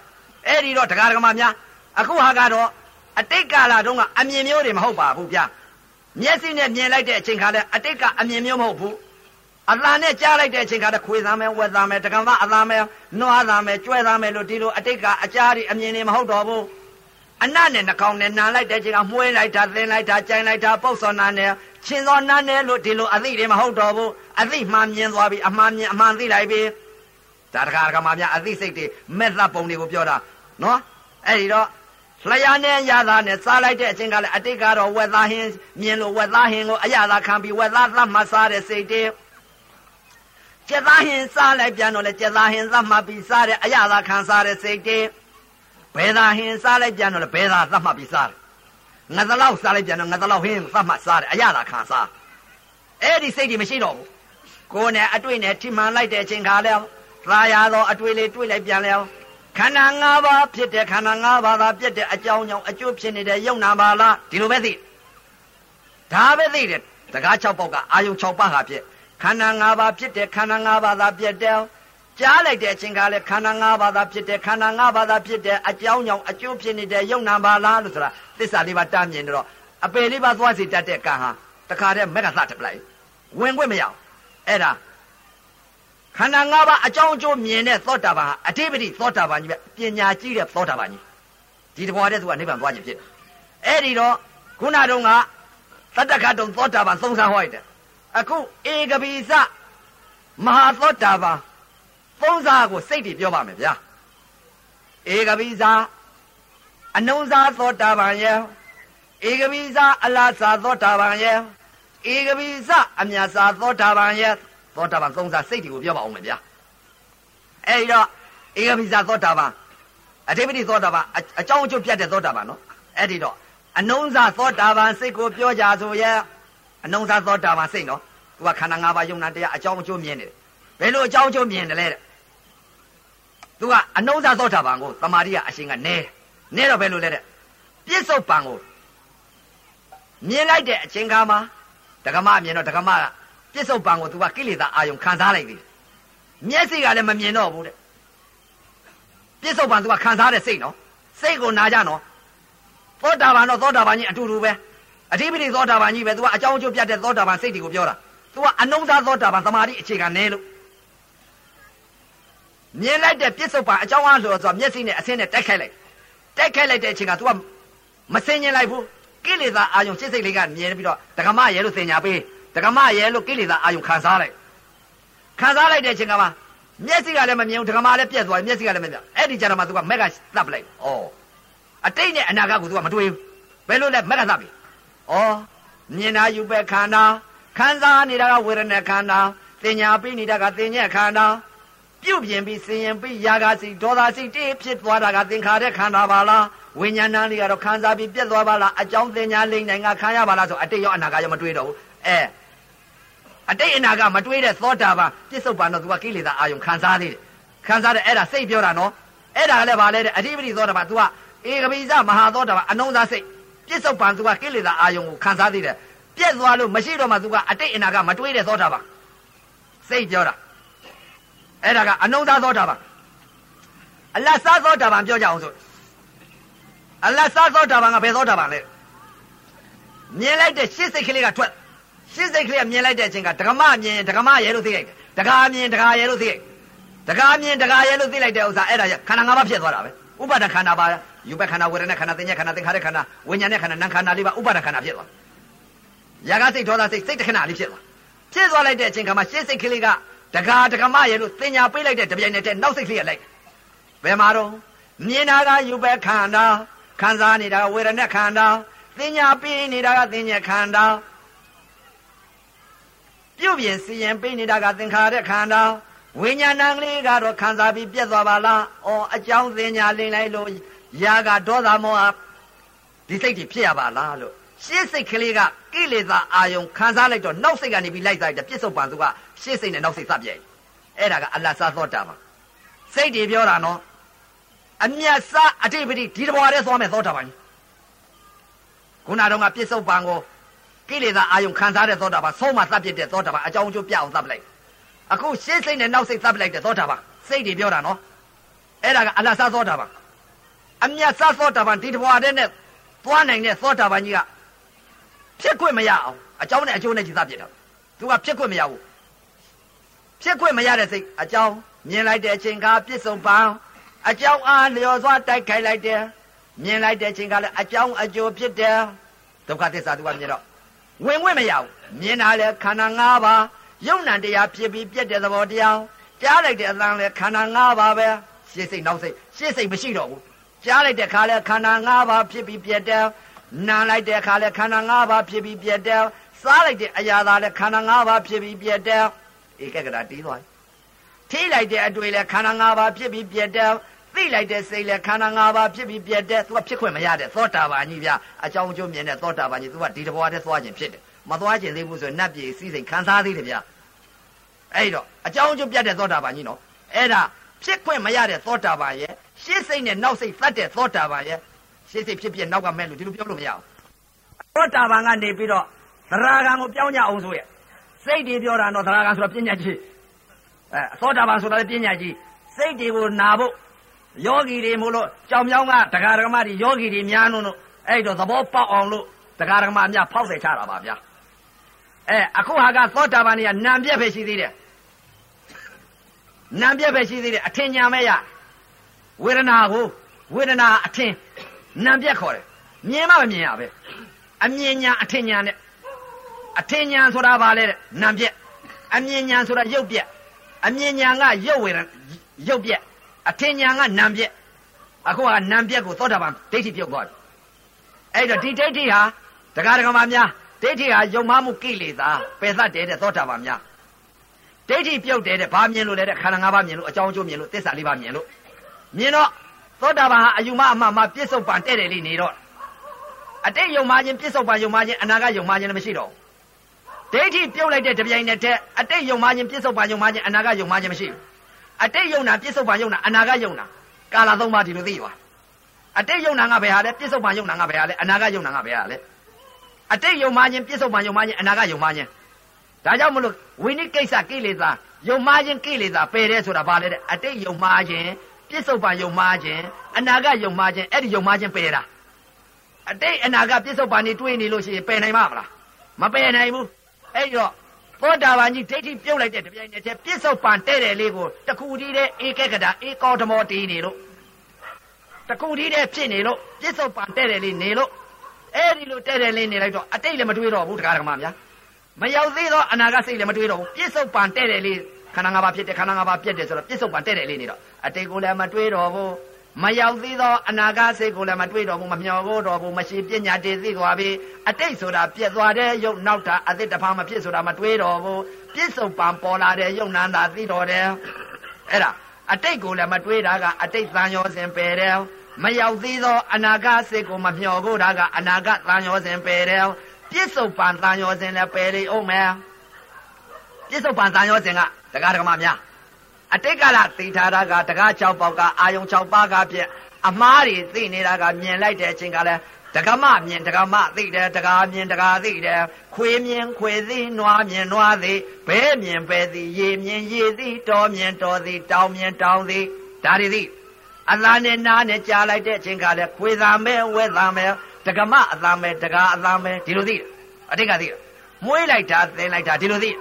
အဲ့ဒီတော့တရားဓမ္မများအခုဟာကတော့အတိတ်ကာလတုန်းကအမြင်မျိုးတွေမဟုတ်ပါဘူးဗျာမျက်စိနဲ့မြင်လိုက်တဲ့အချိန်ခါလဲအတိတ်ကအမြင်မျိုးမဟုတ်ဘူး အတန်နဲ့ကြားလိုက်တဲ့အချိန်ခါတည်းခွေသားမယ်ဝက်သားမယ်တကံသားအသားမယ်နွားသားမယ်ကျွဲသားမယ်လို့ဒီလိုအတိတ်ကအကြားတွေအမြင်တွေမဟုတ်တော့ဘူးအနနဲ့နှကောင်နဲ့နန်လိုက်တဲ့အချိန်ကမှုေးလိုက်တာသင်လိုက်တာကြိုင်လိုက်တာပုတ်စော်နာနဲ့ချင်းစောနာနဲ့လို့ဒီလိုအသိတွေမဟုတ်တော့ဘူးအသိမှန်မြင်သွားပြီအမှန်မြင်အမှန်သိလိုက်ပြီဒါတခါတခါမှများအသိစိတ်တွေမဲ့သက်ပုံတွေကိုပြောတာနော်အဲ့ဒီတော့လျာနဲ့ရသားနဲ့စားလိုက်တဲ့အချိန်ကလည်းအတိတ်ကတော့ဝက်သားဟင်းမြင်လို့ဝက်သားဟင်းကိုအရသာခံပြီးဝက်သားသတ်မှတ်စားတဲ့စိတ်တွေ ကျက်သားဟင်စားလိုက်ပြန်တော့လေကျက်သားဟင်သတ်မှတ်ပြီးစားတဲ့အရသာခံစားတဲ့စိတ်တွေဘယ်သာဟင်စားလိုက်ပြန်တော့လေဘယ်သာသတ်မှတ်ပြီးစားတယ်ငါသလောက်စားလိုက်ပြန်တော့ငါသလောက်ဟင်သတ်မှတ်စားတယ်အရသာခံစားအဲ့ဒီစိတ်တွေမရှိတော့ဘူးကိုယ်နဲ့အတွေ့နဲ့ထိမှန်လိုက်တဲ့အချိန်ခါလဲသာယာသောအတွေ့လေးတွေ့လိုက်ပြန်လဲခန္ဓာ၅ပါးဖြစ်တဲ့ခန္ဓာ၅ပါးသာပြည့်တဲ့အကြောင်းကြောင့်အကျိုးဖြစ်နေတဲ့ယုံနာပါလားဒီလိုပဲသိဒါပဲသိတယ်တကား၆ပေါက်ကအာယုံ၆ပါးဟာဖြစ် ခခန္ဓာ၅ပါးဖြစ်တယ်ခန္ဓာ၅ပါးသာပြည့်တယ်ကြားလိုက်တဲ့အချိန်ကလည်းခန္ဓာ၅ပါးသာဖြစ်တယ်ခန္ဓာ၅ပါးသာဖြစ်တယ်အကြောင်းကြောင့်အကျိုးဖြစ်နေတဲ့ယုံနာပါလားလို့ဆိုတာသစ္စာလေးပါတားမြင်တော့အပယ်လေးပါသွားစီတတ်တဲ့ကံဟာတခါတည်းမက်ကသတက်ပလိုက်ဝင်ခွင့်မရအောင်အဲ့ဒါခန္ဓာ၅ပါးအကြောင်းအကျိုးမြင်တဲ့သောတာပန်ဟာအတိပတိသောတာပန်ကြီးပဲပညာကြီးတဲ့သောတာပန်ကြီးဒီတဘွားတဲ့သူကနိဗ္ဗာန်သွားခြင်းဖြစ်အဲ့ဒီတော့ခုနတုန်းကသတ္တခတုံသောတာပန်သုံးစားဟောရတယ် အခုဧကပိစမဟာသောတာပန်သုံးစားကိုစိတ်တွေပြောပါမယ်ဗျာဧကပိစအနုံစားသောတာပန်ရဲ့ဧကပိစအလားစားသောတာပန်ရဲ့ဧကပိစအမြတ်စားသောတာပန်ရဲ့သောတာပန်သုံးစားစိတ်တွေကိုပြောပါအောင်မယ်ဗျာအဲ့တော့ဧကပိစသောတာပန်အထိပတိသောတာပန်အကြောင်းအကျိုးပြတ်တဲ့သောတာပန်နော်အဲ့ဒီတော့အနုံစားသောတာပန်စိတ်ကိုပြောကြဆိုရဲ့ အနုံစားသောတာပန်စိတ်နော်သူကခန္ဓာ၅ပါးယုံနာတရားအကြောင်းအကျိုးမြင်နေတယ်ဘယ်လိုအကြောင်းအကျိုးမြင်တယ်လဲတဲ့သူကအနုံစားသောတာပန်ကိုတမာရီကအရှင်ကနဲနဲတော့ဘယ်လိုလဲတဲ့ပြစ္ဆုတ်ပံကိုမြင်လိုက်တဲ့အချိန်ခါမှာဒကမမြင်တော့ဒကမကပြစ္ဆုတ်ပံကိုသူကကိလေသာအာယုံခံစားလိုက်သေးတယ်မျက်စိကလည်းမမြင်တော့ဘူးတဲ့ပြစ္ဆုတ်ပံသူကခံစားတဲ့စိတ်နော်စိတ်ကိုနာကြနော်သောတာပန်တော့သောတာပန်ကြီးအတူတူပဲ အဓိပတိသောတာပန်ကြီးပဲသူကအကြောင်းအကျိုးပြတ်တဲ့သောတာပန်စိတ်တွေကိုပြောတာသူကအနုံစားသောတာပန်သမာဓိအခြေခံနဲလို့မြင်လိုက်တဲ့ပြစ္ဆုတ်ပံအကြောင်းအားလို့ဆိုတာမျက်စိနဲ့အဆင်းနဲ့တိုက်ခိုက်လိုက်တိုက်ခိုက်လိုက်တဲ့အချိန်က तू ကမစင်ញင်လိုက်ဘူးကိလေသာအာယုံစိတ်စိတ်လေးကမြင်ပြီးတော့ဒကမရဲလို့စင်ညာပေးဒကမရဲလို့ကိလေသာအာယုံခံစားလိုက်ခံစားလိုက်တဲ့အချိန်ကမှမျက်စိကလည်းမမြင်ဘူးဒကမလည်းပြက်သွားမျက်စိကလည်းမမြင်အဲ့ဒီကြတော့မှ तू ကမက်ကသတ်ပလိုက်ဩအတိတ်နဲ့အနာဂတ်ကို तू ကမတွေးဘူးဘယ်လိုလဲမက်ကသတ်ပြီ ဩမြင်တာယူပဲခန္ဓာခံစားနေတာကဝေဒနာခန္ဓာသင်ညာပြီးနေတာကသင်ညက်ခန္ဓာပြုတ်ပြင်ပြီးစင်ရင်ပြီးယာဂစိတ်ဒေါသစိတ်တိဖြစ်သွားတာကသင်္ခါရခန္ဓာပါလားဝိညာဏလေးကတော့ခံစားပြီးပြက်သွားပါလားအကြောင်းသင်ညာလိမ့်နိုင်ကခံရပါလားဆိုအတိတ်ရောအနာဂတ်ရောမတွေးတော့ဘူးအဲအတိတ်အနာဂတ်မတွေးတဲ့သောတာပန်ပြစ္ဆုတ်ပန်တော့သူကကိလေသာအာယုံခံစားသေးတယ်ခံစားတဲ့အဲ့ဒါစိတ်ပြောတာနော်အဲ့ဒါကလည်းဗာလဲတဲ့အဓိပတိသောတာပန် तू ကဧကပိစမဟာသောတာပန်အနုံစားစိတ် ပြစ္ဆုတ်ပန် तू ကကိလေသာအာယုံကိုခံစားသေးတယ်ပြက်သွားလို့မရှိတော့မှ तू ကအတိတ်အနာဂတ်မတွေးတဲ့သောတာပန်စိတ်ပြောတာအဲ့ဒါကအနုံသားသောတာပန်အလတ်စားသောတာပန်ပြောကြအောင်ဆိုအလတ်စားသောတာပန်ကဘယ်သောတာပန်လဲမြင်လိုက်တဲ့ရှစ်စိတ်ကလေးကထွက်ရှစ်စိတ်ကလေးကမြင်လိုက်တဲ့အချိန်ကဒကမမြင်ဒကမရဲလို့သိလိုက်တယ်ဒကာမြင်ဒကာရဲလို့သိလိုက်ဒကာမြင်ဒကာရဲလို့သိလိုက်တဲ့ဥစ္စာအဲ့ဒါခန္ဓာ၅ပါးဖြစ်သွားတာပဲ ဥပါဒခန္ဓာပါယူပခန္ဓာဝေဒနာခန္ဓာသင်္ညခန္ဓာသင်္ခါရခန္ဓာဝိညာဉ်နဲ့ခန္ဓာနံခန္ဓာလေးပါဥပါဒခန္ဓာဖြစ်သွားရာဂစိတ်ဒေါသစိတ်စိတ်တခဏလေးဖြစ်သွားဖြစ်သွားလိုက်တဲ့အချိန်ကမှရှစ်စိတ်ကလေးကတကာတကမရဲ့လို့တင်ညာပေးလိုက်တဲ့တပြိုင်နက်တည်းနောက်စိတ်ကလေးရလိုက်ဘယ်မှာတော့မြင်တာကယူပဲခန္ဓာခံစားနေတာဝေဒနာခန္ဓာတင်ညာပေးနေတာကတင်ညာခန္ဓာပြုတ်ပြင်စီရင်ပေးနေတာကသင်္ခါရခန္ဓာ ဝိညာဏံကလေးကတော့ခံစားပြီးပြတ်သွားပါလား။အော်အကြောင်းတင်ညာလိမ့်လိုက်လို့ယာကဒေါသမောဟဒီစိတ်တွေဖြစ်ရပါလားလို့ရှင်းစိတ်ကလေးကကိလေသာအာယုံခံစားလိုက်တော့နောက်စိတ်ကနေပြီးလိုက်စားတဲ့ပြစ္ဆုတ်ပံသူကရှေ့စိတ်နဲ့နောက်စိတ်စပြည့်အဲ့ဒါကအလတ်စားသောတာပါစိတ်တွေပြောတာနော်အမျက်စားအတိပတိဒီတဘွားလေးသွားမယ်သောတာပန်ခုနတော့ကပြစ္ဆုတ်ပံကိုကိလေသာအာယုံခံစားတဲ့သောတာပန်ဆုံးမသတ်ပြစ်တဲ့သောတာပန်အကြောင်းအကျိုးပြအောင်သတ်ပလိုက် အခုရှေ့စိတ်နဲ့နောက်စိတ်သတ်ပလိုက်တဲ့သောတာပန်စိတ်တွေပြောတာနော်အဲ့ဒါကအလတ်စားသောတာပန်အမျက်စားသောတာပန်ဒီတဘွားတဲ့နဲ့သွားနိုင်တဲ့သောတာပန်ကြီးကဖြစ်ခွင့်မရအောင်အကြောင်းနဲ့အကျိုးနဲ့ကြည်သပြစ်တာသူကဖြစ်ခွင့်မရဘူးဖြစ်ခွင့်မရတဲ့စိတ်အကြောင်းမြင်လိုက်တဲ့အချိန်ကပြစ်စုံပန်းအကြောင်းအားလျော်စွာတိုက်ခိုက်လိုက်တယ်မြင်လိုက်တဲ့အချိန်ကလည်းအကြောင်းအကျိုးဖြစ်တယ်ဒုက္ခသစ္စာသူကမြင်တော့ဝင်ဝင်မရဘူးမြင်တာလေခန္ဓာ၅ပါး ယုံ nant တရားဖြစ်ပြီးပြက်တဲ့သဘောတရားကြားလိုက်တဲ့အသံလေခန္ဓာ၅ပါးပဲရှေ့စိတ်နောက်စိတ်ရှေ့စိတ်မရှိတော့ဘူးကြားလိုက်တဲ့ခါလဲခန္ဓာ၅ပါးဖြစ်ပြီးပြက်တယ်နားလိုက်တဲ့ခါလဲခန္ဓာ၅ပါးဖြစ်ပြီးပြက်တယ်စားလိုက်တဲ့အရာသာလဲခန္ဓာ၅ပါးဖြစ်ပြီးပြက်တယ်ဧကဂရတီးသွားထိလိုက်တဲ့အတွေ့လဲခန္ဓာ၅ပါးဖြစ်ပြီးပြက်တယ်သိလိုက်တဲ့စိတ်လဲခန္ဓာ၅ပါးဖြစ်ပြီးပြက်တယ်သူကဖြစ်ခွင့်မရတဲ့သောတာပန်ကြီးဗျအကြောင်းအကျိုးမြင်တဲ့သောတာပန်ကြီးသူကဒီတဘွားတည်းသွားခြင်းဖြစ်တယ် မသွားခြင်းသေးဘူးဆိုရင်နတ်ပြည်စီးစိမ်ခံစားသေးတယ်ဗျအဲ့တော့အကြောင်းအကျိုးပြတ်တဲ့သောတာပန်ကြီးနော်အဲ့ဒါဖြစ်ခွင့်မရတဲ့သောတာပန်ရဲ့ရှေ့စိတ်နဲ့နောက်စိတ်သတ်တဲ့သောတာပန်ရဲ့ရှေ့စိတ်ဖြစ်ဖြစ်နောက်ကမဲ့လို့ဒီလိုပြောလို့မရဘူးသောတာပန်ကနေပြီးတော့သရဂံကိုပြောင်းကြအောင်ဆိုရဲ့စိတ်တွေပြောတာတော့သရဂံဆိုတာပညာကြီးအဲသောတာပန်ဆိုတာလည်းပညာကြီးစိတ်တွေကိုနာဖို့ယောဂီတွေမို့လို့ကြောင်မြောင်းကတရားဓမ္မတွေယောဂီတွေများလို့အဲ့တော့သဘောပေါက်အောင်လို့တရားဓမ္မများဖောက်စေချတာပါဗျာ အဲအခုဟာကသောတာပန်ကြီးကနံပြက်ပဲရှိသေးတယ်နံပြက်ပဲရှိသေးတယ်အထင်ညာမဲ့ရဝေဒနာကိုဝေဒနာအထင်နံပြက်ခေါ်တယ်မြင်မှမမြင်ရပဲအမြင်ညာအထင်ညာနဲ့အထင်ညာဆိုတာဘာလဲတဲ့နံပြက်အမြင်ညာဆိုတာရုပ်ပြက်အမြင်ညာကရုပ်ဝေဒရုပ်ပြက်အထင်ညာကနံပြက်အခုကနံပြက်ကိုသောတာပန်ဒိဋ္ဌိပြုတ်သွားပြီအဲ့တော့ဒီဒိဋ္ဌိဟာတရားဓမ္မများ ဒိဋ္ဌိဟာယုံမှမှုကိလေသာပယ်သတ်တယ်တဲ့သောတာပန်များဒိဋ္ဌိပြုတ်တယ်တဲ့ဘာမြင်လို့လဲတဲ့ခန္ဓာ၅ပါးမြင်လို့အကြောင်းအကျိုးမြင်လို့သစ္စာလေးပါးမြင်လို့မြင်တော့သောတာပန်ဟာအယူမအမှန်မှပြစ္ဆုတ်ပန်တဲ့တယ်လေးနေတော့အတိတ်ယုံမှခြင်းပြစ္ဆုတ်ပန်ယုံမှခြင်းအနာဂတ်ယုံမှခြင်းလည်းမရှိတော့ဒိဋ္ဌိပြုတ်လိုက်တဲ့တပြိုင်နက်တည်းအတိတ်ယုံမှခြင်းပြစ္ဆုတ်ပန်ယုံမှခြင်းအနာဂတ်ယုံမှခြင်းမရှိဘူးအတိတ်ယုံနာပြစ္ဆုတ်ပန်ယုံနာအနာဂတ်ယုံနာကာလသုံးပါးဒီလိုသိပါအတိတ်ယုံနာငါဘယ်ဟာလဲပြစ္ဆုတ်ပန်ယုံနာငါဘယ်ဟာလဲအနာဂတ်ယုံနာငါဘယ်ဟာလဲ အတိတ်ယုံမှခြင်းပြစ္ဆုတ်ပန်ယုံမှခြင်းအနာဂတ်ယုံမှခြင်းဒါကြောင့်မလို့ဝိနည်းကိစ္စကိလေသာယုံမှခြင်းကိလေသာပယ်တယ်ဆိုတာဘာလဲတဲ့အတိတ်ယုံမှခြင်းပြစ္ဆုတ်ပန်ယုံမှခြင်းအနာဂတ်ယုံမှခြင်းအဲ့ဒီယုံမှခြင်းပယ်တာအတိတ်အနာဂတ်ပြစ္ဆုတ်ပန်နေတွေးနေလို့ရှိရင်ပယ်နိုင်မှာမလားမပယ်နိုင်ဘူးအဲ့တော့သောတာပန်ကြီးဒိဋ္ဌိပြုတ်လိုက်တဲ့တပြိုင်နက်တည်းပြစ္ဆုတ်ပန်တဲ့တယ်လေးကိုတခုတည်းတဲ့ဧကကတာဧကောဓမောတီးနေလို့တခုတည်းတဲ့ဖြစ်နေလို့ပြစ္ဆုတ်ပန်တဲ့တယ်လေးနေလို့ အဲ့ဒီလိုတဲ့တယ်လေးနေလိုက်တော့အတိတ်လည်းမတွေးတော့ဘူးတရားဓမ္မများမရောက်သေးသောအနာဂတ်စိတ်လည်းမတွေးတော့ဘူးပြစ္ဆုတ်ပန်တဲ့တယ်လေးခန္ဓာ၅ပါးဖြစ်တယ်ခန္ဓာ၅ပါးပြည့်တယ်ဆိုတော့ပြစ္ဆုတ်ပန်တဲ့တယ်လေးနေတော့အတိတ်ကိုလည်းမတွေးတော့ဘူးမရောက်သေးသောအနာဂတ်စိတ်ကိုလည်းမတွေးတော့ဘူးမမျှော်ဖို့တော့ဘူးမရှိပညာတည်သိသွားပြီအတိတ်ဆိုတာပြည့်သွားတဲ့ရုပ်နောက်တာအသစ်တစ်ဖာမဖြစ်ဆိုတာမတွေးတော့ဘူးပြစ္ဆုတ်ပံပေါ်လာတဲ့ရုပ်နန္တာသိတော်တယ်အဲ့ဒါအတိတ်ကိုလည်းမတွေးတာကအတိတ်သံရောစဉ်ပယ်တယ် မရောက်သေးသောအနာဂတ်စိတ်ကိုမမျှော်ဖို့တာကအနာဂတ်သံရောစဉ်ပယ်တယ်ပြစ္ဆုတ်ပံသံရောစဉ်လည်းပယ်လိအောင်မယ်ပြစ္ဆုတ်ပံသံရောစဉ်ကတရားဓမ္မများအတိတ်ကလာသိထားတာကတကား6ပေါက်ကအာယုံ6ပါးကဖြင့်အမားတွေသိနေတာကမြင်လိုက်တဲ့အချိန်ကလည်းတက္ကမမြင်တက္ကမသိတယ်တကားမြင်တကားသိတယ်ခွေမြင်ခွေသိနွားမြင်နွားသိဘဲမြင်ဘဲသိရေမြင်ရေသိတောမြင်တောသိတောင်မြင်တောင်သိဒါတွေသိ အလားနဲ့နားနဲ့ကြားလိုက်တဲ့အချိန်ကလည်းခွေသာမဲဝဲသာမဲတက္ကမအသာမဲတကားအသာမဲဒီလိုသိအတိတ်ကသိမွေးလိုက်တာသင်လိုက်တာဒီလိုသိ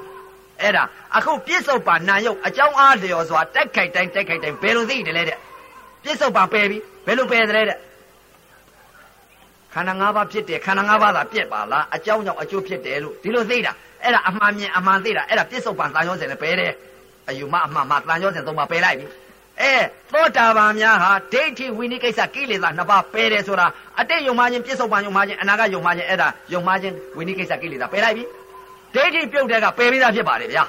အဲ့ဒါအခုပြစ္ဆုတ်ပါနာယုတ်အကြောင်းအားလျော်စွာတိုက်ခိုက်တိုင်းတိုက်ခိုက်တိုင်းဘယ်လိုသိတယ်လဲတဲ့ပြစ္ဆုတ်ပါပယ်ပြီဘယ်လိုပယ်တယ်လဲတဲ့ခန္ဓာ၅ပါးဖြစ်တယ်ခန္ဓာ၅ပါးသာပြက်ပါလားအကြောင်းကြောင့်အကျိုးဖြစ်တယ်လို့ဒီလိုသိတာအဲ့ဒါအမှန်မြင်အမှန်သိတာအဲ့ဒါပြစ္ဆုတ်ပါတန်ရောစင်လည်းပယ်တယ်အယူမအမှန်မှတန်ရောစင်သုံးပါပယ်လိုက်ပြီ အဲသောတာပန်များဟာဒိဋ္ဌိဝိနိကိစ္စကိလေသာနှစ်ပါးပယ်တယ်ဆိုတာအတိတ်ယုံမှခြင်းပြစ္ဆုတ်ပန်ယုံမှခြင်းအနာဂတ်ယုံမှခြင်းအဲ့ဒါယုံမှခြင်းဝိနိကိစ္စကိလေသာပယ်လိုက်ပြီဒိဋ္ဌိပြုတ်တဲ့ကပယ်ပြီးသားဖြစ်ပါတယ်ဗျာ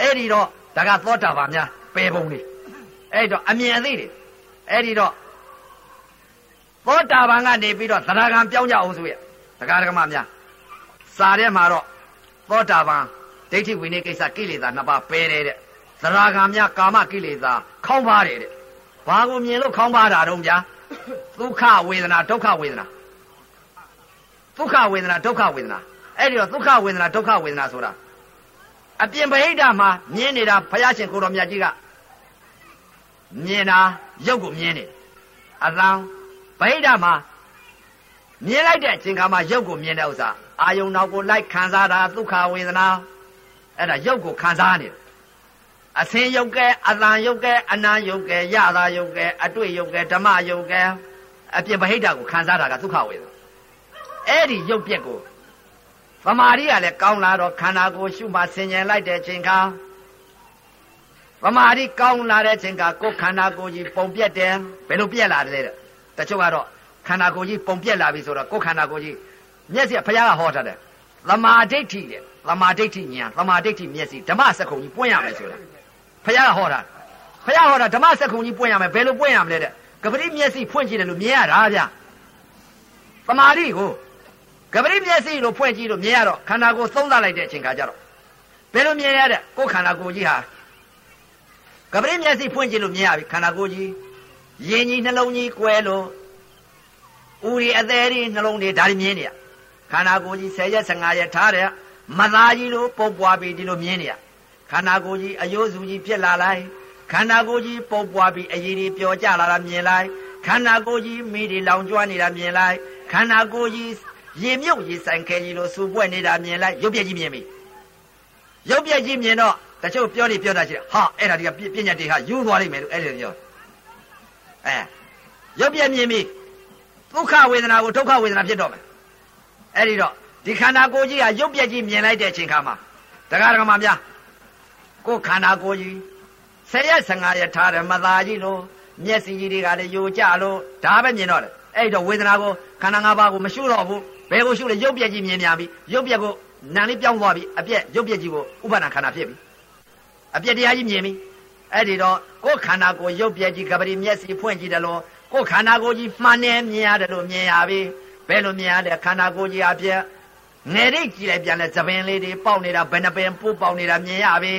အဲ့ဒီတော့ဒါကသောတာပန်များပယ်ပုံလေးအဲ့တော့အမြင်အသိတွေအဲ့ဒီတော့သောတာပန်ကနေပြီးတော့သရဂံပြောင်းကြအောင်ဆိုရတရားဓမ္မများစာထဲမှာတော့သောတာပန်ဒိဋ္ဌိဝိနည်းကိစ္စကိလေသာနှစ်ပါးပယ်တယ်တဲ့သရဂံများကာမကိလေသာ ခေါင်းပါတယ်တဲ့ဘာကိုမြင်လို့ခေါင်းပါတာတော့ဗျာဒုက္ခဝေဒနာဒုက္ခဝေဒနာဒုက္ခဝေဒနာဒုက္ခဝေဒနာအဲ့ဒီတော့ဒုက္ခဝေဒနာဒုက္ခဝေဒနာဆိုတာအပြင်ဗဟိတမှာမြင်နေတာဘုရားရှင်ကိုတော်မြတ်ကြီးကမြင်တာရုပ်ကိုမြင်နေအသံဗဟိတမှာမြင်လိုက်တဲ့အချိန်ခါမှာရုပ်ကိုမြင်တဲ့ဥစ္စာအာယုံနောက်ကိုလိုက်ခံစားတာဒုက္ခဝေဒနာအဲ့ဒါရုပ်ကိုခံစားနေတယ် အစင်ယုတ်ကဲအတန်ယုတ်ကဲအနံယုတ်ကဲရတာယုတ်ကဲအတွေ့ယုတ်ကဲဓမ္မယုတ်ကဲအပြင်ဗဟိတကိုခံစားတာကဒုက္ခဝေဒနာအဲ့ဒီယုတ်ပြက်ကိုဗမာရီကလည်းကောင်းလာတော့ခန္ဓာကိုယ်ရှုမှဆင်ញင်လိုက်တဲ့ချိန်ခါဗမာရီကောင်းလာတဲ့ချိန်ခါကိုယ်ခန္ဓာကိုယ်ကြီးပုံပြက်တယ်ဘယ်လိုပြက်လာတယ်တဲ့တချို့ကတော့ခန္ဓာကိုယ်ကြီးပုံပြက်လာပြီဆိုတော့ကိုယ်ခန္ဓာကိုယ်ကြီးမျက်စိဘုရားကဟောထားတယ်သမာဓိဋ္ဌိတဲ့သမာဓိဋ္ဌိဉာဏ်သမာဓိဋ္ဌိမျက်စိဓမ္မစကုံကြီးပွင့်ရမယ်ဆိုတာ ဘုရားကဟောတာဘုရားဟောတာဓမ္မစကုံကြီးပွင့်ရမယ်ဘယ်လိုပွင့်ရမလဲတဲ့ကပတိမျက်စိဖွင့်ကြည့်တယ်လို့မြင်ရတာဗျသမာဓိကိုကပတိမျက်စိလို့ဖွင့်ကြည့်လို့မြင်ရတော့ခန္ဓာကိုယ်သုံးသပ်လိုက်တဲ့အချိန်ခါကျတော့ဘယ်လိုမြင်ရတဲ့ကိုယ်ခန္ဓာကိုယ်ကြီးဟာကပတိမျက်စိဖွင့်ကြည့်လို့မြင်ရပြီခန္ဓာကိုယ်ကြီးရင်ကြီးနှလုံးကြီးကွဲလို့ဥရီအသေးကြီးနှလုံးတွေဒါတွေမြင်နေရခန္ဓာကိုယ်ကြီး10ရက်15ရက်ထားတယ်မသားကြီးလိုပုတ်ပွားပြီးဒီလိုမြင်နေရ ခန္ဓာကိုယ်ကြီးအယိုးစုကြီးဖြစ်လာလိုက်ခန္ဓာကိုယ်ကြီးပုတ်ပွားပြီးအရည်တွေပျော်ကျလာတာမြင်လိုက်ခန္ဓာကိုယ်ကြီးမိတွေလောင်ကျွမ်းနေတာမြင်လိုက်ခန္ဓာကိုယ်ကြီးရေမြုပ်ရေဆိုင်ခဲကြီးလိုစူပွက်နေတာမြင်လိုက်ရုပ်ပြက်ကြီးမြင်ပြီရုပ်ပြက်ကြီးမြင်တော့တချို့ပြောနေပြောတာရှိတယ်ဟာအဲ့ဒါဒီကပြညတ်တွေဟာယူသွားလိမ့်မယ်လို့အဲ့လိုပြောအဲရုပ်ပြက်မြင်ပြီဒုက္ခဝေဒနာကိုဒုက္ခဝေဒနာဖြစ်တော့မယ်အဲ့ဒီတော့ဒီခန္ဓာကိုယ်ကြီးဟာရုပ်ပြက်ကြီးမြင်လိုက်တဲ့အချိန်ခါမှာတရားဓမ္မများ ကိုယ်ခန္ဓာကိုယ်ကြီးဆယ်ရက်15ရက်ထားတယ်မသားကြီးလို့မျက်စိကြီးတွေကလည်းယိုကျလို့ဒါပဲမြင်တော့တယ်အဲ့တော့ဝေဒနာကိုခန္ဓာ၅ပါးကိုမရှုတော့ဘူးဘယ်ကိုရှုလဲရုပ်ပြက်ကြီးမြင်များပြီရုပ်ပြက်ကိုနာလေးပြောင်းသွားပြီအပြက်ရုပ်ပြက်ကြီးကိုဥပါဒဏ်ခန္ဓာဖြစ်ပြီအပြက်တရားကြီးမြင်ပြီအဲ့ဒီတော့ကိုယ်ခန္ဓာကိုယ်ရုပ်ပြက်ကြီးကပတိမျက်စိဖွင့်ကြည့်တယ်လို့ကိုယ်ခန္ဓာကိုယ်ကြီးမှန်တယ်မြင်ရတယ်လို့မြင်ရပြီဘယ်လိုမြင်ရလဲခန္ဓာကိုယ်ကြီးအပြက်ငယ်ရိတ်ကြည့်လိုက်ပြန်လဲသပင်လေးတွေပေါက်နေတာဘယ်နှပင်ပိုးပေါက်နေတာမြင်ရပြီ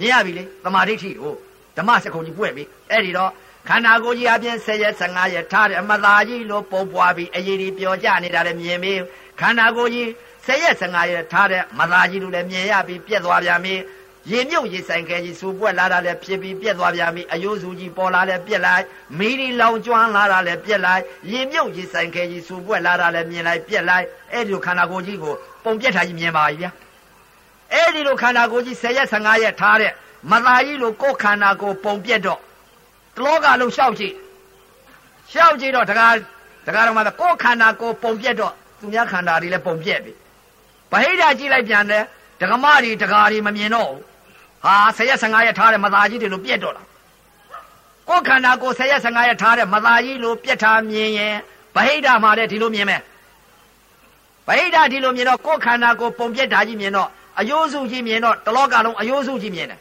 မြင်ရပြီလေသမာဓိဋ္ဌိကိုဓမ္မစကုံကြီးပွင့်ပြီအဲ့ဒီတော့ခန္ဓာကိုယ်ကြီးအပြင်10ရက်15ရက်ထားတယ်အမသာကြီးလို့ပုံပွားပြီးအရေးကြီးပျော်ကြနေတာလည်းမြင်ပြီခန္ဓာကိုယ်ကြီး10ရက်15ရက်ထားတဲ့မသာကြီးလို့လည်းမြင်ရပြီးပြက်သွားပြန်ပြီရေမြုပ်ရေဆိုင်ခဲကြီးစူပွက်လာတာလည်းဖြစ်ပြီးပြက်သွားပြန်ပြီအယိုးစုကြီးပေါ်လာလည်းပြက်လိုက်မီဒီလောင်ကျွမ်းလာတာလည်းပြက်လိုက်ရေမြုပ်ရေဆိုင်ခဲကြီးစူပွက်လာတာလည်းမြင်လိုက်ပြက်လိုက်အဲ့ဒီလိုခန္ဓာကိုယ်ကြီးကိုပုံပြက်ထားကြီးမြင်ပါပြီဗျာ အဲ့ဒီလိုခန္ဓာကိုယ်ကြီး10ရက်15ရက်ထားတဲ့မသာကြီးလို့ကိုယ်ခန္ဓာကိုယ်ပုံပြက်တော့တလောကလုံးရှောက်ကြည့်ရှောက်ကြည့်တော့တကားတကားတော့မှကိုယ်ခန္ဓာကိုယ်ပုံပြက်တော့သူများခန္ဓာတွေလည်းပုံပြက်ပြီဗဟိတကြည့်လိုက်ပြန်တယ်ဒကမတွေတကားတွေမမြင်တော့ဘူးဟာ10ရက်15ရက်ထားတဲ့မသားကြီးတွေလို့ပြက်တော့လားကိုယ်ခန္ဓာကိုယ်10ရက်15ရက်ထားတဲ့မသားကြီးလို့ပြက်ထားမြင်ရင်ဗဟိတမှာလည်းဒီလိုမြင်မယ်ဗဟိတဒီလိုမြင်တော့ကိုယ်ခန္ဓာကိုယ်ပုံပြက်တာကြီးမြင်တော့ အယိုးစုကြီးမြင်တော့တလောကလုံးအယိုးစုကြီးမြင်တယ်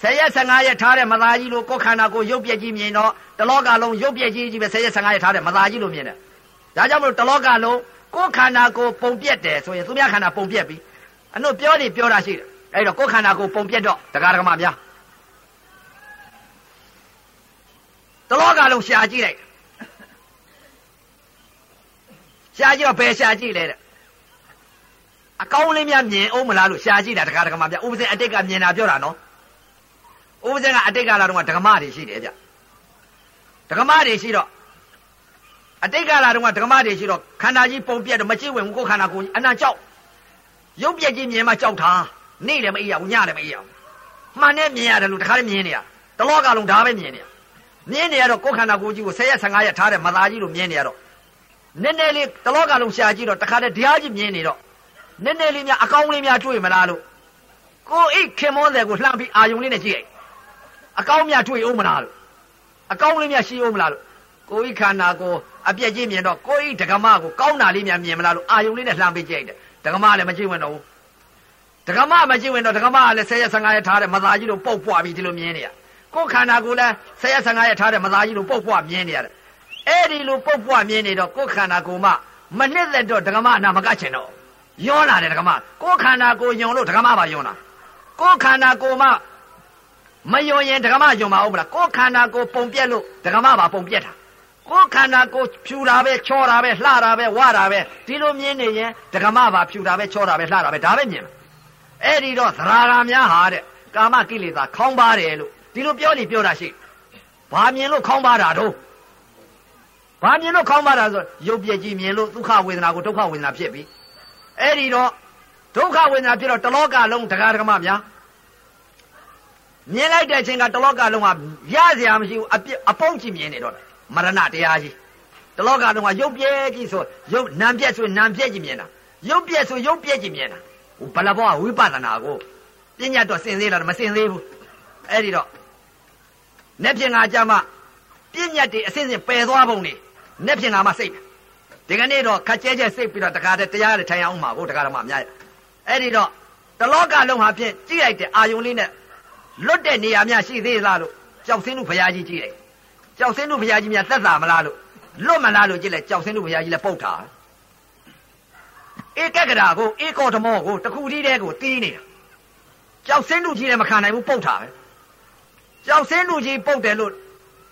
ဆယ်ရက်15ရက်ထားတဲ့မသားကြီးလို့ကိုယ်ခန္ဓာကိုရုပ်ပြက်ကြီးမြင်တော့တလောကလုံးရုပ်ပြက်ကြီးကြီးပဲဆယ်ရက်15ရက်ထားတဲ့မသားကြီးလို့မြင်တယ်။ဒါကြောင့်မလို့တလောကလုံးကိုယ်ခန္ဓာကိုပုံပြက်တယ်ဆိုရင်သူများခန္ဓာပုံပြက်ပြီ။အနှုတ်ပြောနေပြောတာရှိတယ်။အဲ့တော့ကိုယ်ခန္ဓာကိုပုံပြက်တော့တရားဓမ္မများတလောကလုံးရှာကြည့်လိုက်ရှာကြည့်တော့ဘယ်ရှာကြည့်လဲတဲ့ အကောင်းလေးများမြင်အောင်မလားလို့ရှာကြည့်တာတရားဓမ္မများဥပဇင်အတိတ်ကမြင်တာပြောတာနော်ဥပဇင်ကအတိတ်ကလာတော့ဒကမတွေရှိတယ်ဗျဒကမတွေရှိတော့အတိတ်ကလာတော့ဒကမတွေရှိတော့ခန္ဓာကြီးပုံပြက်တော့မကြည့်ဝင်ဘူးကိုယ်ခန္ဓာကိုယ်အနံ့ကြောက်ရုပ်ပြက်ကြီးမြင်မှကြောက်တာနေ့လည်းမအေးရဘူးညလည်းမအေးရဘူးမှန်နဲ့မြင်ရတယ်လို့တခါလည်းမြင်နေရတလောကလုံးဒါပဲမြင်နေရမြင်နေရတော့ကိုယ်ခန္ဓာကိုယ်ကြီးကို10ရက်15ရက်ထားတဲ့မသားကြီးလို့မြင်နေရတော့နည်းနည်းလေးတလောကလုံးရှာကြည့်တော့တခါတည်းတရားကြီးမြင်နေတော့ နည်းနည်းလေးများအကောင်းလေးများတွေ့မလားလို့ကိုအိတ်ခင်မောတယ်ကိုလှမ်းပြီးအာယုံလေးနဲ့ကြည့်လိုက်အကောင်းမြတွေ့အောင်မလားလို့အကောင်းလေးမြရှိအောင်မလားလို့ကိုဤခန္ဓာကိုအပြက်ကြီးမြင်တော့ကိုဤဒကမကိုကောင်းတာလေးမြမြင်မလားလို့အာယုံလေးနဲ့လှမ်းပေးကြိုက်တယ်ဒကမလည်းမကြည့်ဝင်တော့ဘူးဒကမမကြည့်ဝင်တော့ဒကမကလည်း10ရက်15ရက်ထားတဲ့မသားကြီးလို့ပုတ်ပွားပြီးဒီလိုမြင်နေရကိုခန္ဓာကိုလည်း10ရက်15ရက်ထားတဲ့မသားကြီးလို့ပုတ်ပွားမြင်နေရတယ်အဲ့ဒီလိုပုတ်ပွားမြင်နေတော့ကိုခန္ဓာကိုမှမနှစ်သက်တော့ဒကမအနာမကချင်တော့ ယွန်းလာတယ်ဒကမကိုခန္ဓာကိုယွန်လို့ဒကမပါယွန်းလာကိုခန္ဓာကိုမှမယုံရင်ဒကမယုံပါဦးမလားကိုယ်ခန္ဓာကိုပုံပြက်လို့ဒကမပါပုံပြက်တာကိုယ်ခန္ဓာကိုဖြူတာပဲချောတာပဲလှတာပဲဝတာပဲဒီလိုမြင်နေရင်ဒကမပါဖြူတာပဲချောတာပဲလှတာပဲဒါပဲမြင်အဲ့ဒီတော့သရာဂာများဟာတဲ့ကာမကိလေသာခေါင်းပါတယ်လို့ဒီလိုပြောနေပြောတာရှိဘာမြင်လို့ခေါင်းပါတာတော့ဘာမြင်လို့ခေါင်းပါတာဆိုရုပ်ပြည့်ကြီးမြင်လို့ဒုက္ခဝေဒနာကိုဒုက္ခဝေဒနာဖြစ်ပြီ အဲ့ဒီတော့ဒုက္ခဝေဒနာဖြစ်တော့တလောကလုံးဒကာဒကမများမြင်လိုက်တဲ့အချိန်ကတလောကလုံးကရစရာမရှိဘူးအပြစ်အပေါင်းကြီးမြင်နေတော့မရဏတရားကြီးတလောကလုံးကရုပ်ပြဲကြီးဆိုရုပ်နာမ်ပြက်ဆိုနာမ်ပြက်ကြီးမြင်တာရုပ်ပြက်ဆိုရုပ်ပြက်ကြီးမြင်တာဘလဘောကဝိပဿနာကိုပညာတော့စင်သေးလားမစင်သေးဘူးအဲ့ဒီတော့နေပြင်ကကြမှာပညာတွေအစင်းစင်ပယ်သွားပုံနေနေပြင်ကမှစိတ် ဒီကနေ့တော့ခက်ကျဲကျဲစိတ်ပြီးတော့တခါတည်းတရားနဲ့ထိုင်အောင်မှာကိုတခါတော့မှအများကြီးအဲ့ဒီတော့တလောကလုံးဟာဖြင့်ကြည့်လိုက်တဲ့အာယုံလေးနဲ့လွတ်တဲ့နေရာများရှိသေးလားလို့ကြောက်စင်းတို့ဘုရားကြီးကြည့်လိုက်ကြောက်စင်းတို့ဘုရားကြီးများသက်သာမလားလို့လွတ်မလားလို့ကြည့်လိုက်ကြောက်စင်းတို့ဘုရားကြီးလည်းပုတ်တာဧကကရာကိုဧကောဓမောကိုတခုတည်းတည်းကိုတီးနေတာကြောက်စင်းတို့ကြီးလည်းမခံနိုင်ဘူးပုတ်တာပဲကြောက်စင်းတို့ကြီးပုတ်တယ်လို့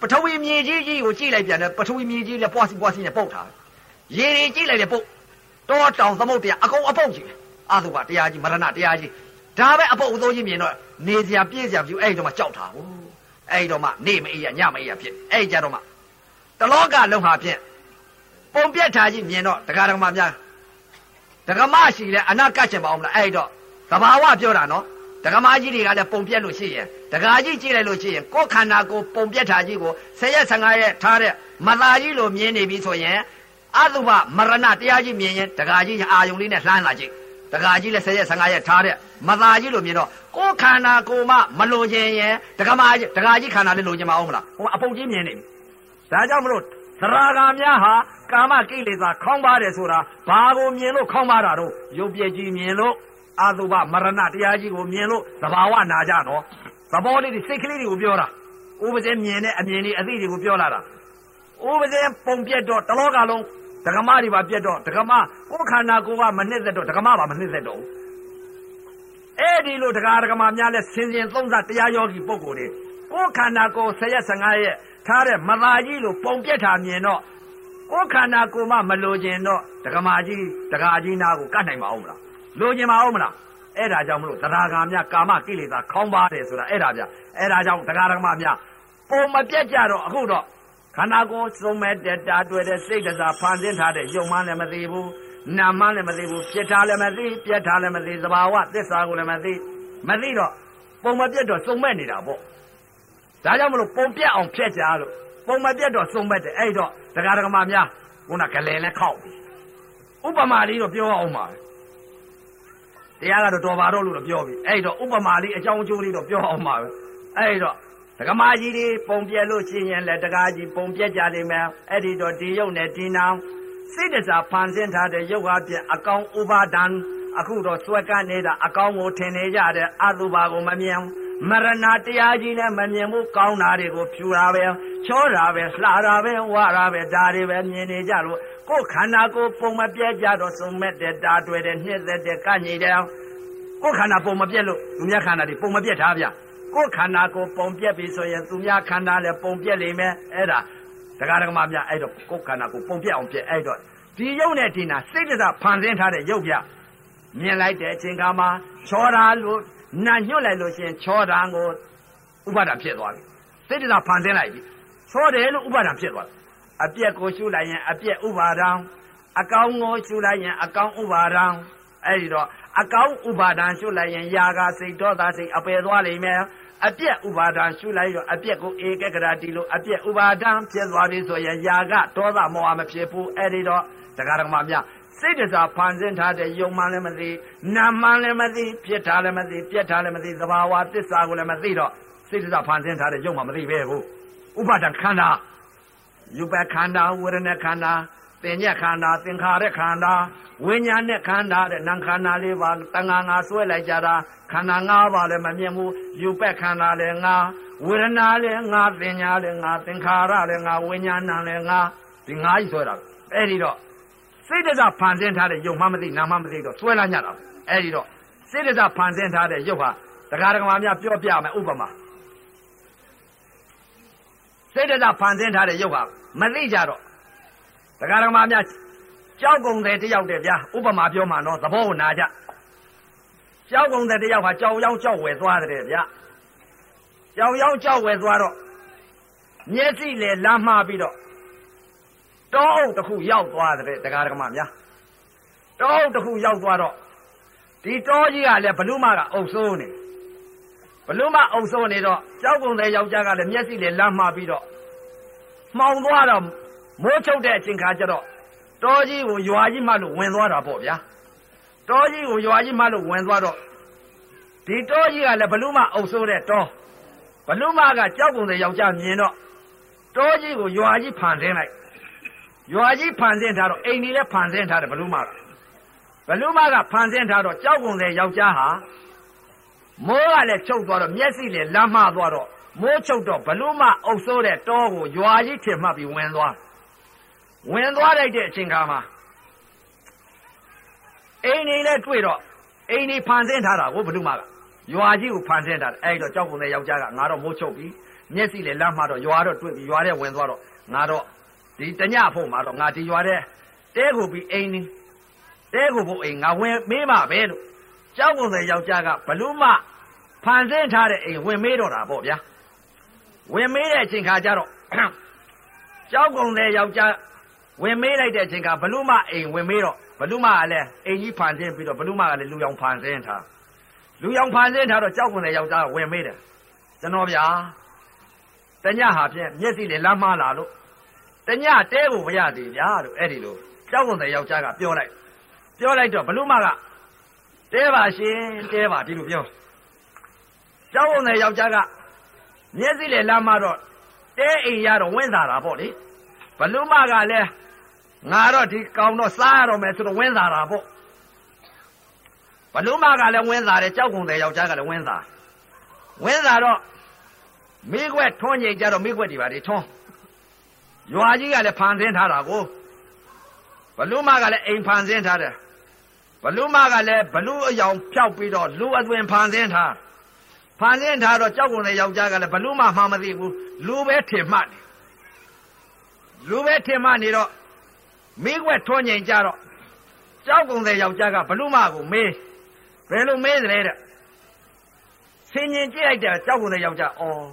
ပထဝီမြေကြီးကြီးကိုကြည့်လိုက်ပြန်တယ်ပထဝီမြေကြီးလည်းပွားစီပွားစီနဲ့ပုတ်တာ ရေတွေကြည့်လိုက်တယ်ပုတ်တောတောင်သမုတ်တရားအကုန်အပုတ်ကြီးအသုဘတရားကြီးမရဏတရားကြီးဒါပဲအပုပ်အသိုးကြီးမြင်တော့နေစရာပြည့်စရာပြူအဲ့ဒီတော့မှကြောက်တာဟုတ်အဲ့ဒီတော့မှနေမအေးရညမအေးရဖြစ်အဲ့ဒီကြတော့မှတလောကလုံးဟာဖြင့်ပုံပြက်ထားကြီးမြင်တော့တရားဓမ္မများဒကမရှိလဲအနာကတ်ချင်ပါအောင်လားအဲ့ဒီတော့သဘာဝပြောတာနော်ဒကမာကြီးတွေကလည်းပုံပြက်လို့ရှိရင်ဒကာကြီးကြည့်လိုက်လို့ရှိရင်ကိုယ်ခန္ဓာကိုယ်ပုံပြက်ထားကြီးကို10ရက်15ရက်ထားတဲ့မလာကြီးလိုမြင်နေပြီဆိုရင် အတုပမရဏတရားကြီးမြင်ရင်ဒကာကြီးအာယုံလေးနဲ့လှမ်းလာကြည့်ဒကာကြီးလည်း10ရက်15ရက်ထားတဲ့မလာကြီးလိုမြင်တော့ကိုယ်ခန္ဓာကိုယ်မှမလိုချင်ရင်ဒကမာကြီးဒကာကြီးခန္ဓာလေးလိုချင်မအောင်မလားဟိုအပုတ်ကြီးမြင်နေပြီဒါကြောင့်မလို့သရဂါများဟာကာမကိလေသာခေါင်းပါတယ်ဆိုတာဘာကိုမြင်လို့ခေါင်းပါတာတော့ရုပ်ပြည့်ကြီးမြင်လို့အာသုဘမရဏတရားကြီးကိုမြင်လို့သဘာဝနာကြတော့သဘောလေးတွေစိတ်ကလေးတွေကိုပြောတာဥပဇင်းမြင်တဲ့အမြင်တွေအသိတွေကိုပြောလာတာဥပဇင်းပုံပြက်တော့တလောကလုံး ဒကမတွေပါပြက်တော့ဒကမကိုယ်ခန္ဓာကိုယ်ကမနစ်သက်တော့ဒကမပါမနစ်သက်တော့အဲ့ဒီလိုဒကာဒကမများလဲဆင်ရင်သုံးစားတရားယောဂီပုဂ္ဂိုလ်တွေကိုယ်ခန္ဓာကိုယ်10ရက်15ရက်ထားတဲ့မသာကြီးလိုပုံပြက်တာမြင်တော့ကိုယ်ခန္ဓာကိုယ်မှမလိုချင်တော့ဒကမာကြီးဒကာကြီးနာကိုကတ်နိုင်မအောင်မလားလိုချင်မအောင်မလားအဲ့ဒါကြောင့်မလို့တရားဂါများကာမကိလေသာခေါင်းပါတယ်ဆိုတာအဲ့ဒါဗျအဲ့ဒါကြောင့်တရားဓမ္မများပုံမပြတ်ကြတော့အခုတော့ ခန္ဓာကိုယ်စုံမဲ့တဲ့တာတွေ့တဲ့စိတ်တစားဖန်ဆင်းထားတဲ့ယုံမှလည်းမသိဘူးနာမှလည်းမသိဘူးပြစ်ထားလည်းမသိပြက်ထားလည်းမသိသဘာဝသစ္စာကိုလည်းမသိမသိတော့ပုံမပြတ်တော့စုံမဲ့နေတာပေါ့ဒါကြောင့်မလို့ပုံပြတ်အောင်ဖြတ်ကြလို့ပုံမပြတ်တော့စုံမဲ့တယ်အဲ့တော့တရားဓမ္မများခုနကလည်းလဲခောက်ပြီဥပမာလေးတော့ပြောအောင်ပါတရားကတော့တော်ပါတော့လို့တော့ပြောပြီအဲ့တော့ဥပမာလေးအကြောင်းအကျိုးလေးတော့ပြောအောင်ပါပဲအဲ့တော့ ဒကမာကြီးတွေပုံပြက်လို့ရှိရင်လည်းတကားကြီးပုံပြက်ကြလိမ့်မယ်အဲ့ဒီတော့ဒီရုပ်နဲ့ဒီနောင်စိတ်တစားဖန်ဆင်းထားတဲ့ရုပ်ဟာဖြင့်အကောင်ဥပါဒံအခုတော့စွဲကပ်နေတာအကောင်ကိုထင်နေကြတဲ့အတုပါကိုမမြင်မရဏတရားကြီးနဲ့မမြင်ဘူးကောင်းတာတွေကိုဖြူတာပဲချောတာပဲလှတာပဲဝါတာပဲဒါတွေပဲမြင်နေကြလို့ကိုယ်ခန္ဓာကိုယ်ပုံမပြဲကြတော့စုံမဲ့တဲ့တာတွေ့တဲ့နှစ်သက်တဲ့ကညိတဲ့ကိုယ်ခန္ဓာပုံမပြက်လို့သူများခန္ဓာတွေပုံမပြက်ထားဗျ ကိုယ်ခန္ဓာကိုပုံပြက်ပြီဆိုရင်သူများခန္ဓာလည်းပုံပြက်လိမ့်မယ်အဲ့ဒါတရားဓမ္မများအဲ့တော့ကိုယ်ခန္ဓာကိုပုံပြက်အောင်ပြက်အဲ့တော့ဒီရုပ်နဲ့ဒီနာစိတ်တစားဖန်ဆင်းထားတဲ့ရုပ်ပြမြင်လိုက်တဲ့အချိန်ကမှချောတာလို့နာညွတ်လိုက်လို့ရှင်ချောတာကိုဥပါဒံဖြစ်သွားပြီစိတ်တစားဖန်ဆင်းလိုက်ပြီချောတယ်လို့ဥပါဒံဖြစ်သွားတယ်အပြက်ကိုရှုလိုက်ရင်အပြက်ဥပါဒံအကောင်းကိုရှုလိုက်ရင်အကောင်းဥပါဒံအဲ့ဒီတော့ အကောင်းဥပါဒံရှုလိုက်ရင်ຢာကစိတ်တော်သားစိတ်အပယ်သွားလိမ့်မယ်အပြက်ဥပါဒံရှုလိုက်ရောအပြက်ကိုဧကကရာတီလို့အပြက်ဥပါဒံဖြစ်သွားပြီဆိုရင်ຢာကဒေါသမောဟမဖြစ်ဘူးအဲ့ဒီတော့တရားဓမ္မများစိတ်တစားဖန်ဆင်းထားတဲ့ယုံမှလည်းမသိနာမှလည်းမသိဖြစ်တာလည်းမသိပြက်တာလည်းမသိသဘာဝသစ္စာကိုလည်းမသိတော့စိတ်တစားဖန်ဆင်းထားတဲ့ယုံမှမသိပဲဘူးဥပါဒံခန္ဓာယူပခန္ဓာဝေဒနာခန္ဓာ သင်ညက်ခန္ဓာသင်္ခါရခန္ဓာဝိညာဉ်နဲ့ခန္ဓာတဲ့နာခန္ဓာလေးပါတန်ငါငါဆွဲလိုက်ကြတာခန္ဓာ၅ပါးလည်းမမြင်ဘူးယူပက်ခန္ဓာလည်းငါဝေဒနာလည်းငါသင်ညာလည်းငါသင်္ခါရလည်းငါဝိညာဏလည်းငါဒီငါးကြီးဆွဲတာအဲ့ဒီတော့စိတ်တကဖန်ဆင်းထားတဲ့ယုံမှမသိနာမှမသိတော့ဆွဲလာညတာအဲ့ဒီတော့စိတ်တကဖန်ဆင်းထားတဲ့ယုတ်ဟာတရားဓမ္မများပြောပြမယ်ဥပမာစိတ်တကဖန်ဆင်းထားတဲ့ယုတ်ဟာမသိကြတော့ တရားဓမ္မများကြောက်ကုန်တယ်တယောက်တည်းဗျာဥပမာပြောမှတော့သဘောကိုနာကြကြောက်ကုန်တဲ့တယောက်ဟာကြောက်ရောင်းကြောက်ဝယ်သွားတယ်ဗျာကြောက်ရောင်းကြောက်ဝယ်သွားတော့မျက်စိလေလမ်းမှားပြီးတော့တောအုပ်တစ်ခုရောက်သွားတဲ့တရားဓမ္မများတောအုပ်တစ်ခုရောက်သွားတော့ဒီတောကြီးကလည်းဘလူမကအုပ်စိုးနေဘလူမအုပ်စိုးနေတော့ကြောက်ကုန်တဲ့ယောက်ျားကလည်းမျက်စိလေလမ်းမှားပြီးတော့မှောင်သွားတော့ မိုးချုပ်တဲ့အချိန်ခါကျတော့တောကြီးကိုရွာကြီးမှလို့ဝင်သွားတာပေါ့ဗျာတောကြီးကိုရွာကြီးမှလို့ဝင်သွားတော့ဒီတောကြီးကလည်းဘလူမအုပ်ဆိုးတဲ့တောဘလူမကကြောက်ကုန်တဲ့ယောက်ျားမြင်တော့တောကြီးကိုရွာကြီးဖန်ဆင်းလိုက်ရွာကြီးဖန်ဆင်းထားတော့အိမ်ကြီးလည်းဖန်ဆင်းထားတယ်ဘလူမကဘလူမကဖန်ဆင်းထားတော့ကြောက်ကုန်တဲ့ယောက်ျားဟာမိုးကလည်းချုပ်သွားတော့မျက်စိလည်းလမ်းမသွားတော့မိုးချုပ်တော့ဘလူမအုပ်ဆိုးတဲ့တောကိုရွာကြီးထင်မှတ်ပြီးဝင်သွား ဝင်သွားလိုက်တဲ့အချိန်ခါမှာအိမ်နေနဲ့တွေ့တော့အိမ်နေဖန်ဆင်းထားတာကိုဘယ်သူမှကရွာကြီးကိုဖန်ဆင်းထားတယ်အဲ့တော့ကြောက်ကုန်တဲ့ယောက်ျားကငါတော့မိုးချုပ်ပြီမျက်စိလည်းလမ်းမှတော့ရွာတော့တွေ့ပြီရွာထဲဝင်သွားတော့ငါတော့ဒီတညဖို့မှာတော့ငါဒီရွာထဲတဲကိုပြီးအိမ်နေတဲကိုဘုအိမ်ငါဝင်မေးမှာပဲလို့ကြောက်ကုန်တဲ့ယောက်ျားကဘလူးမဖန်ဆင်းထားတဲ့အိမ်ဝင်မေးတော့တာပေါ့ဗျာဝင်မေးတဲ့အချိန်ခါကျတော့ကြောက်ကုန်တဲ့ယောက်ျား ဝင်မေးလိုက်တဲ့အချိန်ကဘလူးမအိမ်ဝင်မေးတော့ဘလူးမကလည်းအိမ်ကြီးဖန်ဆင်းပြီးတော့ဘလူးမကလည်းလူရောင်ဖန်ဆင်းထားလူရောင်ဖန်ဆင်းထားတော့ကြောက်ကုန်တဲ့ယောက်ျားကဝင်မေးတယ်ကျွန်တော်ဗျာတညဟာဖြင့်မျက်စိနဲ့လမ်းမလာလို့တညတဲကိုမရသေးဗျာလို့အဲ့ဒီလိုကြောက်ကုန်တဲ့ယောက်ျားကပြောလိုက်ပြောလိုက်တော့ဘလူးမကတဲပါရှင်တဲပါဒီလိုပြောကြောက်ကုန်တဲ့ယောက်ျားကမျက်စိနဲ့လမ်းမတော့တဲအိမ်ရတော့ဝင်းစားတာပေါ့လေ ဘလူးမကလည်းငါတော့ဒီကောင်တော့စားရတော့မယ်ဆိုတော့ဝင်းစားတာပေါ့ဘလူးမကလည်းဝင်းစားတယ်ကြောက်ကုန်တဲ့ယောက်ျားကလည်းဝင်းစားဝင်းစားတော့မိခွက်ထွန်းချိန်ကြတော့မိခွက်တွေပါလေထွန်းရွာကြီးကလည်းဖန်ဆင်းထားတာကိုဘလူးမကလည်းအိမ်ဖန်ဆင်းထားတယ်ဘလူးမကလည်းဘလူးအယောင်ဖြောက်ပြီးတော့လူအသွင်ဖန်ဆင်းထားဖန်ဆင်းထားတော့ကြောက်ကုန်တဲ့ယောက်ျားကလည်းဘလူးမမှမသိဘူးလူပဲထင်မှတ်တယ် လူပဲထင်မှတ်နေတော့မိခွက်ထွန်းချိန်ကြတော့ကြောက်ကုန်တဲ့ယောက်ျားကဘလူးမကိုမေးဘယ်လိုမေးသလဲတဲ့ဆင်ញင်ကြည့်လိုက်တဲ့ကြောက်ကုန်တဲ့ယောက်ျားအော်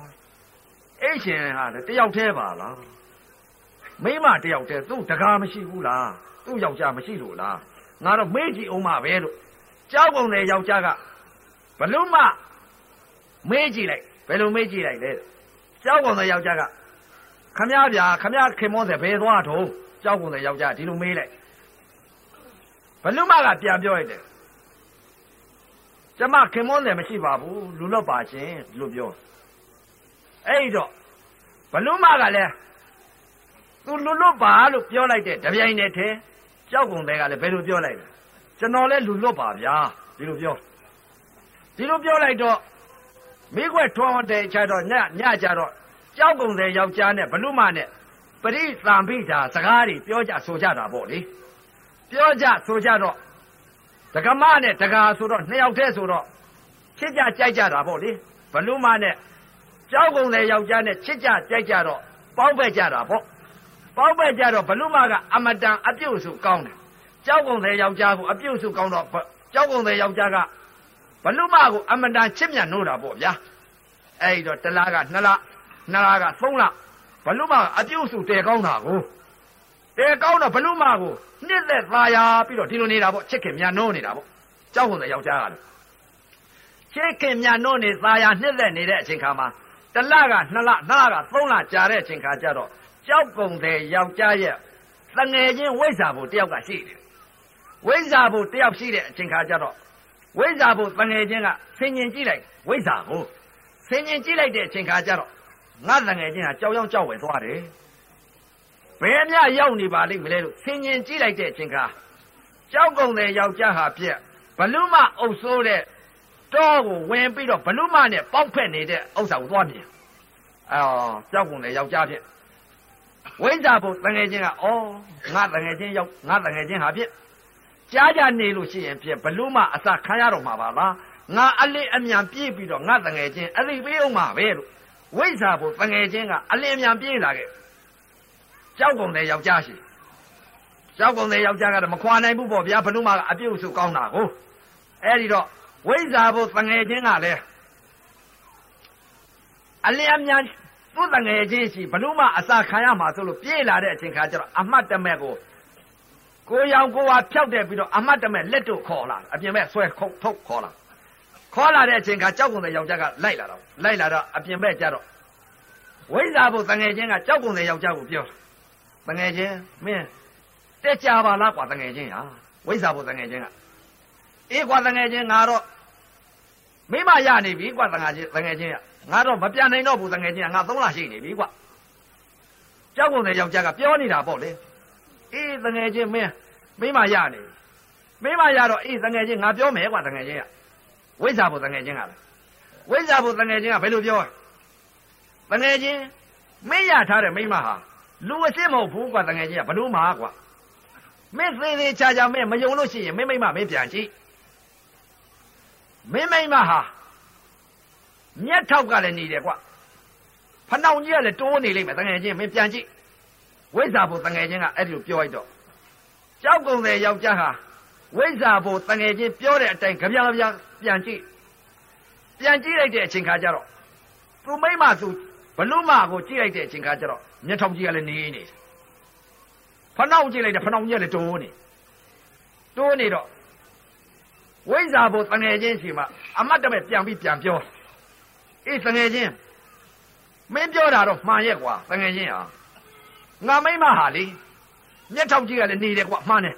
အဲ့ရှင်ဟာတယောက်တည်းပါလားမိမတယောက်တည်းသူ့တကားမရှိဘူးလားသူ့ယောက်ျားမရှိလို့လားငါတော့မေးကြည့်အောင်ပါပဲလို့ကြောက်ကုန်တဲ့ယောက်ျားကဘလူးမမေးကြည့်လိုက်ဘယ်လိုမေးကြည့်လိုက်လဲကြောက်ကုန်တဲ့ယောက်ျားက ခမည်းဗျာခမည်းခင်မောတဲ့ဘယ်သွားထုံးကြောက်ကုန်တဲ့ယောက်ျားဒီလိုမေးလိုက်ဘလူးမကပြန်ပြောလိုက်တယ်ကျမခင်မောတယ်မရှိပါဘူးလူလော့ပါရှင်ဒီလိုပြောအဲ့တော့ဘလူးမကလည်းသူလူလွတ်ပါလို့ပြောလိုက်တဲ့တပြိုင်တည်းထဲကြောက်ကုန်တဲ့ကလည်းဘယ်လိုပြောလိုက်လဲကျွန်တော်လည်းလူလွတ်ပါဗျာဒီလိုပြောဒီလိုပြောလိုက်တော့မိခွက်ထွန်းတဲ့ချတော့ညညကြတော့ ကြောက်ကုန်တဲ့ယောက်ျားနဲ့ဘလူးမနဲ့ပရိသံပိတာစကားတွေပြောကြဆိုကြတာပေါ့လေပြောကြဆိုကြတော့ဒကမနဲ့ဒကာဆိုတော့နှစ်ယောက်တည်းဆိုတော့ချစ်ကြကြိုက်ကြတာပေါ့လေဘလူးမနဲ့ကြောက်ကုန်တဲ့ယောက်ျားနဲ့ချစ်ကြကြိုက်ကြတော့ပေါင်းပဲကြတာပေါ့ပေါင်းပဲကြတော့ဘလူးမကအမတန်အပြုတ်စုကောင်းတယ်ကြောက်ကုန်တဲ့ယောက်ျားကိုအပြုတ်စုကောင်းတော့ကြောက်ကုန်တဲ့ယောက်ျားကဘလူးမကိုအမတန်ချစ်မြတ်နိုးတာပေါ့ဗျာအဲ့ဒီတော့တလားကနှစ်လ နှစ်လကသုံးလဘလူးမကအပြုတ်စုတဲကောင်းတာကိုတဲကောင်းတော့ဘလူးမကိုနှစ်သက်သာယာပြီးတော့ဒီလိုနေတာပေါ့ချစ်ခင်မြတ်နိုးနေတာပေါ့ကြောက်ကုန်တဲ့ယောက်ျားကလည်းချစ်ခင်မြတ်နိုးနေသာယာနှစ်သက်နေတဲ့အချိန်ခါမှာတလကနှစ်လနှစ်လကသုံးလကြာတဲ့အချိန်ခါကျတော့ကြောက်ကုန်တဲ့ယောက်ျားရဲ့တငယ်ချင်းဝိဇ္ဇာဘုတယောက်ကရှိတယ်ဝိဇ္ဇာဘုတယောက်ရှိတဲ့အချိန်ခါကျတော့ဝိဇ္ဇာဘုတငယ်ချင်းကဆင်ញင်ကြည့်လိုက်ဝိဇ္ဇာကိုဆင်ញင်ကြည့်လိုက်တဲ့အချိန်ခါကျတော့ ငါတငယ်ချင်းကကြောက်ရောက်ကြောက်ဝယ်သွားတယ်ဘယ်မြရောက်နေပါလိမ့်မလဲလို့ဆင်ញင်ကြည့်လိုက်တဲ့အချိန်ခါကြောက်ကုန်တဲ့ယောက်ျားဟာပြက်ဘလူးမအုပ်ဆိုးတဲ့တောကိုဝင်ပြီးတော့ဘလူးမနဲ့ပေါက်ဖက်နေတဲ့ဥစ္စာကိုသွားမြင်အော်ကြောက်ကုန်တဲ့ယောက်ျားဖြစ်ဝိဇ္ဇာဘုတငယ်ချင်းကဩငါတငယ်ချင်းရောက်ငါတငယ်ချင်းဟာဖြစ်ကြားကြနေလို့ရှိရင်ဖြစ်ဘလူးမအစခံရတော့မှာပါလားငါအလေးအမြန်ပြေးပြီးတော့ငါတငယ်ချင်းအလေးပေးအောင်ပါပဲလို့ ဝိဇ္ဇာဘုတငယ်ချင်းကအလေးအမြန်ပြေးလာခဲ့ကြောက်ကုန်တဲ့ယောက်ျားရှိကြောက်ကုန်တဲ့ယောက်ျားကတော့မခွာနိုင်ဘူးပေါ့ဗျာဘလူးမကအပြုတ်စုကောင်းတာကိုအဲ့ဒီတော့ဝိဇ္ဇာဘုတငယ်ချင်းကလည်းအလေးအမြန်သူ့တငယ်ချင်းရှိဘလို့မှအစာခံရမှာဆိုလို့ပြေးလာတဲ့အချိန်ခါကျတော့အမတ်တမဲ့ကိုကိုရောင်ကိုဝါဖြောက်တယ်ပြီးတော့အမတ်တမဲ့လက်တို့ခေါ်လာအပြင်ဘက်ဆွဲခုတ်ထုတ်ခေါ်လာ ခေါ်လာတဲ့အချိန်ခါကြောက်ကုန်တဲ့ယောက်ျားကလိုက်လာတော့လိုက်လာတော့အပြင်ဘက်ကျတော့ဝိဇ္ဇာဘုတငယ်ချင်းကကြောက်ကုန်တဲ့ယောက်ျားကိုပြောတငယ်ချင်းမင်းတက်ကြပါလားကွာတငယ်ချင်းဟာဝိဇ္ဇာဘုတငယ်ချင်းကအေးကွာတငယ်ချင်းငါတော့မိမရနေပြီကွာတငယ်ချင်းတငယ်ချင်းကငါတော့မပြန်နိုင်တော့ဘူးတငယ်ချင်းကငါသုံးလရှိနေပြီကွာကြောက်ကုန်တဲ့ယောက်ျားကပြောနေတာပေါ့လေအေးတငယ်ချင်းမင်းမိမရနေမိမရတော့အေးတငယ်ချင်းငါပြောမယ်ကွာတငယ်ချင်းက ဝိဇ္ဇာဘုတငယ်ချင်းကလားဝိဇ္ဇာဘုတငယ်ချင်းကဘယ်လိုပြောတငယ်ချင်းမင်းရထားတဲ့မိမဟာလူအစ်စ်မဟုတ်ဘူးကွာတငယ်ချင်းကဘလို့မှာကွာမင်းသေးသေးချာချာမင်းမယုံလို့ရှိရင်မင်းမိမမင်းပြန်ကြည့်မင်းမိမဟာမြက်ထောက်ကလည်းနေတယ်ကွဖနှောင်ကြီးကလည်းတိုးနေလိမ့်မယ်တငယ်ချင်းမင်းပြန်ကြည့်ဝိဇ္ဇာဘုတငယ်ချင်းကအဲ့ဒီလိုပြောလိုက်တော့ကြောက်ကုန်တဲ့ယောက်ျားဟာ ဝိဇ္ဇာဘုတငယ်ချင်းပြောတဲ့အတိုင်းကြပြပြပြန်ကြည့်ပြန်ကြည့်လိုက်တဲ့အချိန်ခါကျတော့သူမိမသူဘလူမကိုကြည့်လိုက်တဲ့အချိန်ခါကျတော့မျက်ထောင်ကြီးကလည်းနေနေတယ်ဖနှောက်ကြည့်လိုက်တယ်ဖနှောက်ကြီးကလည်းတိုးနေတိုးနေတော့ဝိဇ္ဇာဘုတငယ်ချင်းရှိမှအမတ်တမဲ့ပြန်ပြီးပြန်ပြောအေးတငယ်ချင်းမင်းပြောတာတော့မှန်ရဲ့ကွာတငယ်ချင်းဟာငါမိမဟာလေမျက်ထောင်ကြီးကလည်းနေတယ်ကွာမှန်တယ်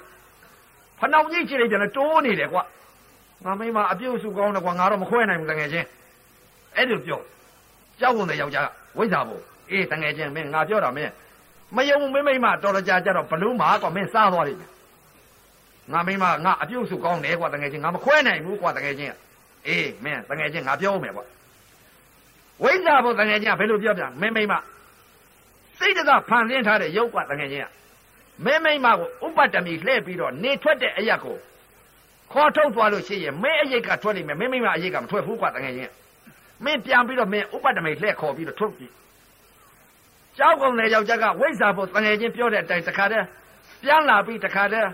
ဖနှောက်ကြီးကြည့်လိုက်တယ်လည်းတိုးနေတယ်ကွာငါမိမအပြုတ်စုကောင်းတယ်ကွာငါတော့မခွဲနိုင်ဘူးတငယ်ချင်းအဲ့လိုပြောကြောက်ကုန်တဲ့ယောက်ျားဝိဇ္ဇာဘုအေးတငယ်ချင်းမင်းငါပြောတာမင်းမယုံမင်းမိမတော်တော်ကြာကြတော့ဘလူးမှာကွာမင်းစားသွားလိမ့်မယ်ငါမိမငါအပြုတ်စုကောင်းတယ်ကွာတငယ်ချင်းငါမခွဲနိုင်ဘူးကွာတငယ်ချင်းအေးမင်းတငယ်ချင်းငါပြောမယ်ကွာဝိဇ္ဇာဘုတငယ်ချင်းကဘယ်လိုပြောပြမင်းမိမစိတ်တကဖန်ဆင်းထားတဲ့ရုပ်ကွာတငယ်ချင်းက မင်းမိမကိုဥပတ္တမီလှည့်ပြီးတော့နေထွက်တဲ့အရက်ကိုခေါ်ထုတ်သွားလို့ရှိရင်မင်းအရိတ်ကထွက်လိမ့်မယ်မင်းမိမအရိတ်ကမထွက်ဘူးကွာတငယ်ချင်းမင်းပြန်ပြီးတော့မင်းဥပတ္တမီလှည့်ခေါ်ပြီးတော့ထုတ်ပြီကြောက်ကုန်တဲ့ယောက်ျားကဝိဇ္ဇာဘုတငယ်ချင်းပြောတဲ့အတိုင်းတခါတည်းပြန်လာပြီးတခါတည်း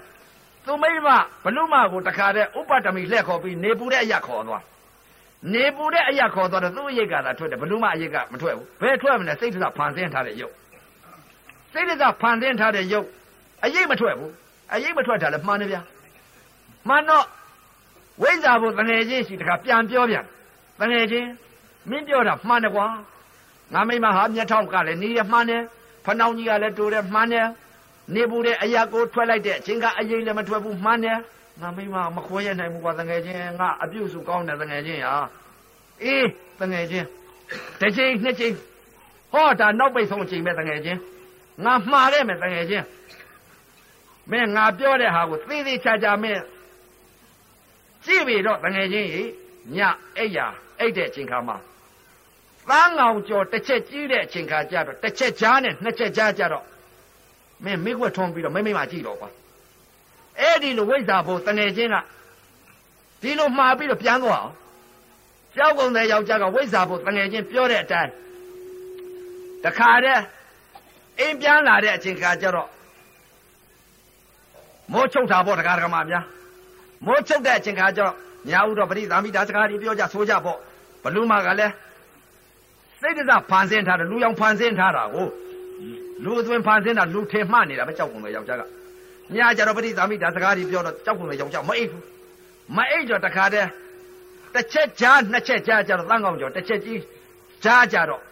သူမိမဘလူမကိုတခါတည်းဥပတ္တမီလှည့်ခေါ်ပြီးနေပူတဲ့အရက်ခေါ်သွားနေပူတဲ့အရက်ခေါ်သွားတော့သူ့အရိတ်ကသာထွက်တယ်ဘလူမအရိတ်ကမထွက်ဘူးဘယ်ထွက်မလဲစိတ်ထဖန်ဆင်းထားတဲ့ရုပ်စိတ်ထဖန်ဆင်းထားတဲ့ရုပ် အရိတ်မထွက်ဘူးအရိတ်မထွက်တာလည်းမှန်တယ်ဗျာမှန်တော့ဝိဇ္ဇာဘုတငယ်ချင်းရှိတခါပြန်ပြောပြန်တငယ်ချင်းမင်းပြောတာမှန်တယ်ကွာငါမိမဟာမျက်ထောက်ကလည်းနေရမှန်တယ်ဖနှောင်းကြီးကလည်းတိုးတယ်မှန်တယ်နေပူတဲ့အရာကိုထွက်လိုက်တဲ့အချိန်ကအရင်လည်းမထွက်ဘူးမှန်တယ်ငါမိမမခွဲရနိုင်ဘူးကွာတငယ်ချင်းငါအပြုတ်စုကောင်းတယ်တငယ်ချင်းဟာအေးတငယ်ချင်းတစ်ချိန်နှစ်ချိန်ဟောဒါနောက်ပိတ်ဆုံးအချိန်ပဲတငယ်ချင်းငါမှားခဲ့မယ်တငယ်ချင်း မင်းငါပြောတဲ့ဟာကိုသေသေးချာချာမင်းကြည့်ပြီတော့တငယ်ချင်းကြီးညအိပ်ရာအိပ်တဲ့အချိန်ခါမှာသန်းငောင်ကျော်တစ်ချက်ကြီးတဲ့အချိန်ခါကျတော့တစ်ချက်ကြားနဲ့နှစ်ချက်ကြားကြတော့မင်းမိခွက်ထုံးပြီးတော့မိမိမကြည့်တော့ကွာအဲ့ဒီလိုဝိဇ္ဇာဘုတငယ်ချင်းကဒီလိုမှားပြီးတော့ပြန်သွားအောင်ကြောက်ကုန်တဲ့ယောက်ျားကဝိဇ္ဇာဘုတငယ်ချင်းပြောတဲ့အတိုင်းတခါတည်းအိမ်ပြန်လာတဲ့အချိန်ခါကျတော့ မိုးချုပ်တာပေါ့တရားဓမ္မများမိုးချုပ်တဲ့အချိန်ခါကျတော့ညာဥတော်ပရိသမိတာစကားတွေပြောကြဆိုကြပေါ့ဘလူမကလည်းစိတ်တစဖန်ဆင်းထားတယ်လူရောင်ဖန်ဆင်းထားတာကိုလူအသွင်ဖန်ဆင်းတာလူထင်မှနေတာပဲကြောက်ကုန်တဲ့ယောက်ျားကညာကြတော့ပရိသမိတာစကားတွေပြောတော့ကြောက်ကုန်တဲ့ယောက်ျားမအိပ်ဘူးမအိပ်ကြတခါတည်းတစ်ချက်ကြားနှစ်ချက်ကြားကြတော့သန်းကောင်ကျော်တစ်ချက်ကြီးကြားကြတော့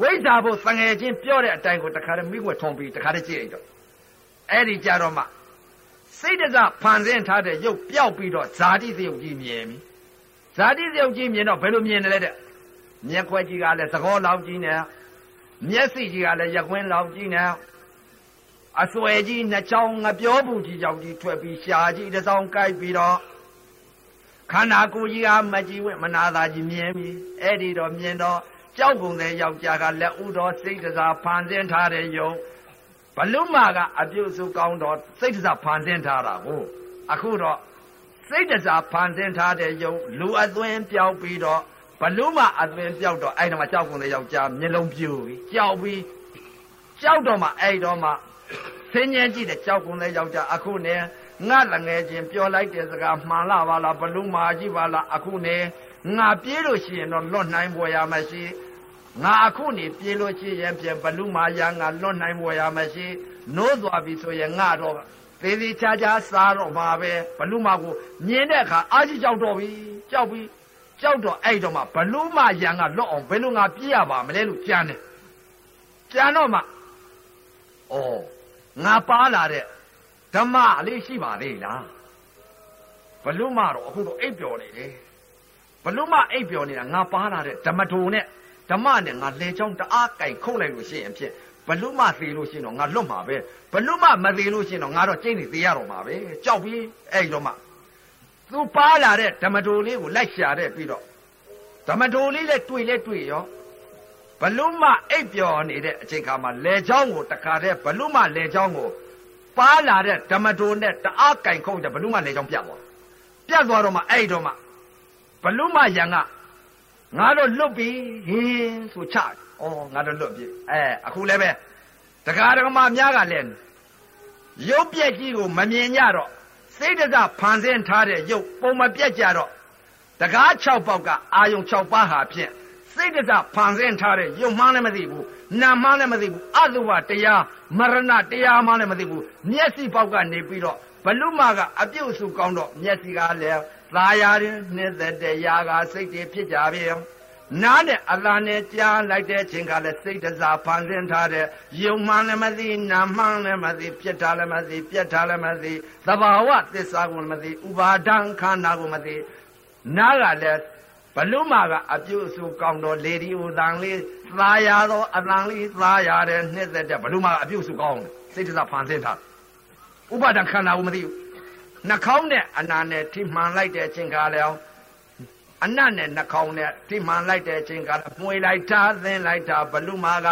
ဝိဇ္ဇာဘုသငယ်ချင်းပြောတဲ့အတိုင်းကိုတခါတည်းမိခွက်ထုံပြီးတခါတည်းကြည့်လိုက်တော့ အဲ့ဒီကြတော့မှစိတ်တစဖန်ဆင်းထားတဲ့ရုပ်ပျောက်ပြီးတော့ဇာတိသယုတ်ကြီးမြင်ပြီဇာတိသယုတ်ကြီးမြင်တော့ဘယ်လိုမြင်တယ်လဲတဲ့မျက်ခွက်ကြီးကလည်းသကောလောက်ကြီးနဲ့မျက်စိကြီးကလည်းရကွင်းလောက်ကြီးနဲ့အစွဲကြီးနှစ်ချောင်းငပြောဘူးကြီးကြောင့်ကြီးထွက်ပြီးရှားကြီးတစ်စောင်းကိုက်ပြီးတော့ခန္ဓာကိုယ်ကြီးကမကြည့်ဝင့်မနာသာကြီးမြင်ပြီအဲ့ဒီတော့မြင်တော့ကြောက်ကုန်တဲ့ယောက်ျားကလက်ဥတော်စိတ်တစားဖန်ဆင်းထားတဲ့ယုံ ဘလူမကအပြုတ်စုကောင်းတော့စိတ်တစားဖန်ဆင်းထားတာကိုအခုတော့စိတ်တစားဖန်ဆင်းထားတဲ့ယုံလူအသွင်းပြောက်ပြီးတော့ဘလူမအသွင်းပြောက်တော့အဲ့တော့မှကြောက်ကုန်တဲ့ယောက်ျားမျက်လုံးပြူပြီးကြောက်ပြီးကြောက်တော့မှအဲ့တော့မှဆင်းရဲကြည့်တဲ့ကြောက်ကုန်တဲ့ယောက်ျားအခုနဲ့ငါလည်းငယ်ချင်းပြောလိုက်တဲ့စကားမှန်လားပါလားဘလူမာကြီးပါလားအခုနဲ့ငါပြေးလို့ရှိရင်တော့လွတ်နိုင်ပေါ်ရမရှိ ငါအခုနေပြေးလို့ရှိရင်ပြန်ဘလူမာရငါလွတ်နိုင်ပေါ်ရမရှိနိုးသွားပြီဆိုရင်ငါတော့သေးသေးချာချာစားတော့မှာပဲဘလူမာကိုမြင်တဲ့အခါအာကြီးကြောက်တော့ပြီကြောက်ပြီကြောက်တော့အဲ့တော့မှဘလူမာရံကလွတ်အောင်ဘယ်လိုငါပြေးရပါမလဲလို့ကြမ်းတယ်ကြမ်းတော့မှဩငါပါလာတဲ့ဓမ္မလေးရှိပါသေးလားဘလူမတော့အခုတော့အိပ်ပျော်နေတယ်ဘလူမအိပ်ပျော်နေတာငါပါလာတဲ့ဓမ္မထုံနဲ့ ဓမ္မနဲ့ငါလေချောင်းတအားကြိုက်ခုတ်လိုက်လို့ရှိရင်ဖြစ်ဘလူမသေးလို့ရှိရင်တော့ငါလွတ်မှာပဲဘလူမမသေးလို့ရှိရင်တော့ငါတော့ကျိတ်နေသေးရတော့မှာပဲကြောက်ပြီးအဲ့တော့မှသူပါလာတဲ့ဓမ္မထုံလေးကိုလိုက်ရှာတဲ့ပြီးတော့ဓမ္မထုံလေးလည်းတွေ့လဲတွေ့ရောဘလူမအိပ်ပျော်နေတဲ့အချိန်ခါမှာလေချောင်းကိုတခါတည်းဘလူမလေချောင်းကိုပါလာတဲ့ဓမ္မတိုနဲ့တအားကင်ခုံးတဲ့ဘလူးမလေချောင်းပြတ်သွားပြတ်သွားတော့မှအဲ့တော့မှဘလူးမယံက ငါတို့လွတ်ပြီဟင်းဆိုချဩငါတို့လွတ်ပြီအဲအခုလည်းပဲတက္ကရာဓမ္မများကလည်းရုပ်ပြက်ကြီးကိုမမြင်ကြတော့စိတ်တကဖန်ဆင်းထားတဲ့ရုပ်ပုံမပြတ်ကြတော့တကား6ပေါက်ကအာယုံ6ပါးဟာဖြင့်စိတ်တကဖန်ဆင်းထားတဲ့ရုပ်မှန်းလည်းမသိဘူးနာမှန်းလည်းမသိဘူးအတုဝတရားမရဏတရားမှန်းလည်းမသိဘူးမျက်စိပေါက်ကနေပြီးတော့ဘလူမကအပြုတ်စုကောင်းတော့မျက်စိကလည်း သာယာရင်နှစ်သက်တဲ့ຢာကစိတ်တွေဖြစ်ကြပြီနားနဲ့အလားနဲ့ကြားလိုက်တဲ့ချိန်ကလည်းစိတ်တစားဖန်ဆင်းထားတဲ့ယုံမှန်လည်းမသိနာမှန်လည်းမသိပြက်တာလည်းမသိပြက်တာလည်းမသိသဘာဝသစ္စာကိုလည်းမသိဥပါဒံခန္ဓာကိုမသိနားကလည်းဘလူမာကအပြုအစုကောင်းတော့လေဒီဥတန်လေးသာယာသောအတန်လေးသာယာတဲ့နှစ်သက်တဲ့ဘလူမာကအပြုအစုကောင်းတယ်စိတ်တစားဖန်ဆင်းထားဥပါဒံခန္ဓာကိုမသိဘူး နှာခေါင်းနဲ့အနာနဲ့ထိမှန်လိုက်တဲ့အချိန်ကလည်းအနတ်နဲ့နှာခေါင်းနဲ့ထိမှန်လိုက်တဲ့အချိန်ကလည်းမှွေလိုက်တာသင်းလိုက်တာဘလူမာက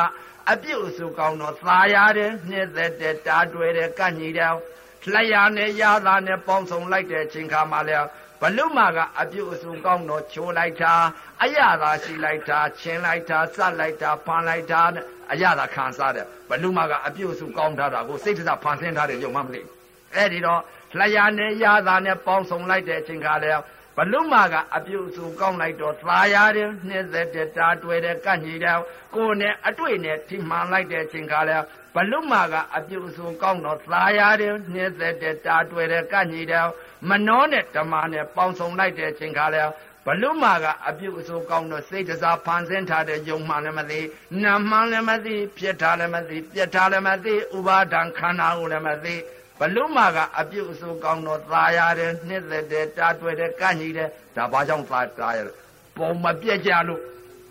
အပြုတ်အစုကောင်းတော့သာယာတဲ့နှစ်သက်တဲ့တားတွဲတဲ့ကန့်ညီတဲ့လျှာနဲ့ရတာနဲ့ပေါင်းစုံလိုက်တဲ့အချိန်ခါမှလည်းဘလူမာကအပြုတ်အစုကောင်းတော့ချိုးလိုက်တာအရသာရှိလိုက်တာချင်းလိုက်တာစက်လိုက်တာဖန်လိုက်တာအရသာခံစားတဲ့ဘလူမာကအပြုတ်အစုကောင်းထားတာကိုစိတ်တစဖန်ဆင်းထားတဲ့ရုံမှမသိဘူး အဲ့ဒီတော့လျှာနဲ့ရတာနဲ့ပေါင်းစုံလိုက်တဲ့အချိန်ခါလည်းဘလူမာကအပြုတ်စုကောင်းလိုက်တော့သာယာတဲ့နှစ်သက်တဲ့တားတွဲတဲ့ကန့်ညီတဲ့ကိုယ်နဲ့အတွေ့နဲ့ထိမှန်လိုက်တဲ့အချိန်ခါလဲဘလူမာကအပြုတ်စုကောင်းတော့သာယာတဲ့နှစ်သက်တဲ့တားတွဲတဲ့ကန့်ညီတဲ့မနောနဲ့ဓမ္မနဲ့ပေါင်းစုံလိုက်တဲ့အချိန်ခါလဲဘလူမာကအပြုတ်အစိုးကောင်းတော့စိတ်တစားဖန်ဆင်းထားတဲ့ယုံမှန်လည်းမသိနာမှန်လည်းမသိပြက်ထားလည်းမသိပြက်ထားလည်းမသိဥပါဒံခန္ဓာကိုလည်းမသိ ဘလူမာကအပြုတ်အစိုးကောင်းတော့သာယာတယ်နှစ်သက်တယ်တားတွယ်တယ်ကန့်ညီတယ်ဒါဘာကြောင့်သာတာရပုံမပြက်ကြလို့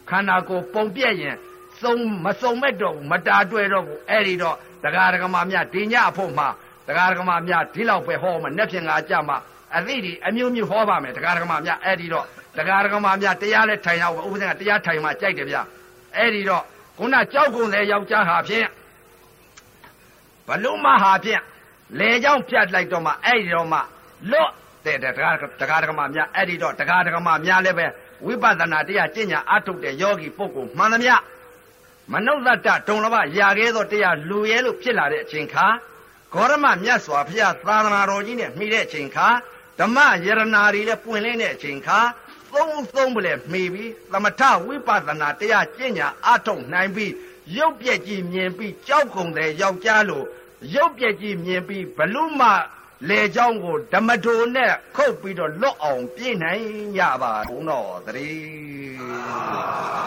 ခန္ဓာကိုယ်ပုံပြက်ရင်စုံမစုံမဲ့တော့မတာတွယ်တော့ဘူးအဲ့ဒီတော့တရားဓမ္မများဒီညအဖို့မှာတရားဓမ္မများဒီလောက်ပဲဟောမှာနဲ့ဖြင့်ငါကြမှာအသိဒီအမျိုးမျိုးဟောပါမယ်တရားဓမ္မများအဲ့ဒီတော့တရားဓမ္မများတရားလဲထိုင်အောင်ဥပဒေကတရားထိုင်မှကြိုက်တယ်ဗျအဲ့ဒီတော့ခုနကြောက်ကုန်တဲ့ယောက်ျားဟာဖြင့်ဘလုံးမဟာဖြင့် လေကြောင့်ဖြတ်လိုက်တော့မှအဲ့ဒီတော့မှလွတ်တဲ့တရားတရားဓမ္မများအဲ့ဒီတော့တရားဓမ္မများလည်းပဲဝိပဿနာတရားကျင့်ညာအထုတ်တဲ့ယောဂီပုဂ္ဂိုလ်မှန်သမျှမနုဿတ္တဒုံလဘရာခဲသောတရားလူရဲလို့ဖြစ်လာတဲ့အချိန်ခါဂေါရမမြတ်စွာဘုရားသာသနာတော်ကြီးနဲ့မှီတဲ့အချိန်ခါဓမ္မယရနာတွေလည်းပွင့်လင်းတဲ့အချိန်ခါသုံးသုံးပလဲမှီပြီးသမထဝိပဿနာတရားကျင့်ညာအထုတ်နိုင်ပြီးရုပ်ပြက်ကြီးမြင်ပြီးကြောက်ကုန်တဲ့ယောက်ျားလို့ ရုပ်ပြက်ကြီးမြင်ပြီးဘလူမလေเจ้าကိုဓမ္မဒုံနဲ့ခုတ်ပြီးတော့လွတ်အောင်ပြေးနိုင်ရပါဘုံတော်သတည်း